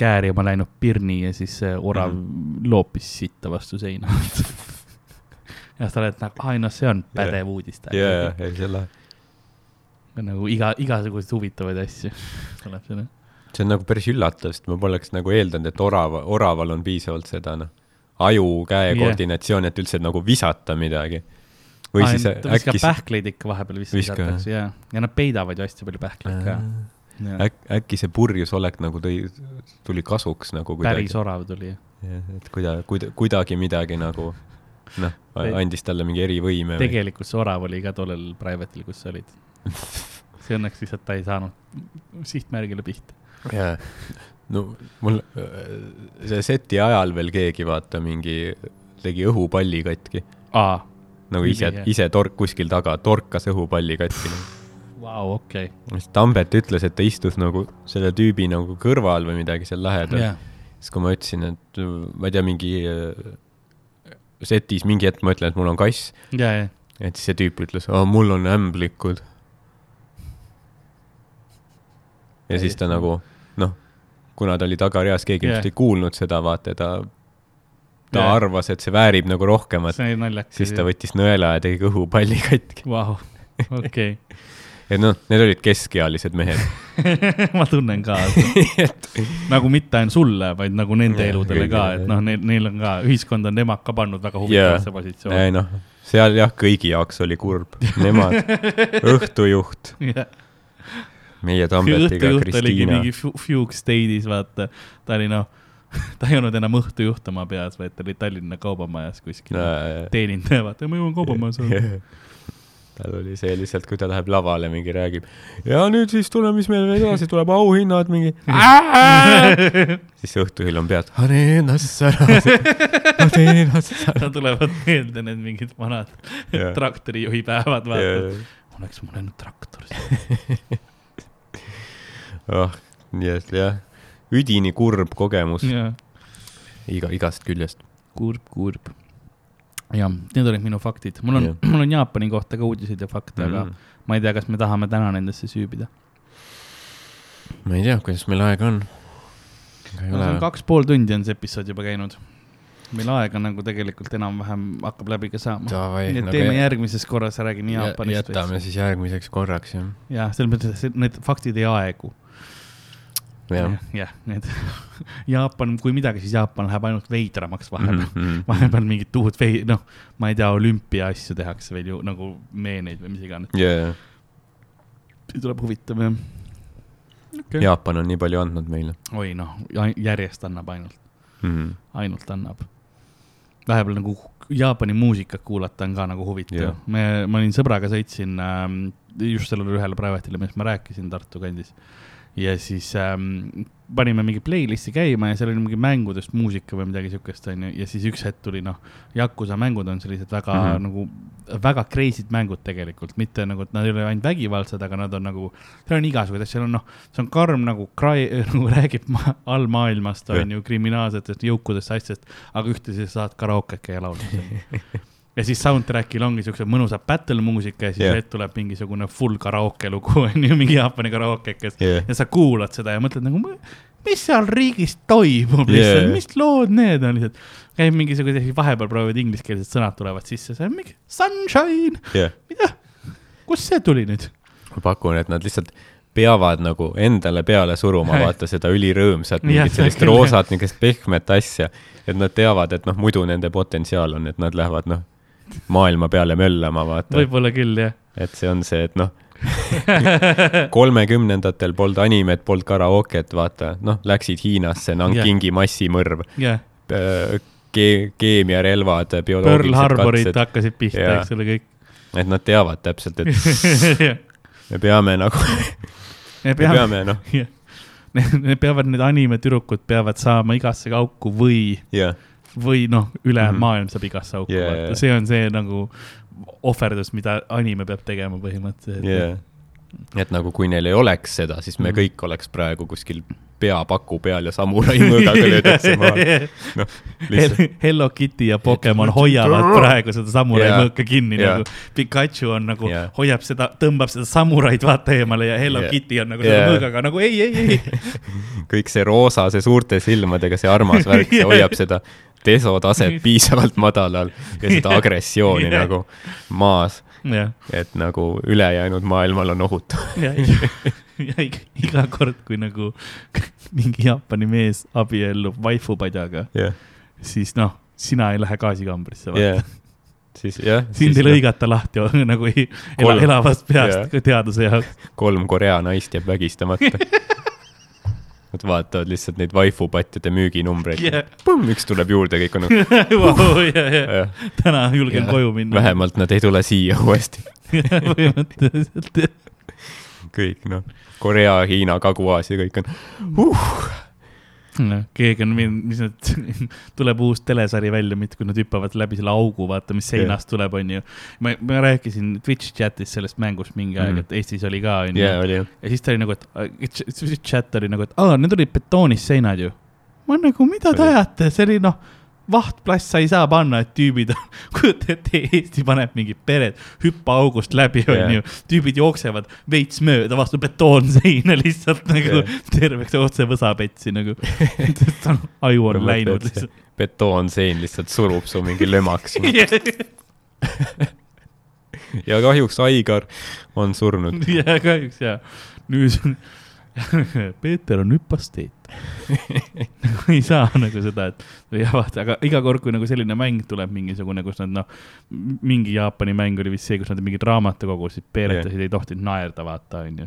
käärima läinud pirni ja siis see orav Mhm. loopis sitta vastu seina. ja sa oled nagu, aa ei noh, see on pädev uudis. jaa, ei see on lahe. nagu iga, igasuguseid huvitavaid asju tuleb selle. see on nagu päris üllatav, sest ma poleks nagu eeldanud, et orava, oraval on piisavalt seda noh, aju-käe Jah. koordinatsiooni, et üldse nagu visata midagi. või siis ta viskab äkki, pähkleid ikka vahepeal vist Viskab, visatakse ja, ja nad peidavad ju hästi palju pähkleid ka. äkki, äkki see purjus olek nagu tõi, tuli kasuks nagu kuidagi päris. orav tuli. et kuida-, kuida-, kuidagi midagi nagu noh, andis talle mingi erivõime või tegelikult see orav oli ka tollel private'il, kus sa olid. see õnneks lihtsalt ta ei saanud sihtmärgile pihta. jaa, no mul see seti ajal veel keegi vaata mingi tegi õhupalli katki, nagu ise ise tork kuskil taga, torkas õhupalli katki. vau, okei. Tambet ütles, et ta istus nagu selle tüübi nagu kõrval või midagi seal lähedal. jah, siis kui ma ütlesin, et ma ei tea, mingi äh, setis mingi hetk ma ütlen, et mul on kass, ja, ja, et siis see tüüp ütles, mul on ämblikud. ja siis ta nagu kuna ta oli tagareas, keegi Jah. ilmselt ei kuulnud seda, vaata, ta, ta Jah. arvas, et see väärib nagu rohkemat, siis ta võttis nõela ja tegi õhupalli katki. Vau, okei. et noh, need olid keskealised mehed. ma tunnen ka, nagu mitte ainult sulle, vaid nagu nende Jah, eludele ka, et noh, neil, neil on ka, ühiskond on nemad ka pannud väga huvitavasse positsiooni. ei noh, seal jah, kõigi jaoks oli kurb, nemad, õhtujuht, meie Tambetiga Kristiina Fugue State'is, vaata, ta oli noh, ta ei olnud enam õhtujuht oma peas, vaid ta oli Tallinna Kaubamajas kuskil teenindaja, vaata, ma jõuan Kaubamajas olla. tal oli see lihtsalt, kui ta läheb lavale mingi räägib ja nüüd siis tuleme, mis meil veel edasi tuleb, auhinnad mingi. siis õhtuööl on pead. tulevad meelde need mingid vanad traktorijuhi päevad, vaata. oleks mul ainult traktor. oh, nii et jah, üdini kurb kogemus jah, iga, igast küljest. kurb, kurb. jah, need olid minu faktid, mul on Jah. mul on Jaapani kohta ka uudiseid ja fakte, aga Mm. ma ei tea, kas me tahame täna nendesse süübida. ma ei tea, kuidas meil aega on. ei ole. kaks pool tundi on see episood juba käinud. meil aega nagu tegelikult enam-vähem hakkab läbi ka saama. Nii et teeme järgmises korras, räägime Jaapanist. jätame siis järgmiseks korraks jah. jah, selles mõttes, et need faktid ei aegu. jah. jah, need Jaapan, kui midagi, siis Jaapan läheb ainult veidramaks vahepeal mm. Mhm. -hmm. vahepeal mingit uut vei-, noh, ma ei tea, olümpia asju tehakse veel ju nagu meeneid või mis iganes. jaa, see tuleb huvitav jah okay.. Jaapan on nii palju andnud meile oi noh, järjest annab ainult, mm. -hmm. ainult annab. vahepeal nagu Jaapani muusikat kuulata on ka nagu huvitav yeah.. me, ma olin sõbraga sõitsin ähm, just sellele ühele private'ile, millest ma rääkisin Tartu kandis. Ja siis ähm, panime mingi playlist'i käima ja seal oli mingi mängudest muusika või midagi siukest, onju. ja siis üks hetk tuli noh, Yakuza mängud on sellised väga mm. -hmm. nagu, väga crazy'd mängud tegelikult, mitte nagu, et nad ei ole ainult vägivaldsed, aga nad on nagu, seal on igasuguseid asju, seal on noh, see on karm nagu cry, nagu räägib ma, allmaailmast, Jah. on ju, kriminaalsetest jõukudest asjadest, aga ühtlasi sa saad karaoket käia laulmas. ja siis soundtrack'il ongi siuksed mõnusad battle muusika ja siis yeah. tuleb mingisugune full karaoke lugu, on ju, mingi Jaapani karaokekes Yeah. ja sa kuulad seda ja mõtled nagu, mis seal riigis toimub lihtsalt yeah., mis lood need on lihtsalt. käib mingisugused, vahepeal proovivad ingliskeelsed sõnad tulevad sisse, see on mingi sunshine, jah, mida, kust see tuli nüüd? ma pakun, et nad lihtsalt peavad nagu endale peale suruma, vaata seda ülirõõmsat, mingit sellist roosat, niisugust pehmet asja. et nad teavad, et noh, muidu nende potentsiaal on, et nad lähevad noh, maailma peale möllama, vaata. võib-olla küll, jah. et see on see, et noh, kolmekümnendatel polnud animet, polnud karaoket, vaata, noh, läksid Hiinasse, Nankingi massimõrv, jah, ke-, keemiarelvad, Pearl bioloogilised Harborit katsed, hakkasid pihta, eks ole, kõik. et nad teavad täpselt, et me peame nagu, me me peame noh, need peavad, need animetüdrukud peavad saama igasse auku või, jah, või noh, üle mm. -hmm. maailm saab igasse auku Yeah. yeah., vaata, see on see nagu ohverdus, mida anime peab tegema põhimõtteliselt jah. et nagu kui neil ei oleks seda, siis me Mhm. kõik oleks praegu kuskil peapaku peal ja samurai mõõgaga löödakse maha. lihtsalt Hello Kitty ja Pokemon hoiavad praegu seda samurai Jaa. mõõka kinni Jaa. nagu. Pikachu on nagu Jaa. hoiab seda, tõmbab seda samuraid vaata eemale ja Hello Jaa. Kitty on nagu selle Jaa. mõõgaga nagu ei, ei, ei. kõik see roosa, see suurte silmadega, see armas värk, see hoiab seda desotaset piisavalt madalal ja seda agressiooni Jah. nagu maas, jah, et nagu ülejäänud maailmal on ohutu. ja, ja iga, iga kord, kui nagu mingi Jaapani mees abiellub vaifupadjaga, jah, siis noh, sina ei lähe gaasikambrisse, vaata jah, siis jah. sind ei lõigata lahti nagu ei, ela, Kolm. elavast peast yeah. teaduse jaoks. kolm Korea naist jääb vägistamata. Nad vaatavad lihtsalt neid vaifupatjade müüginumbreid Yeah. yeah.. üks tuleb juurde, kõik on nagu jah, täna julgen jah. koju minna. vähemalt nad ei tule siia uuesti. põhimõtteliselt jah. kõik noh, Korea, Hiina, Kagu-Aasia, kõik on uh,. noh, keegi on, mis need, tuleb uus telesari välja, mitte kui nad hüppavad läbi selle augu, vaata, mis seinast tuleb, onju. ma, ma rääkisin Twitch chat'is sellest mängust mingi aeg Mhm. mm., et Eestis oli ka, onju ja siis ta oli nagu, et ch- chat oli nagu, et aa, need olid betoonist seinad ju. ma nagu, mida te ajate, see oli noh, vahtplass sa ei saa panna, et tüübid, kujuta ette, Eesti paneb mingid pered, hüppa august läbi, Jah. onju. tüübid jooksevad veits mööda vastu betoonseina lihtsalt nagu Jah. terveks otse võsapetsi nagu. aju on läinud lihtsalt. betoonsein lihtsalt surub su mingi lömaks ja kahjuks Aigar on surnud. ja kahjuks jaa. nüüd Peeter on hüpasteet. nagu ei saa nagu seda, et jah, vaata, aga iga kord, kui nagu selline mäng tuleb mingisugune, kus nad noh, mingi Jaapani mäng oli vist see, kus nad mingid raamatukogusid peeretasid, ei tohtinud naerda, vaata, onju.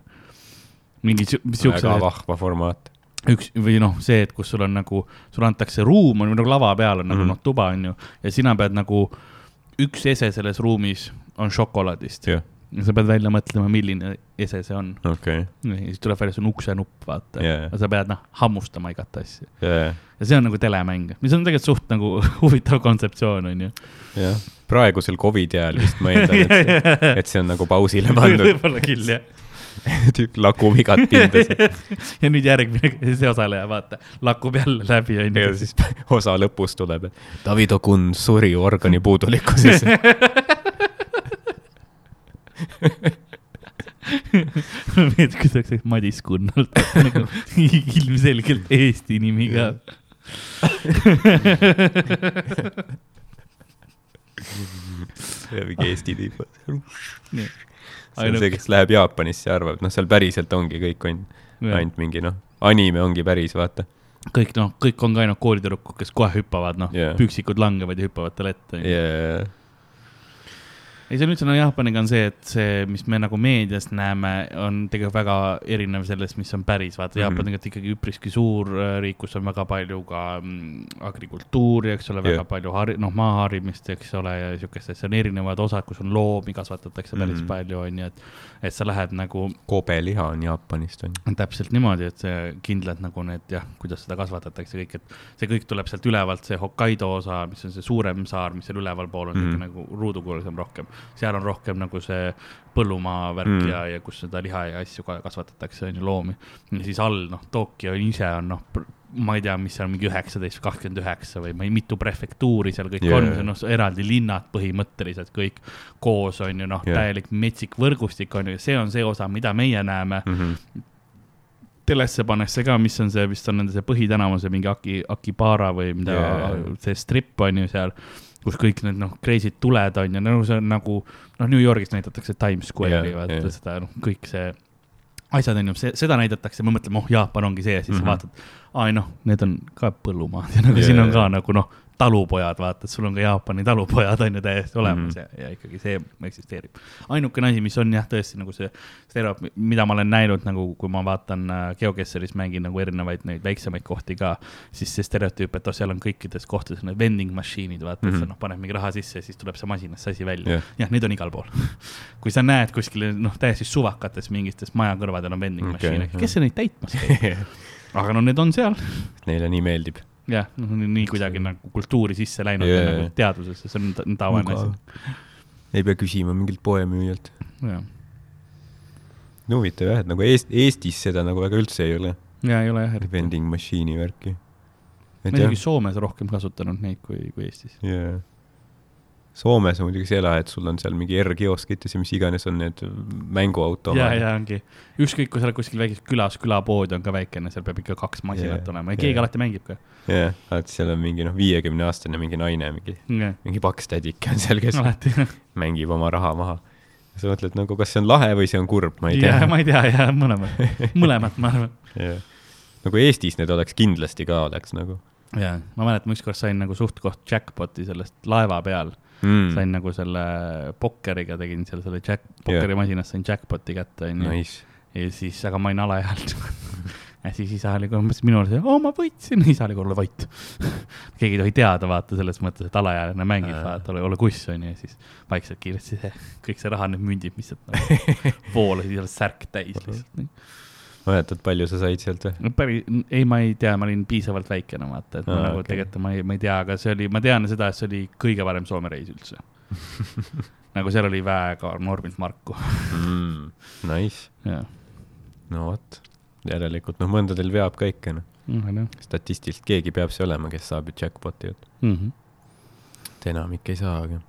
mingi siu- väga siukse, vahva formaat. üks või noh, see, et kus sul on nagu, sulle antakse ruum, on nagu lava peal on nagu Mhm. noh, tuba on ju, ja sina pead nagu, üks ese selles ruumis on šokolaadist ja sa pead välja mõtlema, milline ese see on. okei, ja siis tuleb välja, see on uksenupp, vaata yeah.. sa pead noh, hammustama igat asja. jah, ja see on nagu telemäng, mis on tegelikult suht nagu huvitav kontseptsioon, onju. jah. praegusel Covidi ajal vist ma eeldan, et, et see on nagu pausile pandud, võib-olla küll, jah. tükk lakub igat pinda ja nüüd järgmine, see osaleja, vaata, lakub jälle läbi, ja onju. siis osa lõpus tuleb, et Davido Kun suri organi puudulikkuses. meeldib, kui see oleks Madis Kunnalt nagu ilmselgelt Eesti nimi ka. mingi Eesti tüüp. see on see, kes läheb Jaapanisse ja arvab, noh, seal päriselt ongi kõik on ainult mingi noh, anime ongi päris, vaata. kõik noh, kõik on ka ainult koolitüdrukud, kes kohe hüppavad, noh yeah., püksikud langevad ja hüppavad talle ette. ja, ei, see on üldse no Jaapaniga on see, et see, mis me nagu meedias näeme, on tegelikult väga erinev sellest, mis on päris, vaata mm. -hmm. Jaapan tegelikult ikkagi üpriski suur äh, riik, kus on väga palju ka mm, agrikultuuri, eks ole, väga Jah. palju hari-, noh, maaharimist, eks ole, ja siukest asja, on erinevad osad, kus on loomi kasvatatakse päris mm. -hmm. palju, on ju, et, et sa lähed nagu kobeliha on Jaapanist, on ju. täpselt niimoodi, et see kindlad nagu need jah, kuidas seda kasvatatakse kõik, et see kõik tuleb sealt ülevalt, see Hokkaido osa, mis on see suurem saar, mis seal ülevalpool on mm. -hmm. nagu ruudukuulsam rohkem. Seal on rohkem nagu see põllumaa värk mm ja, ja kus seda liha ja asju ka kasvatatakse, on ju loomi. ja siis all noh, Tokyo ise on noh, ma ei tea, mis seal mingi üheksateist või kakskümmend üheksa või ma ei, mitu prefektuuri seal kõik yeah. on, see noh, eraldi linnad põhimõtteliselt kõik koos on ju noh yeah., täielik metsik võrgustik on ju, see on see osa, mida meie näeme mm. -hmm. telesse pannakse ka, mis on see, vist on nende see põhitänava, see mingi Aki, Akibara või mida yeah., see strip on ju seal, kus kõik need noh, crazy'd tuled on ja nagu see on nagu noh, New Yorgis näidatakse Times Square'i yeah,, vaata yeah. seda noh, kõik see asjad on ju, seda näidatakse, me mõtleme, oh, Jaapan ongi see ja siis mm. -hmm. vaatad, aa ei noh, need on ka põllumaad ja nagu yeah, siin on jaa. ka nagu noh, talupojad, vaata, et sul on ka Jaapani talupojad on ju täiesti olemas mm. -hmm. ja, ja ikkagi see eksisteerib. ainukene asi, mis on jah, tõesti nagu see stereotüüp, mida ma olen näinud nagu, kui ma vaatan äh, GeoGuessaris mängin nagu erinevaid neid väiksemaid kohti ka, siis see stereotüüp, et oh, seal on kõikides kohtades need vending machine'id, vaata mm, -hmm. et sa Mhm. noh, paned mingi raha sisse ja siis tuleb see masinast see asi välja Jah. yeah.. jah, neid on igal pool. kui sa näed kuskil noh, täiesti suvakates mingites maja kõrvadel on vending okay, machine'e, kes see neid täitmas käib? aga no need on seal Neile nii meeldib. jah, noh nii kuidagi nagu kultuuri sisse läinud yeah. nagu teadvusesse, see on ta- tavaline asi. ei pea küsima mingilt poemüüjalt. no huvitav jah, et nagu Eest-, Eestis seda nagu väga üldse ei ole, ja ei ole jah, vending machine'i värki. ma isegi, Soomes rohkem kasutanud neid kui, kui Eestis. jaa. Soomes on muidugi see ela, et sul on seal mingi R-kioskites ja mis iganes on need ja, mänguautomaadid. ja ongi, ükskõik kui sa oled kuskil väikeses külas, külapood on ka väikene, seal peab ikka kaks masinat Jaa, olema ja jaa. keegi alati mängib ka. jah, alati seal on mingi noh, viiekümne aastane mingi naine, mingi, jah, mingi paks tädike on seal, kes alati. mängib oma raha maha. sa mõtled nagu, kas see on lahe või see on kurb, ma ei ja tea. ma ei tea, ja mõlemad, mõlemad, ma arvan. nagu Eestis need oleks kindlasti ka oleks nagu ja, ma mäletan, ma ükskord sain nagu suht koht jackpot'i sellest laeva peal mm.. Sain nagu selle pokkeriga tegin seal selle jack, pokkerimasinas sain jackpot'i kätte, onju. Ja siis, aga ma olin alaealine. ja siis isa oli umbes minu juures, oo ma võitsin, isa oli, ole vait. keegi ei tohi teada, vaata selles mõttes, et alaealine mängib, Aa. vaata, ole, ole kuss, onju, ja siis vaikselt kiiresti see, kõik see raha, need mündid, mis sealt nagu voolasid, jälle särk täis lihtsalt. mäletad, palju sa said sealt või? no päris, ei, ma ei tea, ma olin piisavalt väikene, vaata, et ma Aa, nagu okei. tegelikult ma ei, ma ei tea, aga see oli, ma tean seda, et see oli kõige parem Soome reis üldse. nagu seal oli väga normilt Marku, mm.. Nice, no vot, järelikult noh, mõndadel veab ka ikka noh, jah, statistiliselt keegi peab see olema, kes saab ju jackpot'i, et enamik ei saa, aga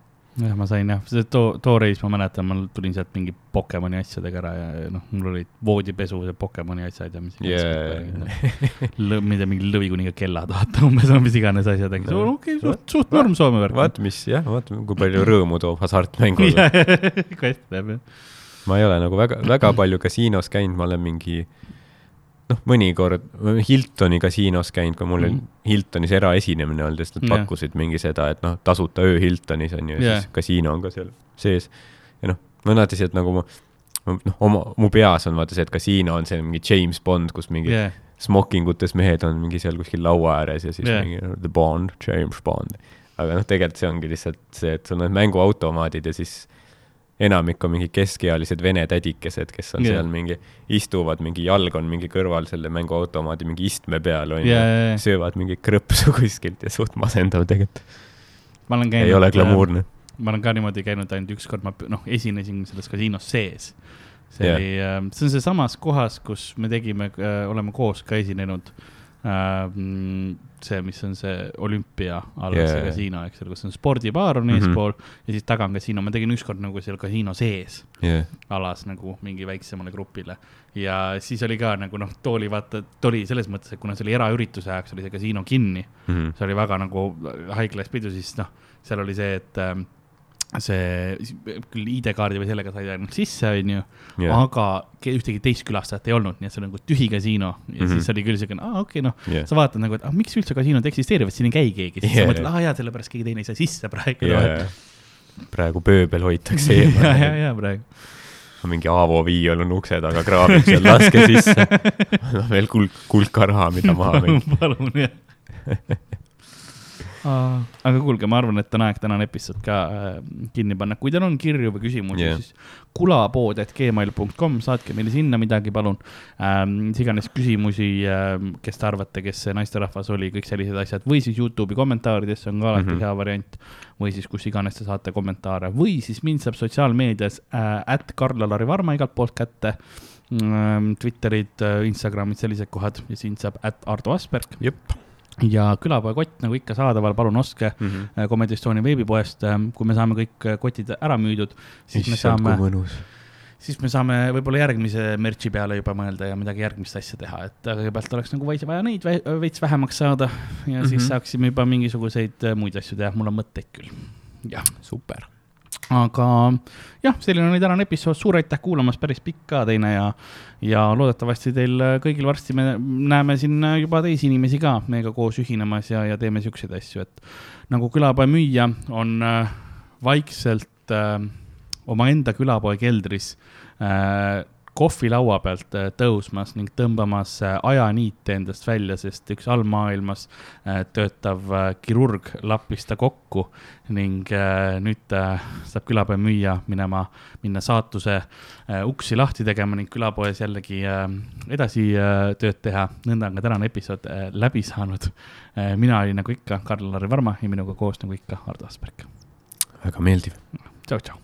jah, ma sain jah, see too, too reis ma mäletan, ma tulin sealt mingi Pokemoni asjadega ära ja ja noh, mul olid voodipesu ja Pokemoni asjad ja mis Yeah. iganes. ma ei tea, mingi lõvikuniga kellad, vaata umbes, mis iganes asjad, aga No. okei, suht, suht norm Soome värk. vaat mis jah, vaata kui palju rõõmu toob hasartmängud. kast teeb jah. ma ei ole nagu väga, väga palju kasiinos käinud, ma olen mingi noh, mõnikord Hiltoni kasiinos käinud, kui mul oli Mhm. Hiltonis eraesinemine olnud ja siis nad Jah. pakkusid mingi seda, et noh, tasuta öö Hiltonis on ju, ja Jah. siis kasiino on ka seal sees. ja noh, mõned asjad nagu ma, noh, oma, mu peas on vaata see, et kasiino on see mingi James Bond, kus mingi yeah. smokingutes mehed on mingi seal kuskil laua ääres ja siis yeah. mingi no, The Bond, James Bond. aga noh, tegelikult see ongi lihtsalt see, et sul on mänguautomaadid ja siis enamik on mingi keskealised vene tädikesed, kes on yeah. seal mingi, istuvad, mingi jalg on mingi kõrval selle mänguautomaadi mingi istme peal onju ja, ja, ja. söövad mingi krõpsu kuskilt ja suht masendav tegelikult. ma olen käinud. ei ole glamuurne. ma olen ka niimoodi käinud ainult ükskord, ma noh, esinesin selles kasiinos sees. see Jah. oli, see on sealsamas kohas, kus me tegime, oleme koos ka esinenud. see, mis on see olümpia all yeah. see kasiino, eks ole, kus on spordibaar on Mhm. eespool mm -hmm. ja siis taga on kasiino, ma tegin ükskord nagu seal kasiino sees jah, alas nagu mingi väiksemale grupile. ja siis oli ka nagu noh, too oli vaata, too oli selles mõttes, et kuna see oli eraürituse ajaks, oli see kasiino kinni Mhm. see oli väga nagu haiglas pidu, siis noh, seal oli see, et ähm, see küll ID-kaardi või sellega sai ainult sisse, onju, jah, aga ühtegi teist külastajat ei olnud, nii et see oli nagu tühi kasiino ja mm. -hmm. siis oli küll siukene, aa okei okay,, noh, jah, sa vaatad nagu, et ah, miks üldse kasiinod eksisteerivad, siin ei käi keegi, siis Yeah. sa mõtled, aa jaa, sellepärast keegi teine ei saa sisse praegu. jah. praegu pööbel hoitakse ja, ja, eemal. ja praegu. mingi Aavo Viiol on ukse taga kraabib seal, laske sisse. noh, veel kulk, kulka raha, mida maha mängida. palun, jah. aga kuulge, ma arvan, et on aeg tänane episood ka äh, kinni panna, kui teil on kirju või küsimusi yeah., siis kulapood.gmail.com, saatke meile sinna midagi, palun ähm,. mis iganes küsimusi ähm,, kes te arvate, kes see naisterahvas oli, kõik sellised asjad või siis Youtube'i kommentaaridesse on ka alati mm. -hmm. hea variant. või siis kus iganes te saate kommentaare või siis mind saab sotsiaalmeedias äh, at Karl-Alari Varma igalt poolt kätte ähm, Twitterid, Instagramid, sellised kohad ja sind saab at Ardo Asperg jep. Ja külapoekott nagu ikka saadaval, palun ostke äh, Comedy Estonia veebipoest, kui me saame kõik äh, kotid ära müüdud, siis me saame, siis me saame võib-olla järgmise merch'i peale juba mõelda ja midagi järgmist asja teha, et äh, kõigepealt oleks nagu veits vaja neid veits vähemaks saada ja mm -hmm. siis Mhm. saaksime juba mingisuguseid äh, muid asju teha, mul on mõtteid küll. jah, super. Aga jah, selline oli tänane episood, suur aitäh kuulamast, päris pikk ka teine ja, ja loodetavasti teil äh, kõigil varsti me näeme siin äh, juba teisi inimesi ka meiega koos ühinemas ja, ja teeme siukseid asju, et nagu külapoe müüja on äh, vaikselt äh, omaenda külapoe keldris äh, kohvilaua pealt äh, tõusmas ning tõmbamas äh, ajaniite endast välja, sest üks allmaailmas äh, töötav kirurg lappis ta kokku ning nüüd äh, saab külapoe müüja minema, minna saatuse uksi lahti tegema ning külapoes jällegi edasi tööd teha. nõnda on ka tänane episood läbi saanud mina olin nagu ikka Karl-Lari Varma ja minuga koos nagu ikka Ardo Asperg. väga meeldiv. tšau, tšau.